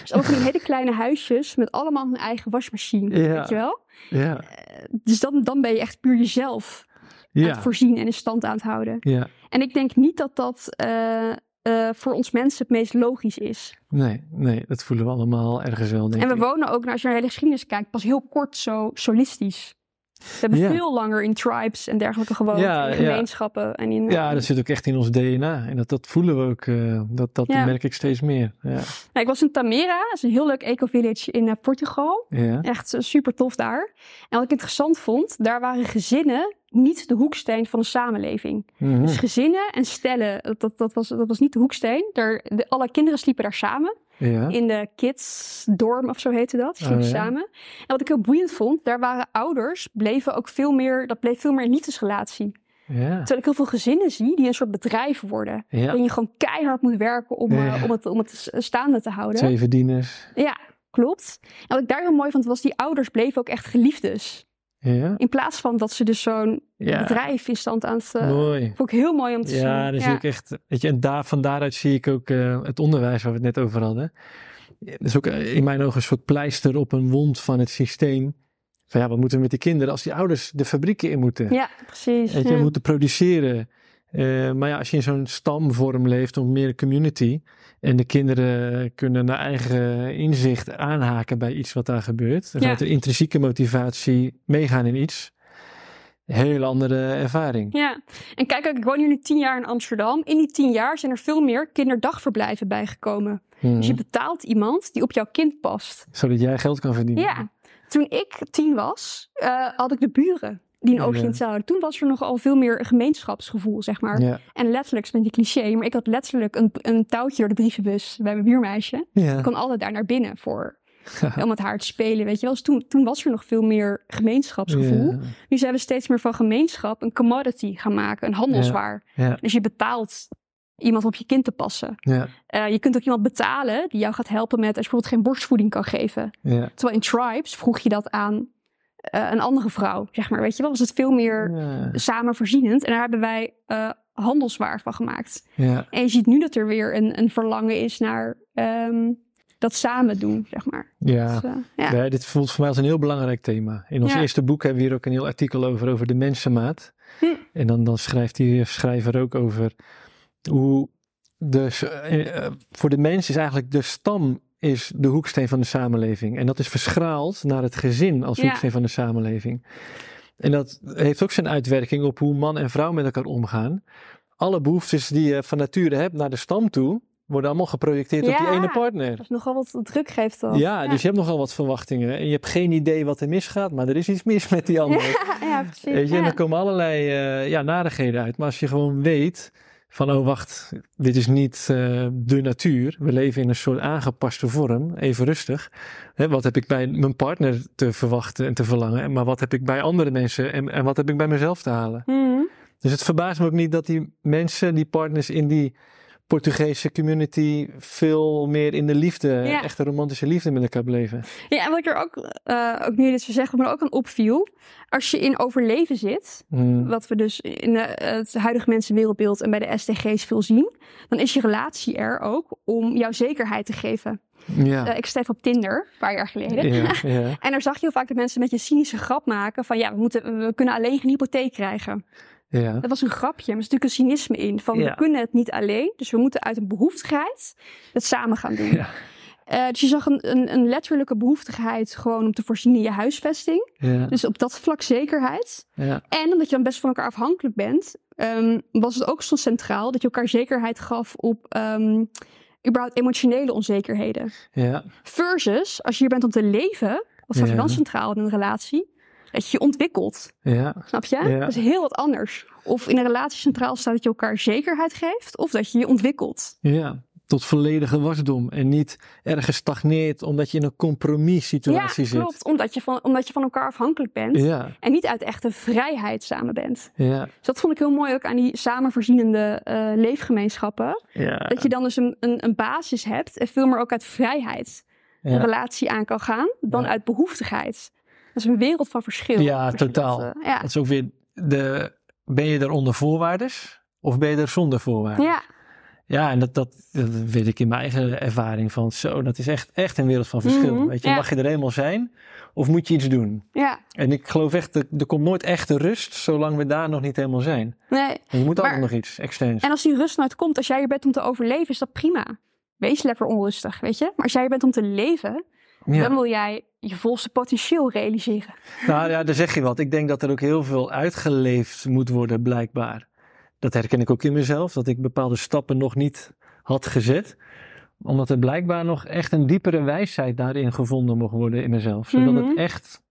Dus ook die hele kleine huisjes met allemaal hun eigen wasmachine. Ja. Weet je wel? Ja, Dus dan, dan ben je echt puur jezelf aan het ja, voorzien en in stand aan het houden. ja. En ik denk niet dat dat eh, eh, voor ons mensen het meest logisch is. Nee, nee, dat voelen we allemaal ergens wel, denk En we ik. wonen ook, nou, als je naar de hele geschiedenis kijkt, pas heel kort zo solistisch. We hebben Ja. veel langer in tribes en dergelijke gewoond. Ja, in ja. gemeenschappen. En in, Ja, dat zit ook echt in ons DNA. En dat, dat voelen we ook. eh, dat dat Ja. merk ik steeds meer. Ja. Nou, ik was in Tamera, dat is een heel leuk eco-village in Portugal. Ja. Echt super tof daar. En wat ik interessant vond, daar waren gezinnen niet de hoeksteen van de samenleving. Mhm. Dus gezinnen en stellen, dat, dat, dat, was, dat was niet de hoeksteen. Daar, de, alle kinderen sliepen daar samen. ja. In de kids dorm of zo heette dat. Sliepen Oh, ja. samen. En wat ik heel boeiend vond, daar waren ouders, bleven ook veel meer, dat bleef veel meer een liefdesrelatie. Ja. Terwijl ik heel veel gezinnen zie die een soort bedrijf worden. Ja. Waarin je gewoon keihard moet werken om, eh, om, het, om het staande te houden. Twee verdieners. Ja, klopt. En wat ik daar heel mooi vond, was die ouders bleven ook echt geliefdes. Ja. In plaats van dat ze dus zo'n Ja. bedrijf in stand aan het... eh, Mooi. vond ik heel mooi om te zien. Ja, dat zie ik echt. Weet je, en daar, van daaruit zie ik ook eh, het onderwijs waar we het net over hadden. Dat is ook eh, in mijn ogen een soort pleister op een wond van het systeem. Van ja, wat moeten we met die kinderen als die ouders de fabrieken in moeten? Ja, precies. Weet je, moeten produceren. Maar ja, als je in zo'n stamvorm leeft, of meer community. En de kinderen kunnen naar eigen inzicht aanhaken bij iets wat daar gebeurt. Dan Ja. gaat de intrinsieke motivatie meegaan in iets. Hele andere ervaring. Ja, en kijk ook, ik woon hier nu tien jaar in Amsterdam. In die tien jaar zijn er veel meer kinderdagverblijven bijgekomen. Mhm. Dus je betaalt iemand die op jouw kind past. Zodat jij geld kan verdienen. Ja, toen ik tien was, eh, had ik de buren die een oogje in het hadden. Toen was er nogal veel meer een gemeenschapsgevoel, zeg maar. Ja. En letterlijk, met die cliché, maar ik had letterlijk een, een touwtje door de brievenbus bij mijn buurmeisje. Ja. Ik kon altijd daar naar binnen voor, [laughs] om met haar te spelen, weet je wel. Dus toen, toen was er nog veel meer gemeenschapsgevoel. Ja. Nu zijn we steeds meer van gemeenschap een commodity gaan maken, een handelswaar. Dus je betaalt iemand om op je kind te passen. Ja. Eh, je kunt ook iemand betalen die jou gaat helpen met als je bijvoorbeeld geen borstvoeding kan geven. Ja. Terwijl in tribes vroeg je dat aan eh, een andere vrouw, zeg maar. Weet je wel, was het veel meer Ja. samenvoorzienend. En daar hebben wij eh, handelswaar van gemaakt. Ja. En je ziet nu dat er weer een, een verlangen is naar ehm, dat samen doen, zeg maar. Ja. Dus, eh, ja. Nee, dit voelt voor mij als een heel belangrijk thema. In ons Ja. eerste boek hebben we hier ook een heel artikel over, over de mensenmaat. Hm. En dan, dan schrijft die schrijver ook over hoe eh, voor de mens is eigenlijk de stam is de hoeksteen van de samenleving. En dat is verschraald naar het gezin als Ja. hoeksteen van de samenleving. En dat heeft ook zijn uitwerking op hoe man en vrouw met elkaar omgaan. Alle behoeftes die je van nature hebt naar de stam toe, worden allemaal geprojecteerd op die ene partner. Dat is nogal wat druk geeft dan. Ja, dus je hebt nogal wat verwachtingen. En je hebt geen idee wat er misgaat, maar er is iets mis met die ander. [laughs] Ja, ja, precies. Weet je, en er komen allerlei eh, ja, narigheden uit. Maar als je gewoon weet van, oh wacht, dit is niet eh, de natuur. We leven in een soort aangepaste vorm, even rustig. Hè, wat heb ik bij mijn partner te verwachten en te verlangen? Maar wat heb ik bij andere mensen en, en wat heb ik bij mezelf te halen? Mhm. Dus het verbaast me ook niet dat die mensen, die partners in die Portugese community veel meer in de liefde, Ja. echte romantische liefde met elkaar bleven. Ja, en wat ik er ook, eh ook nu je dit zo zegt, wat me er ook aan opviel. Als je in overleven zit, Hmm. wat we dus in eh, het huidige mensenwereldbeeld en bij de SDG's veel zien, dan is je relatie er ook om jouw zekerheid te geven. Ja. Eh, ik even op Tinder, een paar jaar geleden. ja, [laughs] ja, En daar zag je heel vaak dat mensen met je cynische grap maken van ja, we, moeten, we kunnen alleen geen hypotheek krijgen. Ja. Dat was een grapje, maar er zit natuurlijk een cynisme in. Van Ja. we kunnen het niet alleen, dus we moeten uit een behoeftigheid het samen gaan doen. Ja. Eh, dus je zag een, een, een letterlijke behoeftigheid gewoon om te voorzien in je huisvesting. Ja, Dus op dat vlak zekerheid. ja, En omdat je dan best van elkaar afhankelijk bent, ehm, was het ook zo centraal dat je elkaar zekerheid gaf op ehm, überhaupt emotionele onzekerheden. ja, Versus, als je hier bent om te leven, wat staat er dan centraal in een relatie? Dat je je ontwikkelt. ja, Snap je? Ja. Dat is heel wat anders. Of in een relatie centraal staat dat je elkaar zekerheid geeft, of dat je je ontwikkelt. ja. Tot volledige wasdom. En niet ergens stagneert omdat je in een compromis-situatie ja, zit. klopt. Omdat je, van, omdat je van elkaar afhankelijk bent. Ja, En niet uit echte vrijheid samen bent. ja, Dus dat vond ik heel mooi ook aan die samenvoorzienende eh, leefgemeenschappen. ja. Dat je dan dus een, een, een basis hebt en veel meer ook uit vrijheid een ja. relatie aan kan gaan dan Ja. uit behoeftigheid. Is een wereld van verschil. Ja, dat, totaal. eh, ja. Dat is ook weer de. Ben je er onder voorwaardes of ben je er zonder voorwaarden? ja, Ja, en dat, dat, dat weet ik in mijn eigen ervaring van zo. Dat is echt, echt een wereld van verschil. Mhm, Weet je, ja. mag je er eenmaal zijn of moet je iets doen? ja. En ik geloof echt, er, er komt nooit echte rust zolang we daar nog niet helemaal zijn. Nee. En je moet Maar- altijd nog iets externs. En als die rust nooit komt, als jij hier bent om te overleven, is dat prima. Wees lekker onrustig, weet je. Maar als jij hier bent om te leven, Ja. dan wil jij je volste potentieel realiseren. Nou ja, daar zeg je wat. Ik denk dat er ook heel veel uitgeleefd moet worden, blijkbaar. Dat herken ik ook in mezelf, dat ik bepaalde stappen nog niet had gezet. Omdat er blijkbaar nog echt een diepere wijsheid daarin gevonden mocht worden in mezelf. Zodat Mhm. het echt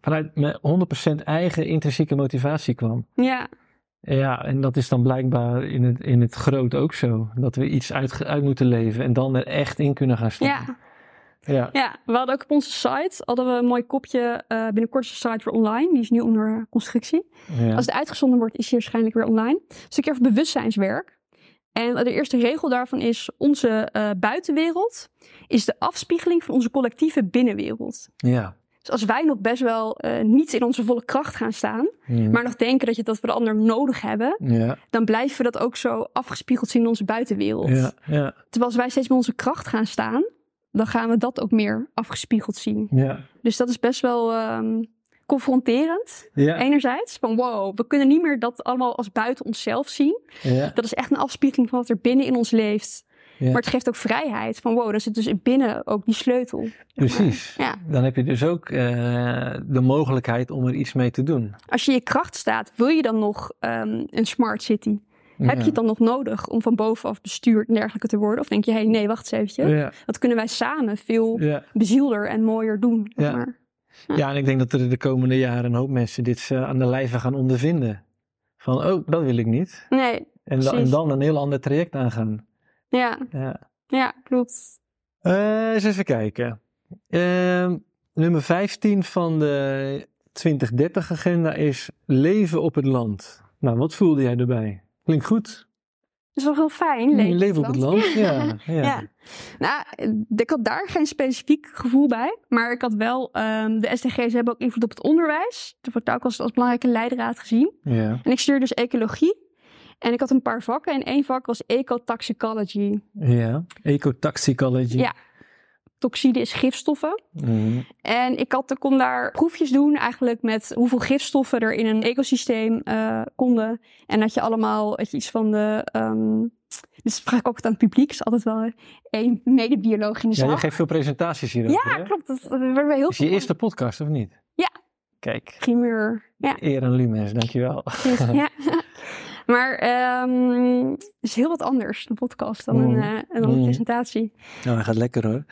vanuit mijn 100% eigen intrinsieke motivatie kwam. Ja, Ja, en dat is dan blijkbaar in het, in het groot ook zo. Dat we iets uit, uit moeten leven en dan er echt in kunnen gaan stappen. ja, Ja. ja. We hadden ook op onze site hadden we een mooi kopje. eh, binnenkort is de site weer online. Die is nu onder constructie. ja. Als het uitgezonden wordt, is hij waarschijnlijk weer online. Een stukje over bewustzijnswerk. En de eerste regel daarvan is: onze eh, buitenwereld is de afspiegeling van onze collectieve binnenwereld. ja. Dus als wij nog best wel eh, niet in onze volle kracht gaan staan, Mm. maar nog denken dat je dat we de ander nodig hebben, ja. dan blijven we dat ook zo afgespiegeld zien in onze buitenwereld. Ja. Ja. Terwijl als wij steeds met onze kracht gaan staan, dan gaan we dat ook meer afgespiegeld zien. Ja. Dus dat is best wel ehm, confronterend. Ja. Enerzijds van wow, we kunnen niet meer dat allemaal als buiten onszelf zien. Ja. Dat is echt een afspiegeling van wat er binnen in ons leeft. Ja. Maar het geeft ook vrijheid. Van wow, daar zit dus binnen ook die sleutel. Precies. Ja. Dan heb je dus ook eh, de mogelijkheid om er iets mee te doen. Als je in je kracht staat, wil je dan nog ehm, een smart city? Heb je het dan nog nodig om van bovenaf bestuurd en dergelijke te worden? Of denk je, hé, hey, nee, wacht eens eventjes. Ja. Dat kunnen wij samen veel bezielder en mooier doen. Ja. maar. ja, en ik denk dat er de komende jaren een hoop mensen dit eh, aan de lijve gaan ondervinden. Van, oh, dat wil ik niet. Nee, En, da- en Precies. dan een heel ander traject aangaan. ja, Ja. ja, klopt. Eh, eens even kijken. Ehm, nummer 15 van de 2030-agenda is leven op het land. Nou, wat voelde jij erbij? Klinkt goed. Dat is wel heel fijn. Leven, leven op het land. [laughs] Ja, ja. Ja. Nou, ik had daar geen specifiek gevoel bij. Maar ik had wel, ehm, de SDG's hebben ook invloed op het onderwijs. Dat wordt ook als, als belangrijke leidraad gezien. ja. En ik stuurde dus ecologie. En ik had een paar vakken. En één vak was ecotoxicology. ja. Ecotoxicology. Ja. Toxide is gifstoffen. Mhm. En ik, had, kon daar proefjes doen eigenlijk met hoeveel gifstoffen er in een ecosysteem eh, konden. En dat je allemaal je, iets van de dus vraag ik ook aan het publiek. is altijd wel een medebioloog in de Ja, zaal. je geeft veel presentaties hier. Ja, klopt. Dat, dat werd wel heel Is je eerste podcast of niet? Ja. Kijk, primeur. Ja. eer aan Lumens, dankjewel. ja. [laughs] Maar ehm, het is heel wat anders, de podcast, dan Mm. een, eh, dan een Mm. presentatie. Nou, hij gaat lekker hoor.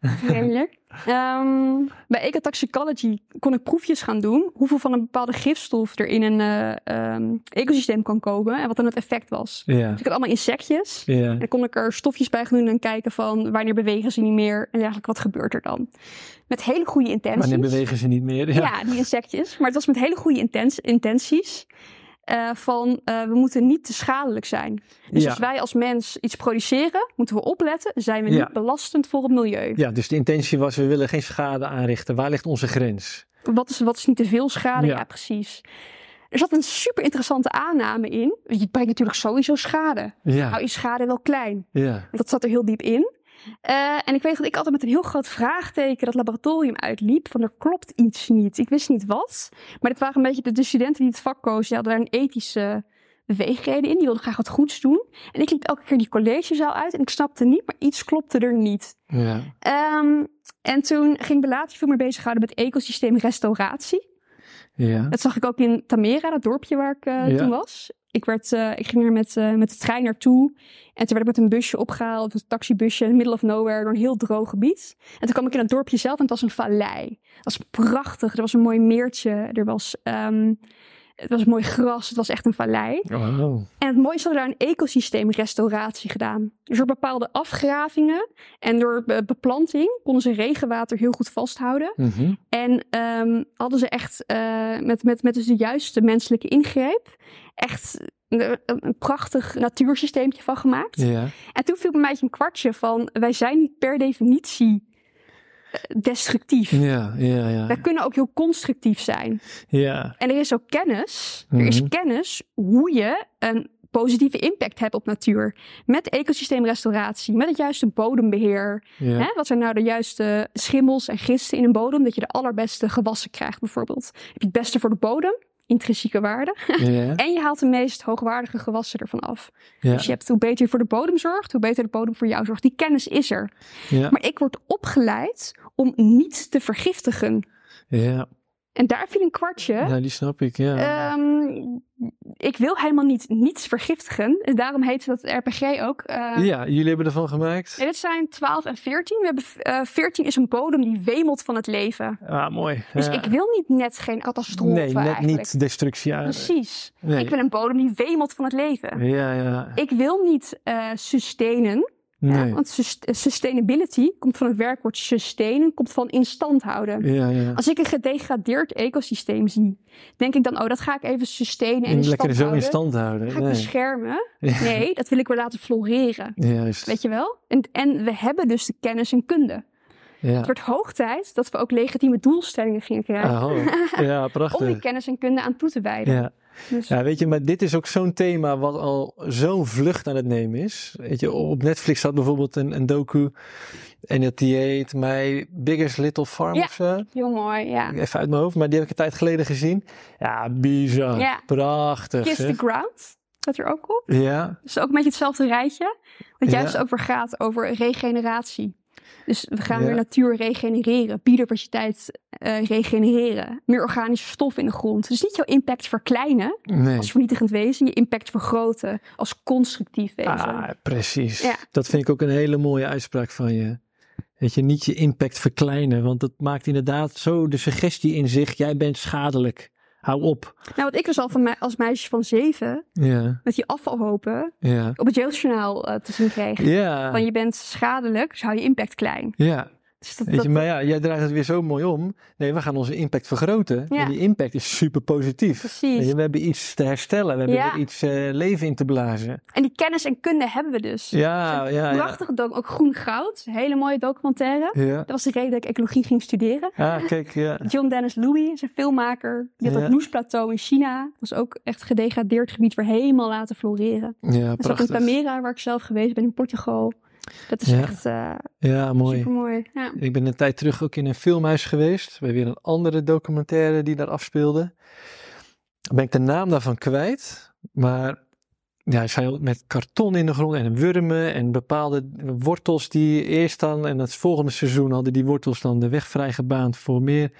Heerlijk. [laughs] Ehm, bij Ecotoxicology kon ik proefjes gaan doen. Hoeveel van een bepaalde gifstof er in een eh, ehm, ecosysteem kan komen. En wat dan het effect was. Ja, Dus ik had allemaal insectjes. ja. En dan kon ik er stofjes bij gaan doen en kijken van wanneer bewegen ze niet meer. En eigenlijk wat gebeurt er dan. Met hele goede intenties. Wanneer bewegen ze niet meer? Ja. die insectjes. Maar het was met hele goede intenties. Eh, van eh, we moeten niet te schadelijk zijn. Dus Ja. als wij als mens iets produceren, moeten we opletten. Zijn we Ja. niet belastend voor het milieu? Ja, dus de intentie was, we willen geen schade aanrichten. Waar ligt onze grens? Wat, is, wat is niet te veel schade? Ja. Ja, precies. Er zat een super interessante aanname in. Je brengt natuurlijk sowieso schade. Hou je schade wel klein. ja. Dat zat er heel diep in. Eh, en ik weet dat ik altijd met een heel groot vraagteken dat laboratorium uitliep. Van er klopt iets niet. Ik wist niet wat. Maar dit waren een beetje de, de studenten die het vak kozen. Die hadden daar een ethische beweegreden in. Die wilden graag wat goeds doen. En ik liep elke keer die collegezaal uit. En ik snapte niet, maar iets klopte er niet. ja. Ehm, en toen ging ik me later veel meer bezighouden met ecosysteemrestauratie. ja. Dat zag ik ook in Tamera, dat dorpje waar ik eh, Ja. toen was. Ik, werd, eh, ik ging er met, eh, met de trein naartoe. En toen werd ik met een busje opgehaald, een taxibusje, in middle of nowhere, door een heel droog gebied. En toen kwam ik in het dorpje zelf en het was een vallei. Het was prachtig, er was een mooi meertje, er was, ehm, het was mooi gras, het was echt een vallei. Oh. En het mooiste hadden daar een ecosysteemrestauratie gedaan. Dus door bepaalde afgravingen en door be- beplanting konden ze regenwater heel goed vasthouden. Mhm. En ehm, hadden ze echt eh, met, met, met dus de juiste menselijke ingreep echt een, een prachtig natuursysteemtje van gemaakt. Ja. En toen viel bij mij een kwartje van wij zijn niet per definitie destructief. Ja, ja, ja. Wij kunnen ook heel constructief zijn. Ja, En er is ook kennis. Er is Mhm. kennis hoe je een positieve impact hebt op natuur. Met ecosysteemrestauratie, met het juiste bodembeheer. ja. Hè? Wat zijn nou de juiste schimmels en gisten in een bodem? Dat je de allerbeste gewassen krijgt bijvoorbeeld. Heb je het beste voor de bodem, intrinsieke waarde. [laughs] En je haalt de meest hoogwaardige gewassen ervan af. Dus je hebt hoe beter je voor de bodem zorgt, hoe beter de bodem voor jou zorgt. Die kennis is er. Maar ik word opgeleid om niet te vergiftigen. ja. En daar viel een kwartje. Ja, die snap ik, ja. Ehm, ik wil helemaal niet niets vergiftigen. En daarom heet dat RPG ook. eh, ja, jullie hebben ervan gemaakt? dit zijn 12 en 14. We hebben, eh 14 is een bodem die wemelt van het leven. Ah, mooi. Dus Ja. ik wil niet net geen catastrofe Nee, net eigenlijk. niet destructie aan. Precies. Nee. Ik wil een bodem die wemelt van het leven. Ja, ja. Ik wil niet eh sustainen. Ja, want sus- sustainability komt van het werkwoord sustain, komt van in stand houden. Ja, ja. Als ik een gedegradeerd ecosysteem zie, denk ik dan, oh, dat ga ik even sustainen en in Lekker stand zo in houden. stand houden. Ga ik beschermen? Nee, dat wil ik weer laten floreren. Juist. Weet je wel? En, en we hebben dus de kennis en kunde. Ja. Het wordt hoog tijd dat we ook legitieme doelstellingen gingen krijgen. Oh. Ja, [laughs] Om die prachtig. kennis en kunde aan toe te wijden. Ja. Dus, ja, weet je, maar dit is ook zo'n thema wat al zo'n vlucht aan het nemen is. Weet je, op Netflix staat bijvoorbeeld een, een docu en dat die heet My Biggest Little Farm Ja. of zo. heel mooi, ja. Even uit mijn hoofd, maar die heb ik een tijd geleden gezien. Ja, bizar. Ja. Prachtig. Kiss the ground, staat er ook op. Ja, Dus ook een beetje hetzelfde rijtje. Wat Ja. juist ook weer gaat over regeneratie. Dus we gaan Ja. weer natuur regenereren, biodiversiteit eh, regenereren, meer organische stof in de grond. Dus niet jouw impact verkleinen nee. als vernietigend wezen, je impact vergroten als constructief wezen. Ah, precies. Ja. Dat vind ik ook een hele mooie uitspraak van je. Weet je, niet je impact verkleinen, want dat maakt inderdaad zo de suggestie in zich, jij bent schadelijk. Hou op. Nou, wat ik dus al van mij, als meisje van zeven, Ja, met die afvalhopen, ja. op het jeugdjournaal eh, te zien kreeg. Ja, Van je bent schadelijk, dus hou je impact klein. ja. Dus dat, Weet je, dat- maar ja, jij draait het weer zo mooi om. Nee, we gaan onze impact vergroten. Ja. En die impact is super positief. Precies. Je, we hebben iets te herstellen. We hebben Ja. weer iets eh, leven in te blazen. En die kennis en kunde hebben we dus. Ja, ja, ja. Prachtige doc, ook Groen Goud. Hele mooie documentaire. Ja. Dat was de reden dat ik ecologie ging studeren. Ah, kijk, ja. [laughs] John Dennis Louis is een filmmaker. Die had Ja. het Noesplateau in China. Dat was ook echt gedegradeerd gebied weer helemaal laten floreren. Ja, Dat is ook in prachtig. Tamera, waar ik zelf geweest ben in Portugal. Dat is Ja. echt uh, Ja, mooi. super mooi. Ja. Ik ben een tijd terug ook in een filmhuis geweest. Bij weer een andere documentaire die daar afspeelde. Ben ik de naam daarvan kwijt. Maar ja, hij zei met karton in de grond en wurmen en bepaalde wortels die eerst dan en het volgende seizoen hadden die wortels dan de weg vrijgebaand voor meer.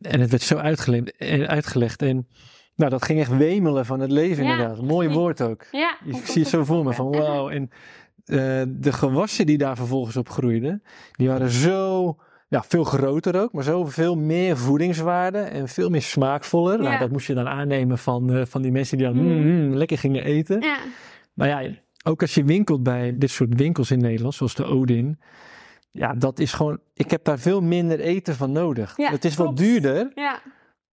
En het werd zo uitgelegd, uitgelegd en nou, dat ging echt wemelen van het leven Ja, inderdaad. Mooi woord ook. Ja, Ik zie het zo voor me van [laughs] wauw. En eh, de gewassen die daar vervolgens op groeiden, die waren zo, ja, veel groter ook, maar zo veel meer voedingswaarde en veel meer smaakvoller. Nou, dat moest je dan aannemen van, eh, van die mensen die dan Mm. mm, mm, lekker gingen eten. Ja, Maar ja, ook als je winkelt bij dit soort winkels in Nederland, zoals de Odin. Ja, dat is gewoon, ik heb daar veel minder eten van nodig. Ja, het is wel klopt. duurder, ja,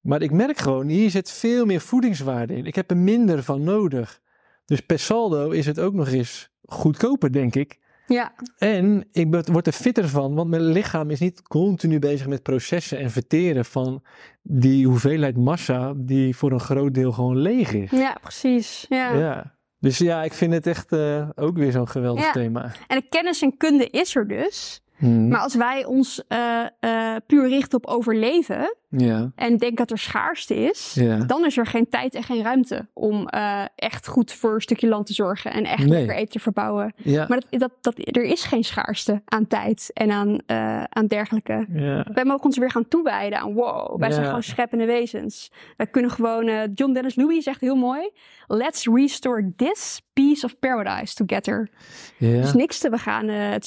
maar ik merk gewoon, hier zit veel meer voedingswaarde in. Ik heb er minder van nodig. Dus per saldo is het ook nog eens goedkoper, denk ik. ja, En ik word er fitter van, want mijn lichaam is niet continu bezig met processen en verteren van die hoeveelheid massa die voor een groot deel gewoon leeg is. ja, precies. Ja. Ja. Dus ja, ik vind het echt eh, ook weer zo'n geweldig Ja. thema. En de kennis en kunde is er dus. Hmm. Maar als wij ons eh, eh, puur richten op overleven Ja, en denken dat er schaarste is, ja. dan is er geen tijd en geen ruimte om eh, echt goed voor een stukje land te zorgen en echt Nee. lekker eten te verbouwen. Ja, Maar dat, dat, dat, er is geen schaarste aan tijd en aan, eh, aan dergelijke. ja. Wij mogen ons weer gaan toewijden aan wow, wij zijn gewoon scheppende wezens. Wij kunnen gewoon, eh, John Dennis Louis zegt heel mooi, let's restore this piece of paradise together. ja. Dus niks te, we gaan het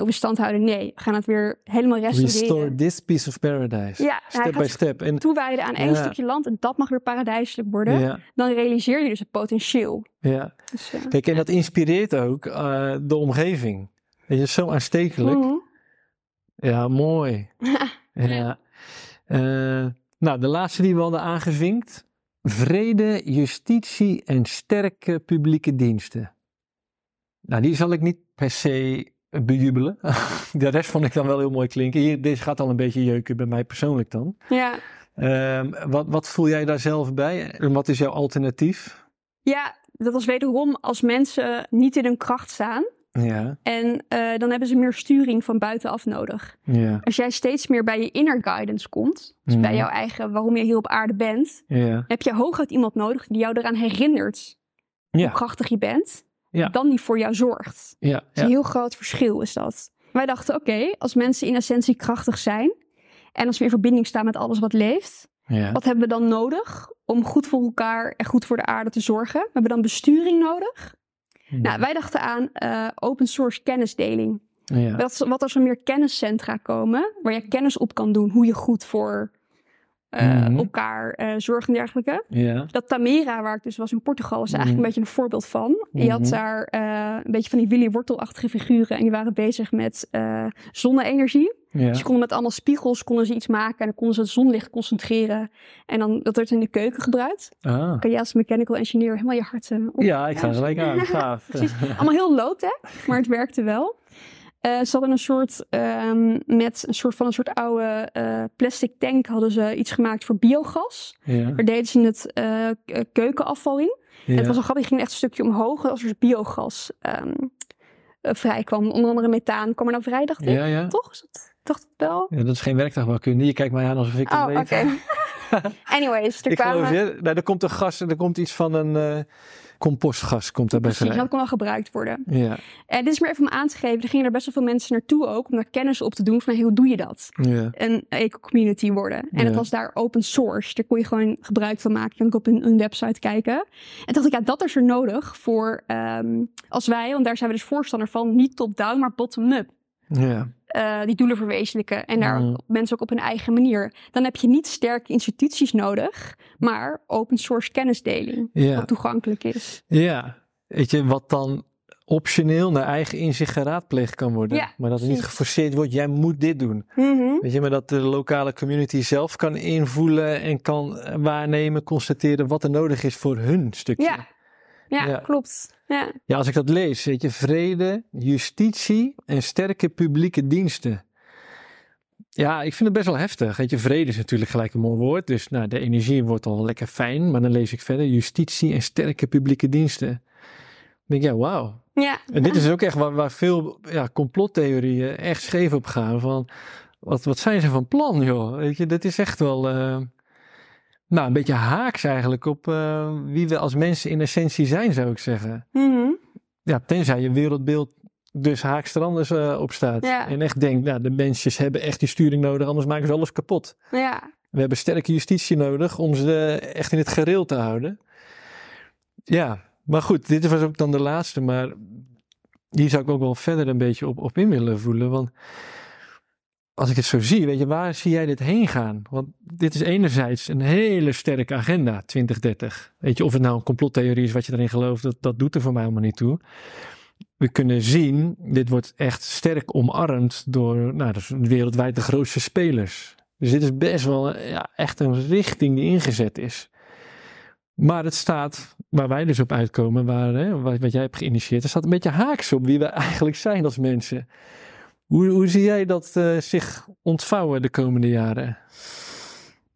of in stand houden. Nee, we gaan het weer helemaal restaureren. Restore this piece of paradise. Ja, step by step. En, toewijden aan één stukje land en dat mag weer paradijselijk worden. Dan realiseer je dus het potentieel. ja. Dus, eh, Kijk, en dat inspireert ook eh, de omgeving. Het is zo aanstekelijk. mhm. Ja, mooi. [laughs] Ja. Eh, nou, de laatste die we hadden aangevinkt. Vrede, justitie en sterke publieke diensten. Nou, die zal ik niet per se bejubelen. [laughs] De rest vond ik dan wel heel mooi klinken. Hier, deze gaat al een beetje jeuken bij mij persoonlijk dan. ja. Ehm, wat, wat voel jij daar zelf bij? En wat is jouw alternatief? ja, dat was wederom als mensen niet in hun kracht staan. Ja, En eh, dan hebben ze meer sturing van buitenaf nodig. ja, Als jij steeds meer bij je inner guidance komt, dus bij Mhm. jouw eigen waarom je hier op aarde bent, ja. heb je hooguit iemand nodig die jou eraan herinnert Ja, hoe krachtig je bent, Ja. dan die voor jou zorgt. ja, Dat is ja. een heel groot verschil is dat. Wij dachten, oké, als mensen in essentie krachtig zijn en als we in verbinding staan met alles wat leeft, ja. wat hebben we dan nodig om goed voor elkaar en goed voor de aarde te zorgen? We hebben dan besturing nodig. Nou, wij dachten aan eh, open source kennisdeling. ja. Wat, wat als er meer kenniscentra komen, waar je kennis op kan doen, hoe je goed voor eh, Mhm. elkaar eh, zorgt en dergelijke. Dat Tamera, waar ik dus was in Portugal, is eigenlijk Mhm. een beetje een voorbeeld van. Je had Mhm. daar eh, een beetje van die Willy Wortelachtige figuren en die waren bezig met zonne-energie. Dus je konden met allemaal spiegels konden ze iets maken en dan konden ze het zonlicht concentreren. En dan, dat werd in de keuken gebruikt. Ah. Kan jij als mechanical engineer helemaal je hart op. Ja, ik ga gelijk aan. [laughs] Gaaf. Precies. Allemaal heel low-tech, maar het werkte wel. Eh, ze hadden een soort, ehm, met een soort van een soort oude eh, plastic tank hadden ze iets gemaakt voor biogas. Ja. Daar deden ze het eh, keukenafval in. En het was een grappig, ging echt een stukje omhoog als er biogas ehm eh, vrij kwam. Onder andere methaan kwam er nou vrij, dacht ik. Ja, ja. Toch? Is dat, dacht ik wel. ja, dat is geen werktuigbouwkunde. Je kijkt mij aan alsof ik het Oh, weet. oké. [laughs] Anyways, er Ik kwamen... je. Nou, er komt een gas en er komt iets van een compostgas komt daarbij Precies, vrij. dat kon wel gebruikt worden. Ja, En dit is meer even om aan te geven, er gingen er best wel veel mensen naartoe ook om daar kennis op te doen van hey, hoe doe je dat? ja, Een eco-community worden. En Ja. het was daar open source. Daar kon je gewoon gebruik van maken. Je kon ook op een, een website kijken. En dacht ik, ja, dat is er nodig voor ehm, als wij, want daar zijn we dus voorstander van, niet top-down, maar bottom-up. ja. Eh, die doelen verwezenlijken en daar Mm. mensen ook op hun eigen manier. Dan heb je niet sterke instituties nodig, maar open source kennisdeling. Ja. Wat toegankelijk is. ja. Weet je, wat dan optioneel naar eigen inzicht geraadpleegd kan worden. Ja, maar dat niet geforceerd wordt, jij moet dit doen. Mhm. Weet je, maar dat de lokale community zelf kan invoelen en kan waarnemen, constateren wat er nodig is voor hun stukje. Ja. Ja, Ja. klopt. Ja. Ja, als ik dat lees, weet je, vrede, justitie en sterke publieke diensten. Ja, ik vind het best wel heftig. Weet je, vrede is natuurlijk gelijk een mooi woord. Dus nou, de energie wordt al lekker fijn. Maar dan lees ik verder, justitie en sterke publieke diensten. Dan denk ik, ja, wauw. ja. En dit is ook echt waar, waar veel ja, complottheorieën echt scheef op gaan. Van, wat, wat zijn ze van plan, joh? Weet je, dit is echt wel... eh, nou, een beetje haaks eigenlijk op eh, wie we als mensen in essentie zijn, zou ik zeggen. Mhm. Ja, tenzij je wereldbeeld dus haaks er anders eh, op staat. Ja. En echt denkt, nou, de mensjes hebben echt die sturing nodig, anders maken ze alles kapot. Ja. We hebben sterke justitie nodig om ze echt in het gereel te houden. Ja, maar goed, dit was ook dan de laatste, maar hier zou ik ook wel verder een beetje op, op in willen voelen. Want als ik het zo zie, weet je, waar zie jij dit heen gaan? Want dit is enerzijds een hele sterke agenda, 2030. Weet je, of het nou een complottheorie is wat je erin gelooft, dat, dat doet er voor mij helemaal niet toe. We kunnen zien, dit wordt echt sterk omarmd door nou, wereldwijd de grootste spelers. Dus dit is best wel ja, echt een richting die ingezet is. Maar het staat, waar wij dus op uitkomen, waar, hè, wat, wat jij hebt geïnitieerd, er staat een beetje haaks op wie we eigenlijk zijn als mensen. Hoe, hoe zie jij dat eh, zich ontvouwen de komende jaren?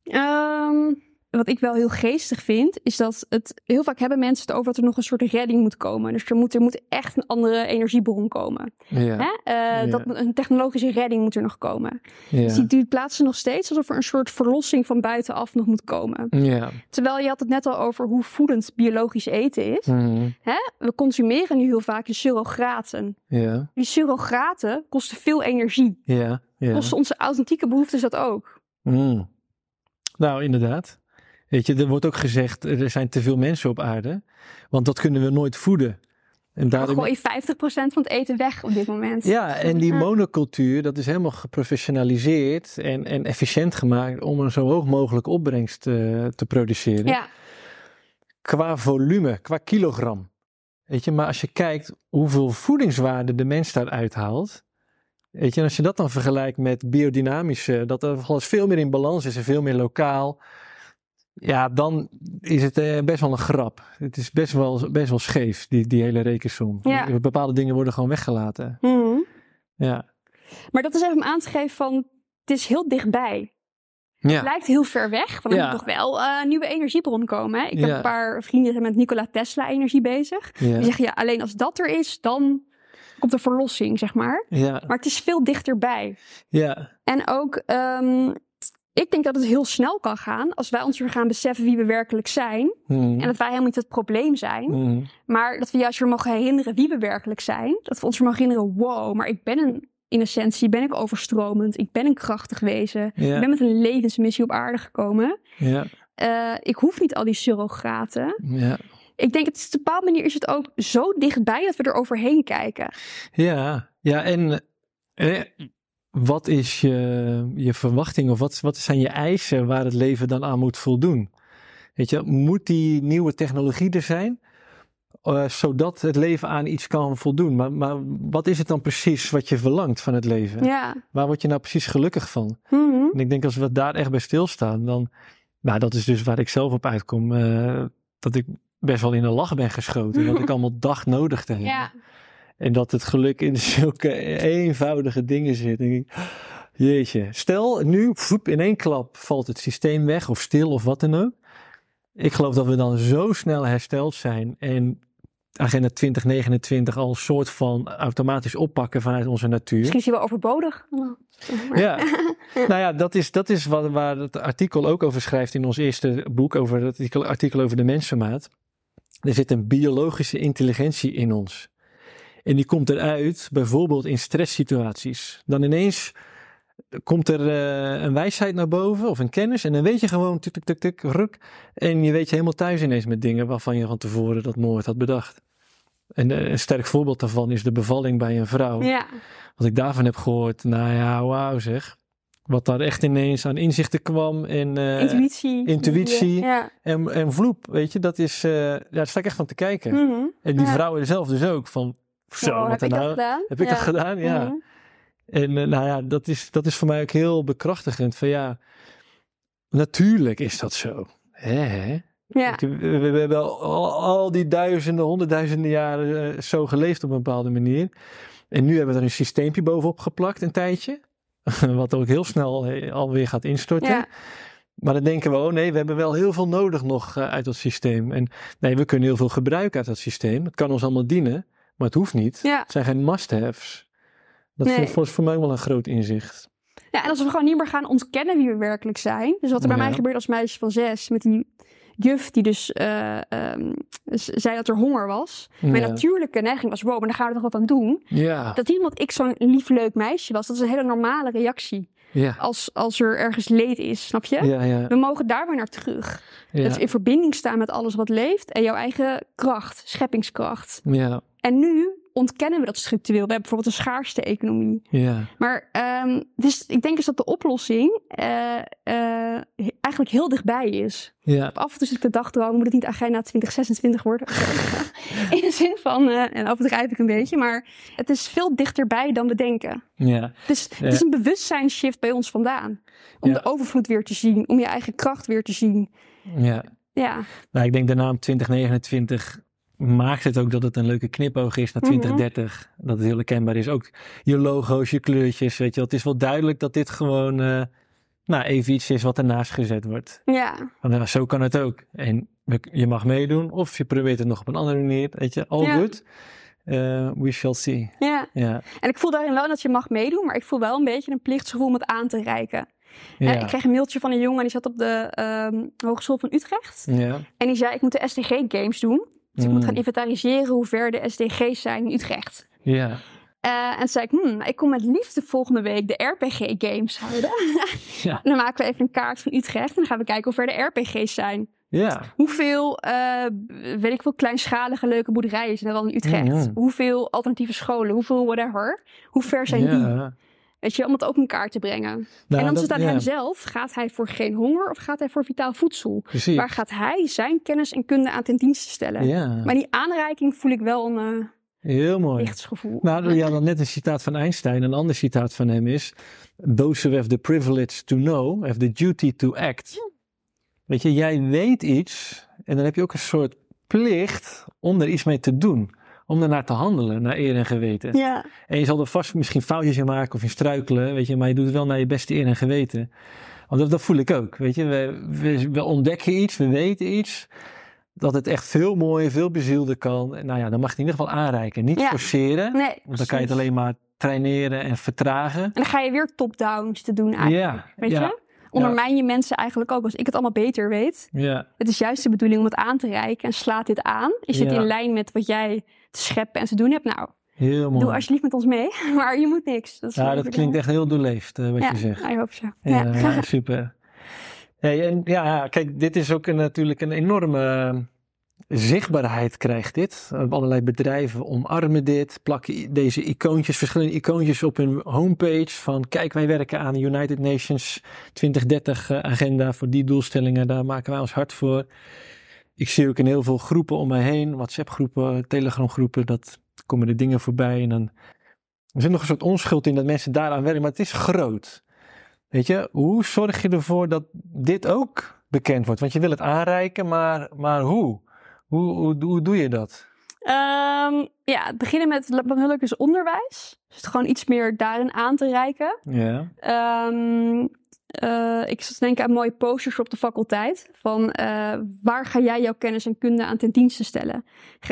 Ehm, wat ik wel heel geestig vind, is dat het heel vaak hebben mensen het over dat er nog een soort redding moet komen. Dus er moet, er moet echt een andere energiebron komen. Ja, Hè? Eh, Ja. dat, een technologische redding moet er nog komen. ja, Dus die, die plaatsen nog steeds alsof er een soort verlossing van buitenaf nog moet komen. ja. Terwijl je had het net al over hoe voedend biologisch eten is. Mhm. Hè? We consumeren nu heel vaak de surrogaten. ja, Die surrogaten kosten veel energie. ja, ja. Kosten onze authentieke behoeftes dat ook. Mm. Nou, inderdaad. Weet je, er wordt ook gezegd, er zijn te veel mensen op aarde, want dat kunnen we nooit voeden. En daardoor... gooien 50% van het eten weg op dit moment. Ja, en die monocultuur, dat is helemaal geprofessionaliseerd en, en efficiënt gemaakt om een zo hoog mogelijke opbrengst eh, te produceren. Ja, Qua volume, qua kilogram. Weet je, maar als je kijkt hoeveel voedingswaarde de mens daaruit haalt. Weet je, en als je dat dan vergelijkt met biodynamische, dat er alles veel meer in balans is en veel meer lokaal. Ja, dan is het eh, best wel een grap. Het is best wel, best wel scheef, die, die hele rekensom. Ja. Bepaalde dingen worden gewoon weggelaten. Mhm. Ja. maar dat is even om aan te geven van, het is heel dichtbij. Het Ja. lijkt heel ver weg, want er Ja. moet toch wel een nieuwe energiebron komen. Hè? Ik heb een paar vrienden die zijn met Nikola Tesla energie bezig. Die zeggen, ja, alleen als dat er is, dan komt de verlossing, zeg maar. Ja. Maar het is veel dichterbij. Ja. En ook, ehm, ik denk dat het heel snel kan gaan als wij ons weer gaan beseffen wie we werkelijk zijn. Hmm. En dat wij helemaal niet het probleem zijn. Hmm. Maar dat we juist weer mogen herinneren wie we werkelijk zijn. Dat we ons weer mogen herinneren, wow, maar ik ben een, in essentie ben ik overstromend. Ik ben een krachtig wezen. Ik ben met een levensmissie op aarde gekomen. Eh, ik hoef niet al die surrogaten. Ik denk, het is, op een bepaalde manier is het ook zo dichtbij dat we er overheen kijken. Ja, ja en eh, wat is je, je verwachting of wat, wat zijn je eisen waar het leven dan aan moet voldoen? Weet je, moet die nieuwe technologie er zijn, eh, zodat het leven aan iets kan voldoen? Maar, maar wat is het dan precies wat je verlangt van het leven? Ja. Waar word je nou precies gelukkig van? Mhm. En ik denk als we daar echt bij stilstaan, dan, nou dat is dus waar ik zelf op uitkom, eh, dat ik best wel in de lach ben geschoten. [laughs] dat ik allemaal dag nodig te hebben. Ja. En dat het geluk in [laughs] zulke eenvoudige dingen zit. Denk ik, jeetje. Stel, nu voep, in één klap valt het systeem weg of stil of wat dan ook. Ik geloof dat we dan zo snel hersteld zijn en agenda 2029 al een soort van automatisch oppakken vanuit onze natuur. Misschien is hij wel overbodig. Ja, [laughs] nou ja, dat is, dat is wat, waar het artikel ook over schrijft in ons eerste boek, over het artikel, artikel over de mensenmaat. Er zit een biologische intelligentie in ons. En die komt eruit bijvoorbeeld in stresssituaties. Dan ineens komt er eh, een wijsheid naar boven of een kennis en dan weet je gewoon tuk tuk tuk ruk. En je weet je helemaal thuis ineens met dingen waarvan je van tevoren dat nooit had bedacht. En eh, een sterk voorbeeld daarvan is de bevalling bij een vrouw Ja. wat ik daarvan heb gehoord, nou ja, wauw zeg. Wat daar echt ineens aan inzichten kwam en, eh, Intuïtie. intuïtie. Ja. en, en vloep, weet je, dat is, ja, daar sta ik echt van te kijken. Mhm. En die Ja. vrouwen zelf dus ook, van zo, Wow, heb ik dat gedaan? heb ik dat gedaan, ja. Mhm. En eh, nou ja, dat is, dat is voor mij ook heel bekrachtigend, van ja, natuurlijk is dat zo. Hè? Ja. We, we- we hebben al, al die duizenden, honderdduizenden jaren eh, zo geleefd op een bepaalde manier. En nu hebben we er een systeempje bovenop geplakt, een tijdje. [laughs] Wat ook heel snel eh, alweer gaat instorten. Ja. Maar dan denken we, oh nee, we hebben wel heel veel nodig nog uit dat systeem. En nee, we kunnen heel veel gebruiken uit dat systeem. Het kan ons allemaal dienen, maar het hoeft niet. Ja. Het zijn geen must-haves. Dat Nee. vind ik voor, mij wel een groot inzicht. Ja, en als we gewoon niet meer gaan ontkennen wie we werkelijk zijn. Dus wat er bij Ja. mij gebeurde als meisje van zes, met die juf die dus eh, ehm, zei dat er honger was. Mijn natuurlijke neiging was, wow, maar daar gaan we toch wat aan doen. Ja, Dat omdat ik zo'n lief, leuk meisje was, dat is een hele normale reactie. ja, Als, als er ergens leed is, snap je? ja, ja. We mogen daar weer naar terug. ja. Dat we in verbinding staan met alles wat leeft en jouw eigen kracht, scheppingskracht. Ja, En nu ontkennen we dat structureel. We hebben bijvoorbeeld een schaarste economie. ja, Maar ehm, dus ik denk dus dat de oplossing eh, eh, eigenlijk heel dichtbij is. ja, Af en toe zit ik de dagdroom, moet het niet agenda 2026 worden? [laughs] In de zin van, eh, en overdrijf ik een beetje, maar het is veel dichterbij dan we denken. ja. Dus Ja. het is een bewustzijnsshift bij ons vandaan. Om Ja. de overvloed weer te zien, om je eigen kracht weer te zien. ja. Ja, Nou, ik denk de naam 2029 maakt het ook dat het een leuke knipoog is naar Mhm. 2030. Dat het heel herkenbaar is. Ook je logo's, je kleurtjes, weet je wel. Het is wel duidelijk dat dit gewoon, eh, nou, even iets is wat ernaast gezet wordt. ja, Van, ja, zo kan het ook. En je mag meedoen of je probeert het nog op een andere manier, weet je. All Ja. good. Eh, we shall see. ja. Ja, En ik voel daarin wel dat je mag meedoen, maar ik voel wel een beetje een plichtsgevoel om het aan te reiken. ja, Eh, ik kreeg een mailtje van een jongen die zat op de ehm, Hogeschool van Utrecht. ja. En die zei, ik moet de SDG-games doen. Dus ik moet gaan inventariseren hoe ver de SDG's zijn in Utrecht. Ja, Eh, en toen zei ik, hmm, ik kom met liefde volgende week de RPG-games houden. [laughs] ja, En dan maken we even een kaart van Utrecht en dan gaan we kijken hoe ver de RPG's zijn. ja. Hoeveel, eh, weet ik veel, kleinschalige leuke boerderijen zijn er al in Utrecht? Mhm. Hoeveel alternatieve scholen? Hoeveel whatever? Hoe ver zijn die? Weet je, om het ook in kaart te brengen. Nou, en dan het aan ja, hemzelf. Gaat hij voor geen honger of gaat hij voor vitaal voedsel? Precies. Waar gaat hij zijn kennis en kunde aan ten dienste stellen? Ja, Maar die aanreiking voel ik wel een eh, heel mooi. lichtsgevoel. Nou, [laughs] ja, dan net een citaat van Einstein. Een ander citaat van hem is: Those who have the privilege to know have the duty to act. Weet je, jij weet iets en dan heb je ook een soort plicht om er iets mee te doen. Om ernaar te handelen, naar eer en geweten. Ja, En je zal er vast misschien foutjes in maken of in struikelen, weet je, maar je doet het wel naar je beste eer en geweten. Want dat, dat voel ik ook, weet je. We, we, we ontdekken iets, we weten iets. Dat het echt veel mooier, veel bezielder kan. En Nou ja, dan mag je het in ieder geval aanreiken. Niet Ja. forceren. nee. Want dan kan je het alleen maar traineren en vertragen. En dan ga je weer top-down te doen eigenlijk. Ja, Weet je? Ondermijn je mensen eigenlijk ook. Als ik het allemaal beter weet. ja, Het is juist de bedoeling om het aan te reiken. En slaat dit aan? Is dit Ja. in lijn met wat jij te scheppen en te doen hebt? Nou, heel mooi. doe alsjeblieft met ons mee. [laughs] Maar je moet niks. Dat ja, dat klinkt echt heel doorleefd eh, wat ja, je zegt. I hope so. Ja, Ja. ja, super. Hey, en ja, kijk, dit is ook een, natuurlijk een enorme eh, zichtbaarheid krijgt dit. Eh, Allerlei bedrijven omarmen dit, plakken deze icoontjes, verschillende icoontjes op hun homepage van kijk, wij werken aan de United Nations 2030 eh, agenda voor die doelstellingen, daar maken wij ons hard voor. Ik zie ook in heel veel groepen om mij heen, WhatsApp groepen, Telegram groepen, dat komen er dingen voorbij en dan er zit nog een soort onschuld in dat mensen daaraan werken, maar het is groot. Weet je, hoe zorg je ervoor dat dit ook bekend wordt? Want je wil het aanreiken, maar, maar hoe? Hoe, hoe, hoe doe je dat? Ehm, ja, het beginnen met belangrijk is onderwijs. Dus het gewoon iets meer daarin aan te reiken. Ja. Ehm, eh, ik zat te denken aan mooie posters op de faculteit. Van eh, waar ga jij jouw kennis en kunde aan ten dienste stellen?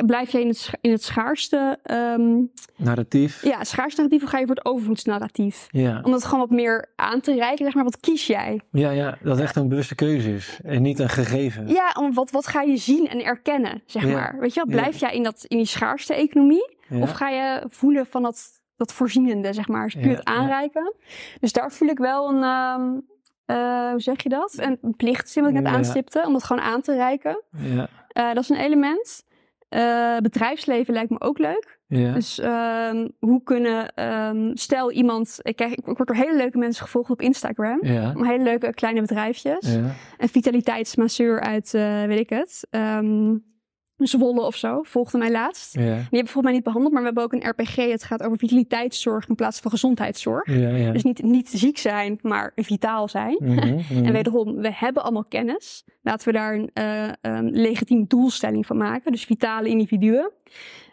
Blijf jij in het, in het schaarste, ehm Narratief. ja, schaarste narratief of ga je voor het overvloedsnarratief? Ja. Om dat gewoon wat meer aan te reiken, zeg maar, wat kies jij? ja, ja, dat het echt een bewuste keuze is en niet een gegeven. Ja, om wat, wat ga je zien en erkennen, zeg Ja. maar. Weet je wel, Ja. blijf jij in, dat, in die schaarste economie? Of ga je voelen van dat, dat voorzienende, zeg maar, dus puur het aanreiken. Dus daar voel ik wel een, ehm, eh, hoe zeg je dat? Een een plicht, wat ik net aanstipte, om dat gewoon aan te reiken. Ja. Eh, dat is een element. Eh, bedrijfsleven lijkt me ook leuk. Ja. Dus ehm, hoe kunnen, ehm, stel iemand, ik, krijg, ik word door hele leuke mensen gevolgd op Instagram. Ja. Om hele leuke kleine bedrijfjes. Ja. Een vitaliteitsmasseur uit, weet ik het, Zwolle of zo, volgde mij laatst. Ja. Die hebben bijvoorbeeld mij niet behandeld, maar we hebben ook een RPG. Het gaat over vitaliteitszorg in plaats van gezondheidszorg. Ja. Ja. Dus niet, niet ziek zijn, maar vitaal zijn. Mhm, mhm. En wederom, we hebben allemaal kennis. Laten we daar een eh, een legitieme doelstelling van maken. Dus vitale individuen.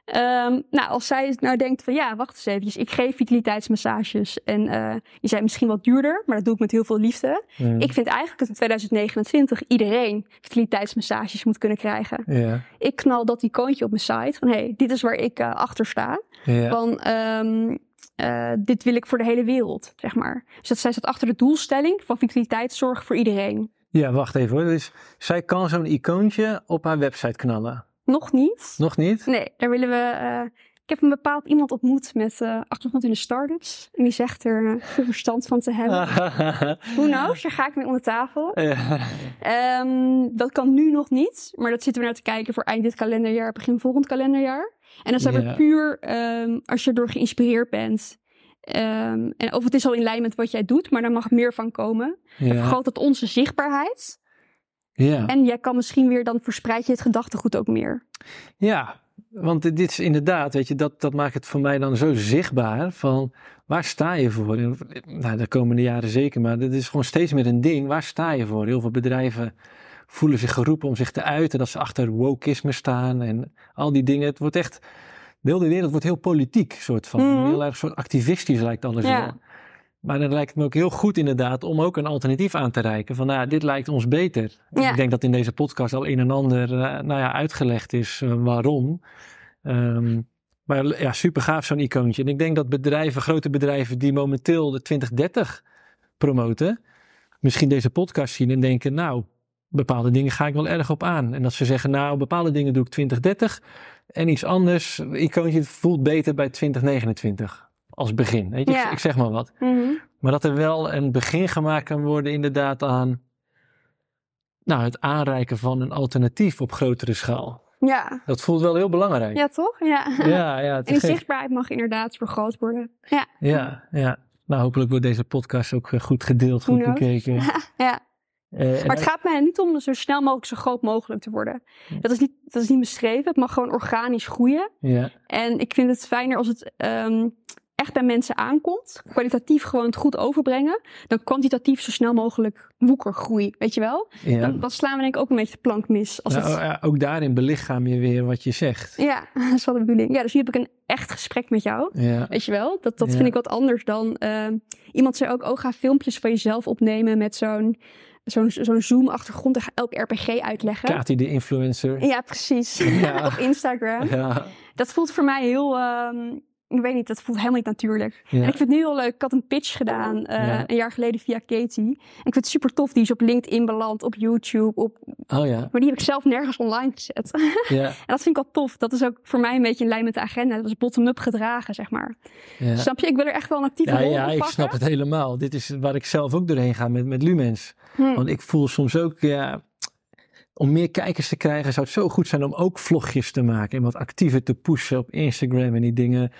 Ehm, nou, als zij nou denkt van ja, wacht eens even. Ik geef vitaliteitsmassages. En eh, die zijn misschien wat duurder, maar dat doe ik met heel veel liefde. Ik vind eigenlijk dat in 2029 iedereen vitaliteitsmassages moet kunnen krijgen. Ja. Ik knal dat icoontje op mijn site van hey, dit is waar ik eh, achter sta. Ja. Van, ehm, eh, dit wil ik voor de hele wereld, zeg maar. Dus dat zij staat achter de doelstelling van vitaliteitszorg voor iedereen. Ja, wacht even hoor. Dus zij kan zo'n icoontje op haar website knallen. Nog niet. Nog niet? Nee, daar willen we. eh, ik heb een bepaald iemand ontmoet met eh, achtergrond in de startups. En die zegt er eh, veel verstand van te hebben. [laughs] Who knows? Daar ga ik mee om de tafel. Ehm, dat kan nu nog niet, maar dat zitten we naar te kijken voor eind dit kalenderjaar, begin volgend kalenderjaar. En dan Ja. weer puur ehm, als je erdoor geïnspireerd bent. Ehm, en of het is al in lijn met wat jij doet, maar daar mag meer van komen. Ja. vergroot dat onze zichtbaarheid. Ja. En jij kan misschien weer, dan verspreid je het gedachtegoed ook meer. ja, want dit is inderdaad, weet je, dat, dat maakt het voor mij dan zo zichtbaar van waar sta je voor? Nou, de komende jaren zeker, maar dit is gewoon steeds meer een ding. Waar sta je voor? Heel veel bedrijven voelen zich geroepen om zich te uiten, dat ze achter wokeisme staan en al die dingen. Het wordt echt, de hele wereld wordt heel politiek, soort van. Mhm. Heel erg soort activistisch lijkt alles Ja. wel. Maar dan lijkt het me ook heel goed inderdaad om ook een alternatief aan te reiken. Van nou, dit lijkt ons beter. Ja. Ik denk dat in deze podcast al een en ander eh, nou ja, uitgelegd is eh, waarom. Ehm, maar ja, super gaaf zo'n icoontje. En ik denk dat bedrijven, grote bedrijven die momenteel de 2030 promoten, misschien deze podcast zien en denken, nou, bepaalde dingen ga ik wel erg op aan. En dat ze zeggen, nou, bepaalde dingen doe ik 2030 en iets anders, icoontje voelt beter bij 2029 als begin. Weet je, Ja. ik, ik zeg maar wat. Mhm. Maar dat er wel een begin gemaakt kan worden inderdaad aan nou, het aanreiken van een alternatief op grotere schaal. Ja. Dat voelt wel heel belangrijk. ja, toch? Ja. ja, ja, [laughs] En die zichtbaarheid mag inderdaad vergroot worden. Ja. ja, ja. Nou, hopelijk wordt deze podcast ook eh, goed gedeeld, goed knows? bekeken. [laughs] ja. Eh, Maar het gaat mij niet om zo snel mogelijk zo groot mogelijk te worden. Dat is niet, dat is niet beschreven. Het mag gewoon organisch groeien. ja, En ik vind het fijner als het ehm, echt bij mensen aankomt. Kwalitatief gewoon het goed overbrengen. Dan kwantitatief zo snel mogelijk woekergroei. Weet je wel? ja. Dan, dan slaan we denk ik ook een beetje de plank mis. Als Nou, het... ja, ook daarin belichaam je weer wat je zegt. Ja, [laughs] dat is wel de bedoeling. Ja, dus nu heb ik een echt gesprek met jou. Ja, Weet je wel? Dat, dat Ja. vind ik wat anders dan... ehm, iemand zei ook, oh, ga filmpjes van jezelf opnemen met zo'n zo'n zo'n Zoom-achtergrond. En ga elk RPG uitleggen. Kati de influencer. Ja, precies. Ja. [laughs] Op Instagram. Ja, Dat voelt voor mij heel... ehm, ik weet niet, dat voelt helemaal niet natuurlijk. ja. En ik vind het nu heel leuk. Ik had een pitch gedaan eh, Ja. een jaar geleden via Katie. En ik vind het super tof. Die is op LinkedIn beland, op YouTube. Op... Oh ja, Maar die heb ik zelf nergens online gezet. [laughs] ja, en dat vind ik wel tof. Dat is ook voor mij een beetje in lijn met de agenda. Dat is bottom-up gedragen, zeg maar. ja. Snap je? Ik wil er echt wel een actieve Ja, rol ja, in ik pakken. snap het helemaal. Dit is waar ik zelf ook doorheen ga met, met Lumens. Hm. Want ik voel soms ook, ja, om meer kijkers te krijgen zou het zo goed zijn om ook vlogjes te maken. En wat actiever te pushen op Instagram en die dingen.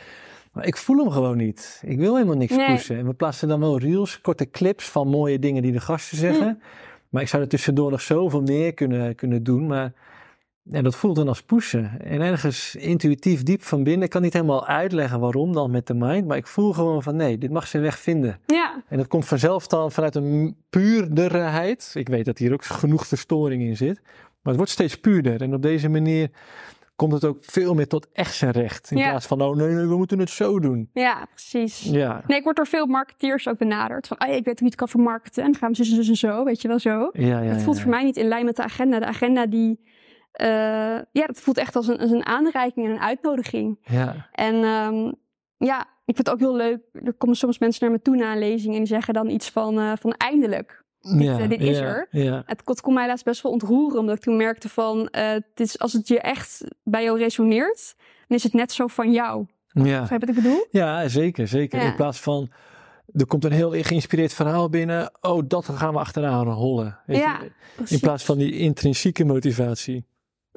Maar ik voel hem gewoon niet. Ik wil helemaal niks Nee. pushen. En we plaatsen dan wel reels, korte clips van mooie dingen die de gasten zeggen. Maar ik zou er tussendoor nog zoveel meer kunnen, kunnen doen. Maar ja, dat voelt dan als pushen. En ergens intuïtief diep van binnen. Ik kan niet helemaal uitleggen waarom dan met de mind. Maar ik voel gewoon van nee, dit mag zijn weg vinden. Ja, En dat komt vanzelf dan vanuit een puurderheid. Ik weet dat hier ook genoeg verstoring in zit. Maar het wordt steeds puurder. En op deze manier komt het ook veel meer tot echt zijn recht. In Ja. plaats van, oh nee, nee, we moeten het zo doen. ja, precies. Ja, Nee, ik word door veel marketeers ook benaderd. Van, ah, ik weet hoe je het kan vermarkten. En dan gaan we dus en zo, weet je wel zo. ja, ja. het voelt ja. voor mij niet in lijn met de agenda. De agenda die... eh, ja, dat voelt echt als een, als een aanreiking en een uitnodiging. Ja, En ehm, ja, ik vind het ook heel leuk. Er komen soms mensen naar me toe na een lezing en die zeggen dan iets van, eh, van eindelijk. ja, eh, dit is ja, er. Ja, Het, het kon mij laatst best wel ontroeren, omdat ik toen merkte van, het is, als het je echt bij jou resoneert, dan is het net zo van jou. ja. Begrijp je wat ik bedoel? ja zeker, zeker. In plaats van, er komt een heel geïnspireerd verhaal binnen. Oh, dat gaan we achteraan hollen. Weet Ja, je? In plaats van die intrinsieke motivatie.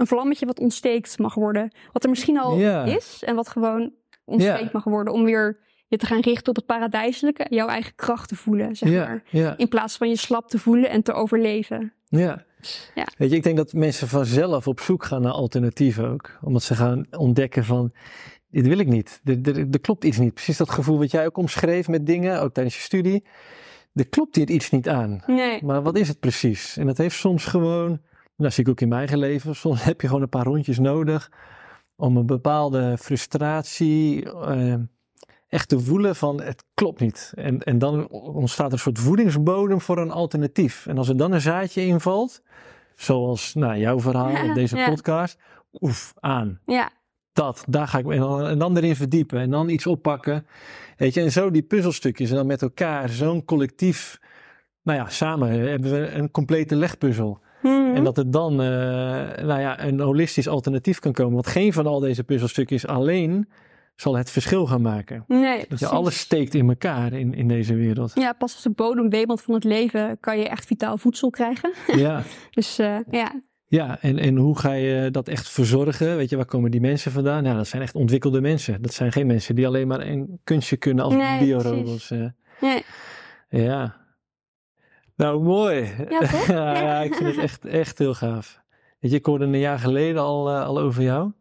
Een vlammetje wat ontsteekt mag worden. Wat er misschien al is en wat gewoon ontsteekt mag worden. Om weer je te gaan richten op het paradijselijke. Jouw eigen kracht te voelen, zeg maar. In plaats van je slap te voelen en te overleven. Ja. Ja. Weet je, ik denk dat mensen vanzelf op zoek gaan naar alternatieven ook. Omdat ze gaan ontdekken van, dit wil ik niet. Er, er, er klopt iets niet. Precies dat gevoel wat jij ook omschreef met dingen, ook tijdens je studie. Er klopt hier iets niet aan. Nee. Maar wat is het precies? En dat heeft soms gewoon, dat zie ik ook in mijn eigen leven, [laughs] soms heb je gewoon een paar rondjes nodig om een bepaalde frustratie eh, echt te voelen van het klopt niet. En, en dan ontstaat er een soort voedingsbodem voor een alternatief. En als er dan een zaadje invalt, zoals nou, jouw verhaal [laughs] Ja, deze ja. podcast, oef, aan. Ja, dat, daar ga ik en dan, en dan erin verdiepen en dan iets oppakken. Weet je, en zo die puzzelstukjes en dan met elkaar zo'n collectief, nou ja, samen hebben we een complete legpuzzel. Mhm. En dat er dan, eh, nou ja, een holistisch alternatief kan komen. Want geen van al deze puzzelstukjes alleen zal het verschil gaan maken. Nee, Dat je alles steekt in elkaar in, in deze wereld. Ja, pas als de bodem wemelt van het leven kan je echt vitaal voedsel krijgen. Ja, [laughs] Dus eh, ja, ja en, en hoe ga je dat echt verzorgen? Weet je, waar komen die mensen vandaan? Nou, dat zijn echt ontwikkelde mensen. Dat zijn geen mensen die alleen maar een kunstje kunnen als Nee, biorobots. eh. nee. ja. Nou, mooi. Ja, toch? [laughs] ja, ik vind het echt, echt heel gaaf. Weet je, ik hoorde een jaar geleden al, eh, al over jou.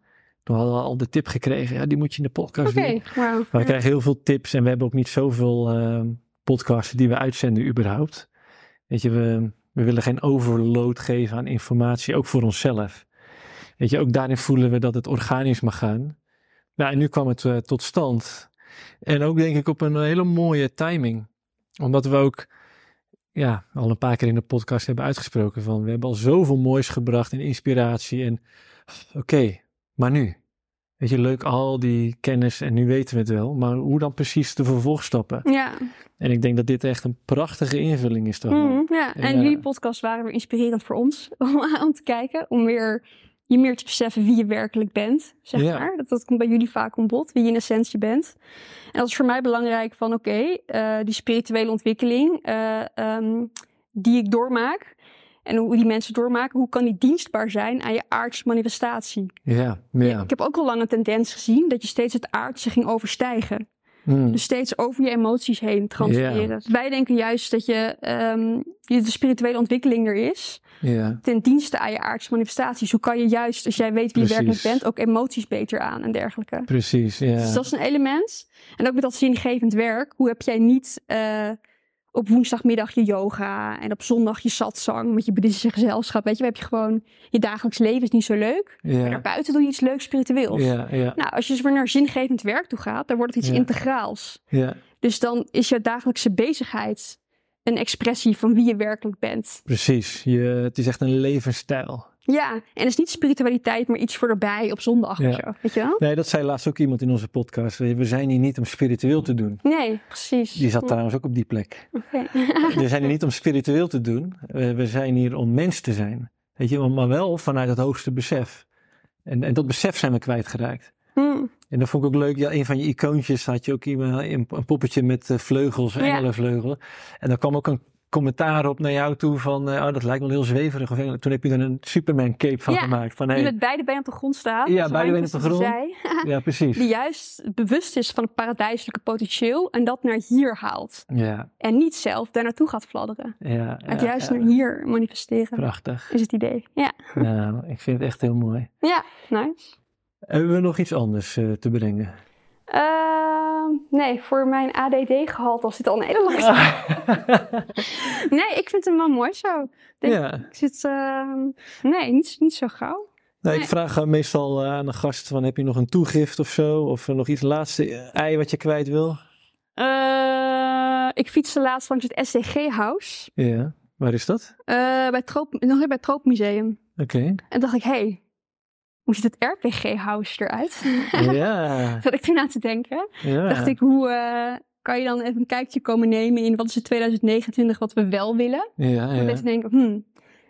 Toen hadden we al de tip gekregen. Ja, die moet je in de podcast doen. Maar we krijgen heel veel tips en we hebben ook niet zoveel eh, podcasts die we uitzenden überhaupt. Weet je, we, we willen geen overload geven aan informatie, ook voor onszelf. Weet je, ook daarin voelen we dat het organisch mag gaan. Nou, en nu kwam het eh, tot stand. En ook denk ik op een hele mooie timing. Omdat we ook ja, al een paar keer in de podcast hebben uitgesproken van we hebben al zoveel moois gebracht en inspiratie. En oké, maar nu? Weet je, leuk al die kennis en nu weten we het wel. Maar hoe dan precies de vervolgstappen? Ja, En ik denk dat dit echt een prachtige invulling is toch? Mhm, ja. en Ja. jullie podcasts waren weer inspirerend voor ons om, [laughs] om te kijken. Om weer je meer te beseffen wie je werkelijk bent, zeg maar. Dat, dat komt bij jullie vaak om bod, wie je in essentie bent. En dat is voor mij belangrijk van, oké, eh, die spirituele ontwikkeling eh, ehm, die ik doormaak. En hoe die mensen doormaken, hoe kan die dienstbaar zijn aan je aardse manifestatie? Ja, ja. Ik heb ook al lang een tendens gezien dat je steeds het aardse ging overstijgen. Mm. Dus steeds over je emoties heen transfereren. Wij denken juist dat je ehm, je- de spirituele ontwikkeling er is. Ten dienste aan je aardse manifestaties. Hoe kan je juist, als jij weet wie je werkelijk bent, ook emoties beter aan en dergelijke. Precies, ja. Dus dat is een element. En ook met dat zingevend werk. Hoe heb jij niet eh, op woensdagmiddag je yoga en op zondag je satsang met je boeddhistische gezelschap. Weet je, heb je gewoon je dagelijks leven is niet zo leuk. Maar ja. daarbuiten doe je iets leuks spiritueels. Nou, als je dus weer naar zingevend werk toe gaat, dan wordt het iets integraals. ja, Dus dan is je dagelijkse bezigheid een expressie van wie je werkelijk bent. precies. Je, het is echt een levensstijl. Ja, en het is niet spiritualiteit, maar iets voor erbij op zondag Ja. of zo. Weet je wel? Nee, dat zei laatst ook iemand in onze podcast. We zijn hier niet om spiritueel te doen. Nee, precies. Die zat trouwens ook op die plek. [laughs] We zijn hier niet om spiritueel te doen. We, zijn hier om mens te zijn. Weet je, maar wel vanuit het hoogste besef. En, en dat besef zijn we kwijtgeraakt. Hm. En dat vond ik ook leuk. Ja, een van je icoontjes had je ook iemand, een, poppetje met eh, vleugels, Ja. engelenvleugel. En daar kwam ook een commentaar op naar jou toe van, eh, oh, dat lijkt wel heel zweverig. Of engelen. Toen heb je er een Superman cape van Ja, gemaakt. Van, Die hey, met beide benen op de grond staat. Ja, beide benen op de zei. ja, precies. [laughs] Die juist bewust is van het paradijselijke potentieel en dat naar hier haalt. Ja, En niet zelf daar naartoe gaat fladderen. ja, Het ja, juist ja. naar hier manifesteren Prachtig. is het idee. Ja, Nou, ik vind het echt heel mooi. ja nice. Hebben we nog iets anders eh, te brengen? Ehm, nee, voor mijn ADD-gehalte was dit al een hele lange [laughs] Nee, ik vind hem wel mooi zo. Denk- ja. Ik zit, ehm, nee, niet, niet zo gauw. Nou, ik Nee. vraag eh, meestal eh, aan een gast van heb je nog een toegift of zo? Of eh, nog iets laatste eh, ei wat je kwijt wil? Eh, ik fietste laatst langs het SDG-house Ja, waar is dat? bij het Troop, nog bij het Troopmuseum. Oké. En dacht ik, hé, hey, hoe ziet het RPG-house eruit? Ja, [laughs] Zat ik toen aan te denken. ja. Dacht ik, hoe eh, kan je dan even een kijkje komen nemen in wat is het 2029 wat we wel willen? Ja, En ja. te denken, hmm,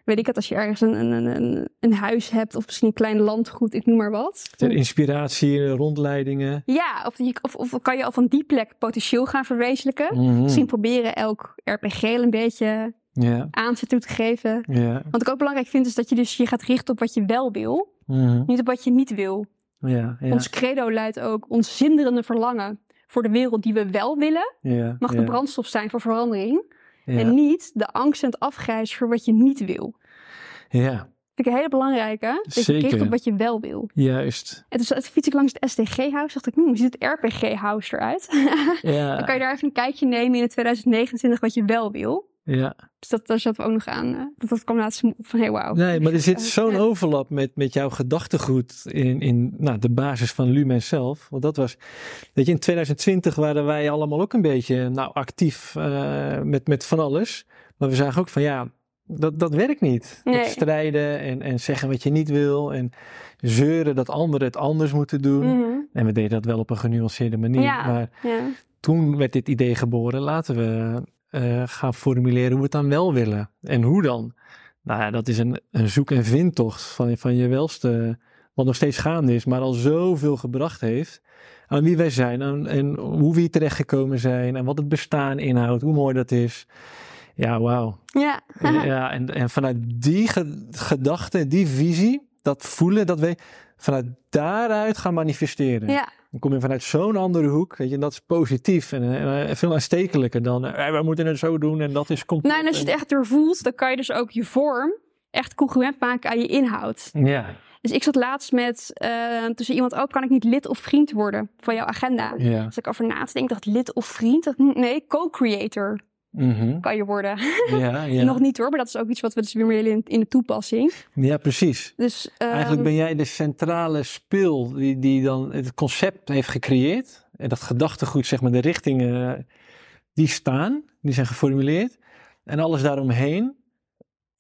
weet ik het, als je ergens een, een, een, een huis hebt of misschien een klein landgoed, ik noem maar wat. Ter inspiratie, rondleidingen. Ja, of, die, of, of kan je al van die plek potentieel gaan verwezenlijken? Mhm. Misschien proberen elk RPG een beetje Ja, aanzet toe te geven. ja. Wat ik ook belangrijk vind is dat je dus je gaat richten op wat je wel wil, Mhm. niet op wat je niet wil. Ja, ja. Ons credo luidt ook, ons zinderende verlangen voor de wereld die we wel willen, ja, mag de brandstof zijn voor verandering. En niet de angst en het afgrijs voor wat je niet wil. ja, Dat vind ik een hele belangrijke. Dat je Zeker. richt op wat je wel wil. juist. En toen fiets ik langs het SDG-huis. dacht ik, hmm, hoe ziet het RPG-house eruit? [laughs] Ja, Dan kan je daar even een kijkje nemen in het 2029 wat je wel wil. Ja. Dus dat, daar zaten we ook nog aan. eh, dat, dat kwam laatst op van, hey, wauw. Nee, maar er zit zo'n ja. overlap met, met jouw gedachtegoed in, in nou, de basis van Lumen zelf. Want dat was, weet je, in 2020 waren wij allemaal ook een beetje nou, actief eh, met, met van alles. Maar we zagen ook van ja, dat, dat werkt niet. Nee. Dat strijden en, en zeggen wat je niet wil en zeuren dat anderen het anders moeten doen. Mhm. En we deden dat wel op een genuanceerde manier. Ja. Maar Ja. toen werd dit idee geboren. Laten we eh, gaan formuleren hoe we het dan wel willen. En hoe dan? Nou ja, dat is een, een zoek- en vindtocht van, van je welste. Wat nog steeds gaande is, maar al zoveel gebracht heeft. Aan wie wij zijn en, en hoe we hier terechtgekomen zijn. En wat het bestaan inhoudt. Hoe mooi dat is. Ja, wauw. Ja. Ja, en, en vanuit die ge- gedachte, die visie, dat voelen, dat we vanuit daaruit gaan manifesteren. ja. Dan kom je vanuit zo'n andere hoek, weet je, en dat is positief en, eh, veel aanstekelijker dan, eh, we moeten het zo doen en dat is complot. Nou, en als je het echt doorvoelt, dan kan je dus ook je vorm echt congruent maken aan je inhoud. Ja, Dus ik zat laatst met, eh tussen iemand, oh, kan ik niet lid of vriend worden van jouw agenda? ja. Als ik over na te denken, dacht lid of vriend? Nee, co-creator Mhm. kan je worden. ja, ja. [laughs] Nog niet hoor, maar dat is ook iets wat we dus weer meer in, in de toepassing. ja, precies. Dus, ehm, Eigenlijk ben jij de centrale spil die, die dan het concept heeft gecreëerd. En dat gedachtegoed, zeg maar, de richtingen, die staan, die zijn geformuleerd. En alles daaromheen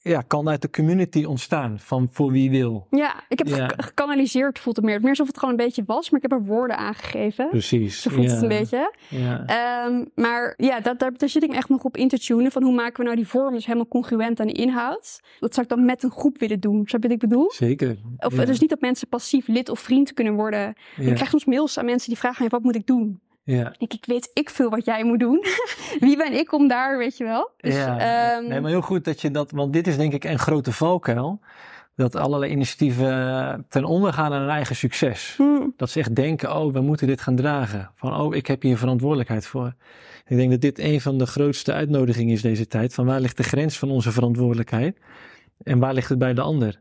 ja, kan uit de community ontstaan van voor wie wil. Ja, ik heb het Ja. ge- gekanaliseerd, voelt het meer. Meer alsof het gewoon een beetje was, maar ik heb er woorden aan gegeven. Precies. Zo voelt ja. het een beetje. Ja. Ehm, maar ja, dat, daar, daar zit ik echt nog op in te tunen. Van hoe maken we nou die vorm dus helemaal congruent aan de inhoud. Dat zou ik dan met een groep willen doen. Snap je wat ik bedoel? Zeker. Of dus niet dat mensen passief lid of vriend kunnen worden. Ik krijg soms mails aan mensen die vragen mij, wat moet ik doen? Ja. Ik, ik weet ik veel wat jij moet doen. [laughs] Wie ben ik om daar, weet je wel? Dus, ja. ehm, nee, maar heel goed dat je dat, want dit is denk ik een grote valkuil. Dat allerlei initiatieven ten onder gaan aan hun eigen succes. hmm, Dat ze echt denken, oh, we moeten dit gaan dragen. Van, oh, ik heb hier verantwoordelijkheid voor. Ik denk dat dit een van de grootste uitnodigingen is deze tijd. Van waar ligt de grens van onze verantwoordelijkheid? En waar ligt het bij de ander?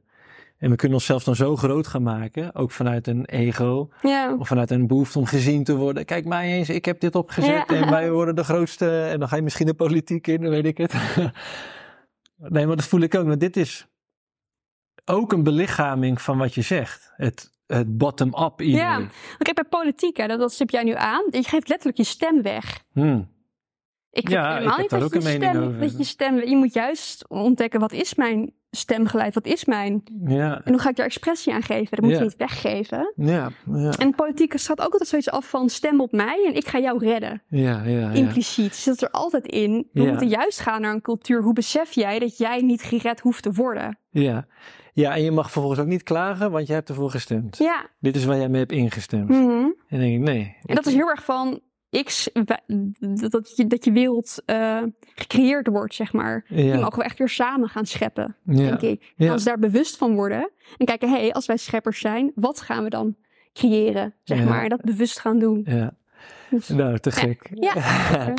En we kunnen onszelf dan zo groot gaan maken, ook vanuit een ego ja. of vanuit een behoefte om gezien te worden. Kijk mij eens, ik heb dit opgezet Ja. en wij worden de grootste. En dan ga je misschien de politiek in, dan weet ik het. [laughs] nee, maar dat voel ik ook. Want dit is ook een belichaming van wat je zegt. Het, het bottom-up idee. Ja. Kijk, bij politiek, hè, dat, dat stip jij nu aan. Je geeft letterlijk je stem weg. Hmm. Ik Ja, vind ik helemaal niet dat je, stem, over. dat je stem... Je moet juist ontdekken, wat is mijn stemgeluid? Wat is mijn... Ja, En hoe ga ik daar expressie aan geven? Dat moet Ja. je niet weggeven. ja, ja, En politiek staat ook altijd zoiets af van stem op mij en ik ga jou redden. ja, ja, ja. Impliciet zit er altijd in. We Ja. moeten juist gaan naar een cultuur. Hoe besef jij dat jij niet gered hoeft te worden? ja. Ja, en je mag vervolgens ook niet klagen, want je hebt ervoor gestemd. Ja. Dit is waar jij mee hebt ingestemd. Mhm. En dan denk ik, nee. En dat is heel erg van X, dat, je, dat je wereld eh, gecreëerd wordt, zeg maar. Die Ja, mogen we echt weer samen gaan scheppen, ja, denk ik. En Ja. als we daar bewust van worden en kijken, hé, hey, als wij scheppers zijn, wat gaan we dan creëren, zeg maar. En dat bewust gaan doen. ja. Dus, Nou, te gek. Ja. [laughs]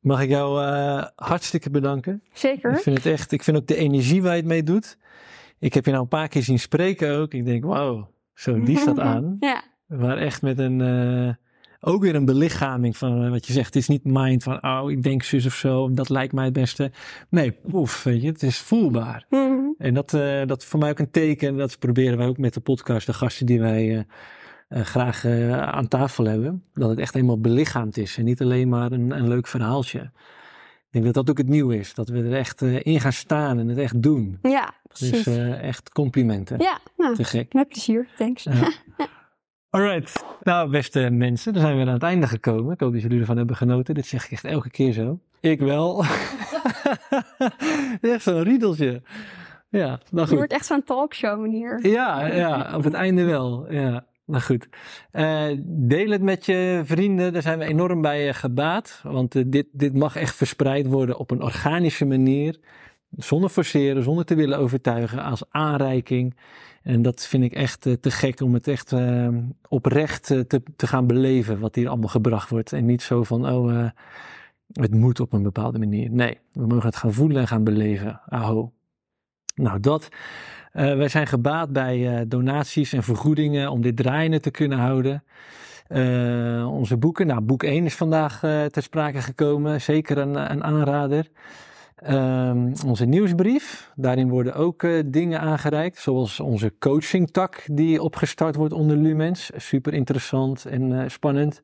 Mag ik jou eh, hartstikke bedanken. zeker. Ik vind het echt, ik vind ook de energie waar je het mee doet. Ik heb je nou een paar keer zien spreken ook. Ik denk, wauw, zo, die staat [laughs] aan. Ja, Maar echt met een, eh, ook weer een belichaming van eh, wat je zegt. Het is niet mind van, oh, ik denk zus of zo, dat lijkt mij het beste. Nee, oef, weet je, het is voelbaar. Mhm. En dat, eh, dat is voor mij ook een teken. Dat proberen wij ook met de podcast, de gasten die wij eh, graag aan tafel hebben. Dat het echt eenmaal belichaamd is en niet alleen maar een, een leuk verhaaltje. Ik denk dat dat ook het nieuwe is. Dat we er echt in gaan staan en het echt doen. ja precies. Dus echt complimenten. ja, nou, Te gek. met plezier, thanks. [laughs] Alright. Nou, beste mensen, dan zijn we aan het einde gekomen. Ik hoop dat jullie ervan hebben genoten. Dit zeg ik echt elke keer zo. Ik wel. [laughs] echt zo'n riedeltje. Ja, nou Het goed. wordt echt zo'n talkshow manier. Ja, ja, op het einde wel. Ja, nou goed. Eh, deel het met je vrienden. Daar zijn we enorm bij eh, gebaat. Want eh, dit, dit mag echt verspreid worden op een organische manier. Zonder forceren, zonder te willen overtuigen. Als aanreiking. En dat vind ik echt eh, te gek om het echt eh, oprecht eh, te, te gaan beleven. Wat hier allemaal gebracht wordt. En niet zo van, oh, het moet op een bepaalde manier. Nee, we mogen het gaan voelen en gaan beleven. Aho. Nou, dat. Wij zijn gebaat bij donaties en vergoedingen om dit draaiende te kunnen houden. Onze boeken, nou, boek 1 is vandaag ter sprake gekomen. Zeker een, een aanrader. Ehm, onze nieuwsbrief, daarin worden ook eh, dingen aangereikt, zoals onze coachingtak die opgestart wordt onder Lumens. Super interessant en eh, spannend.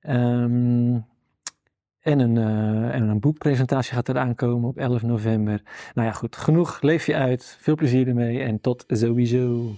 Ehm, En een, uh, en een boekpresentatie gaat eraan komen op 11 november. Nou ja, goed. Genoeg. Leef je uit. Veel plezier ermee. En tot sowieso.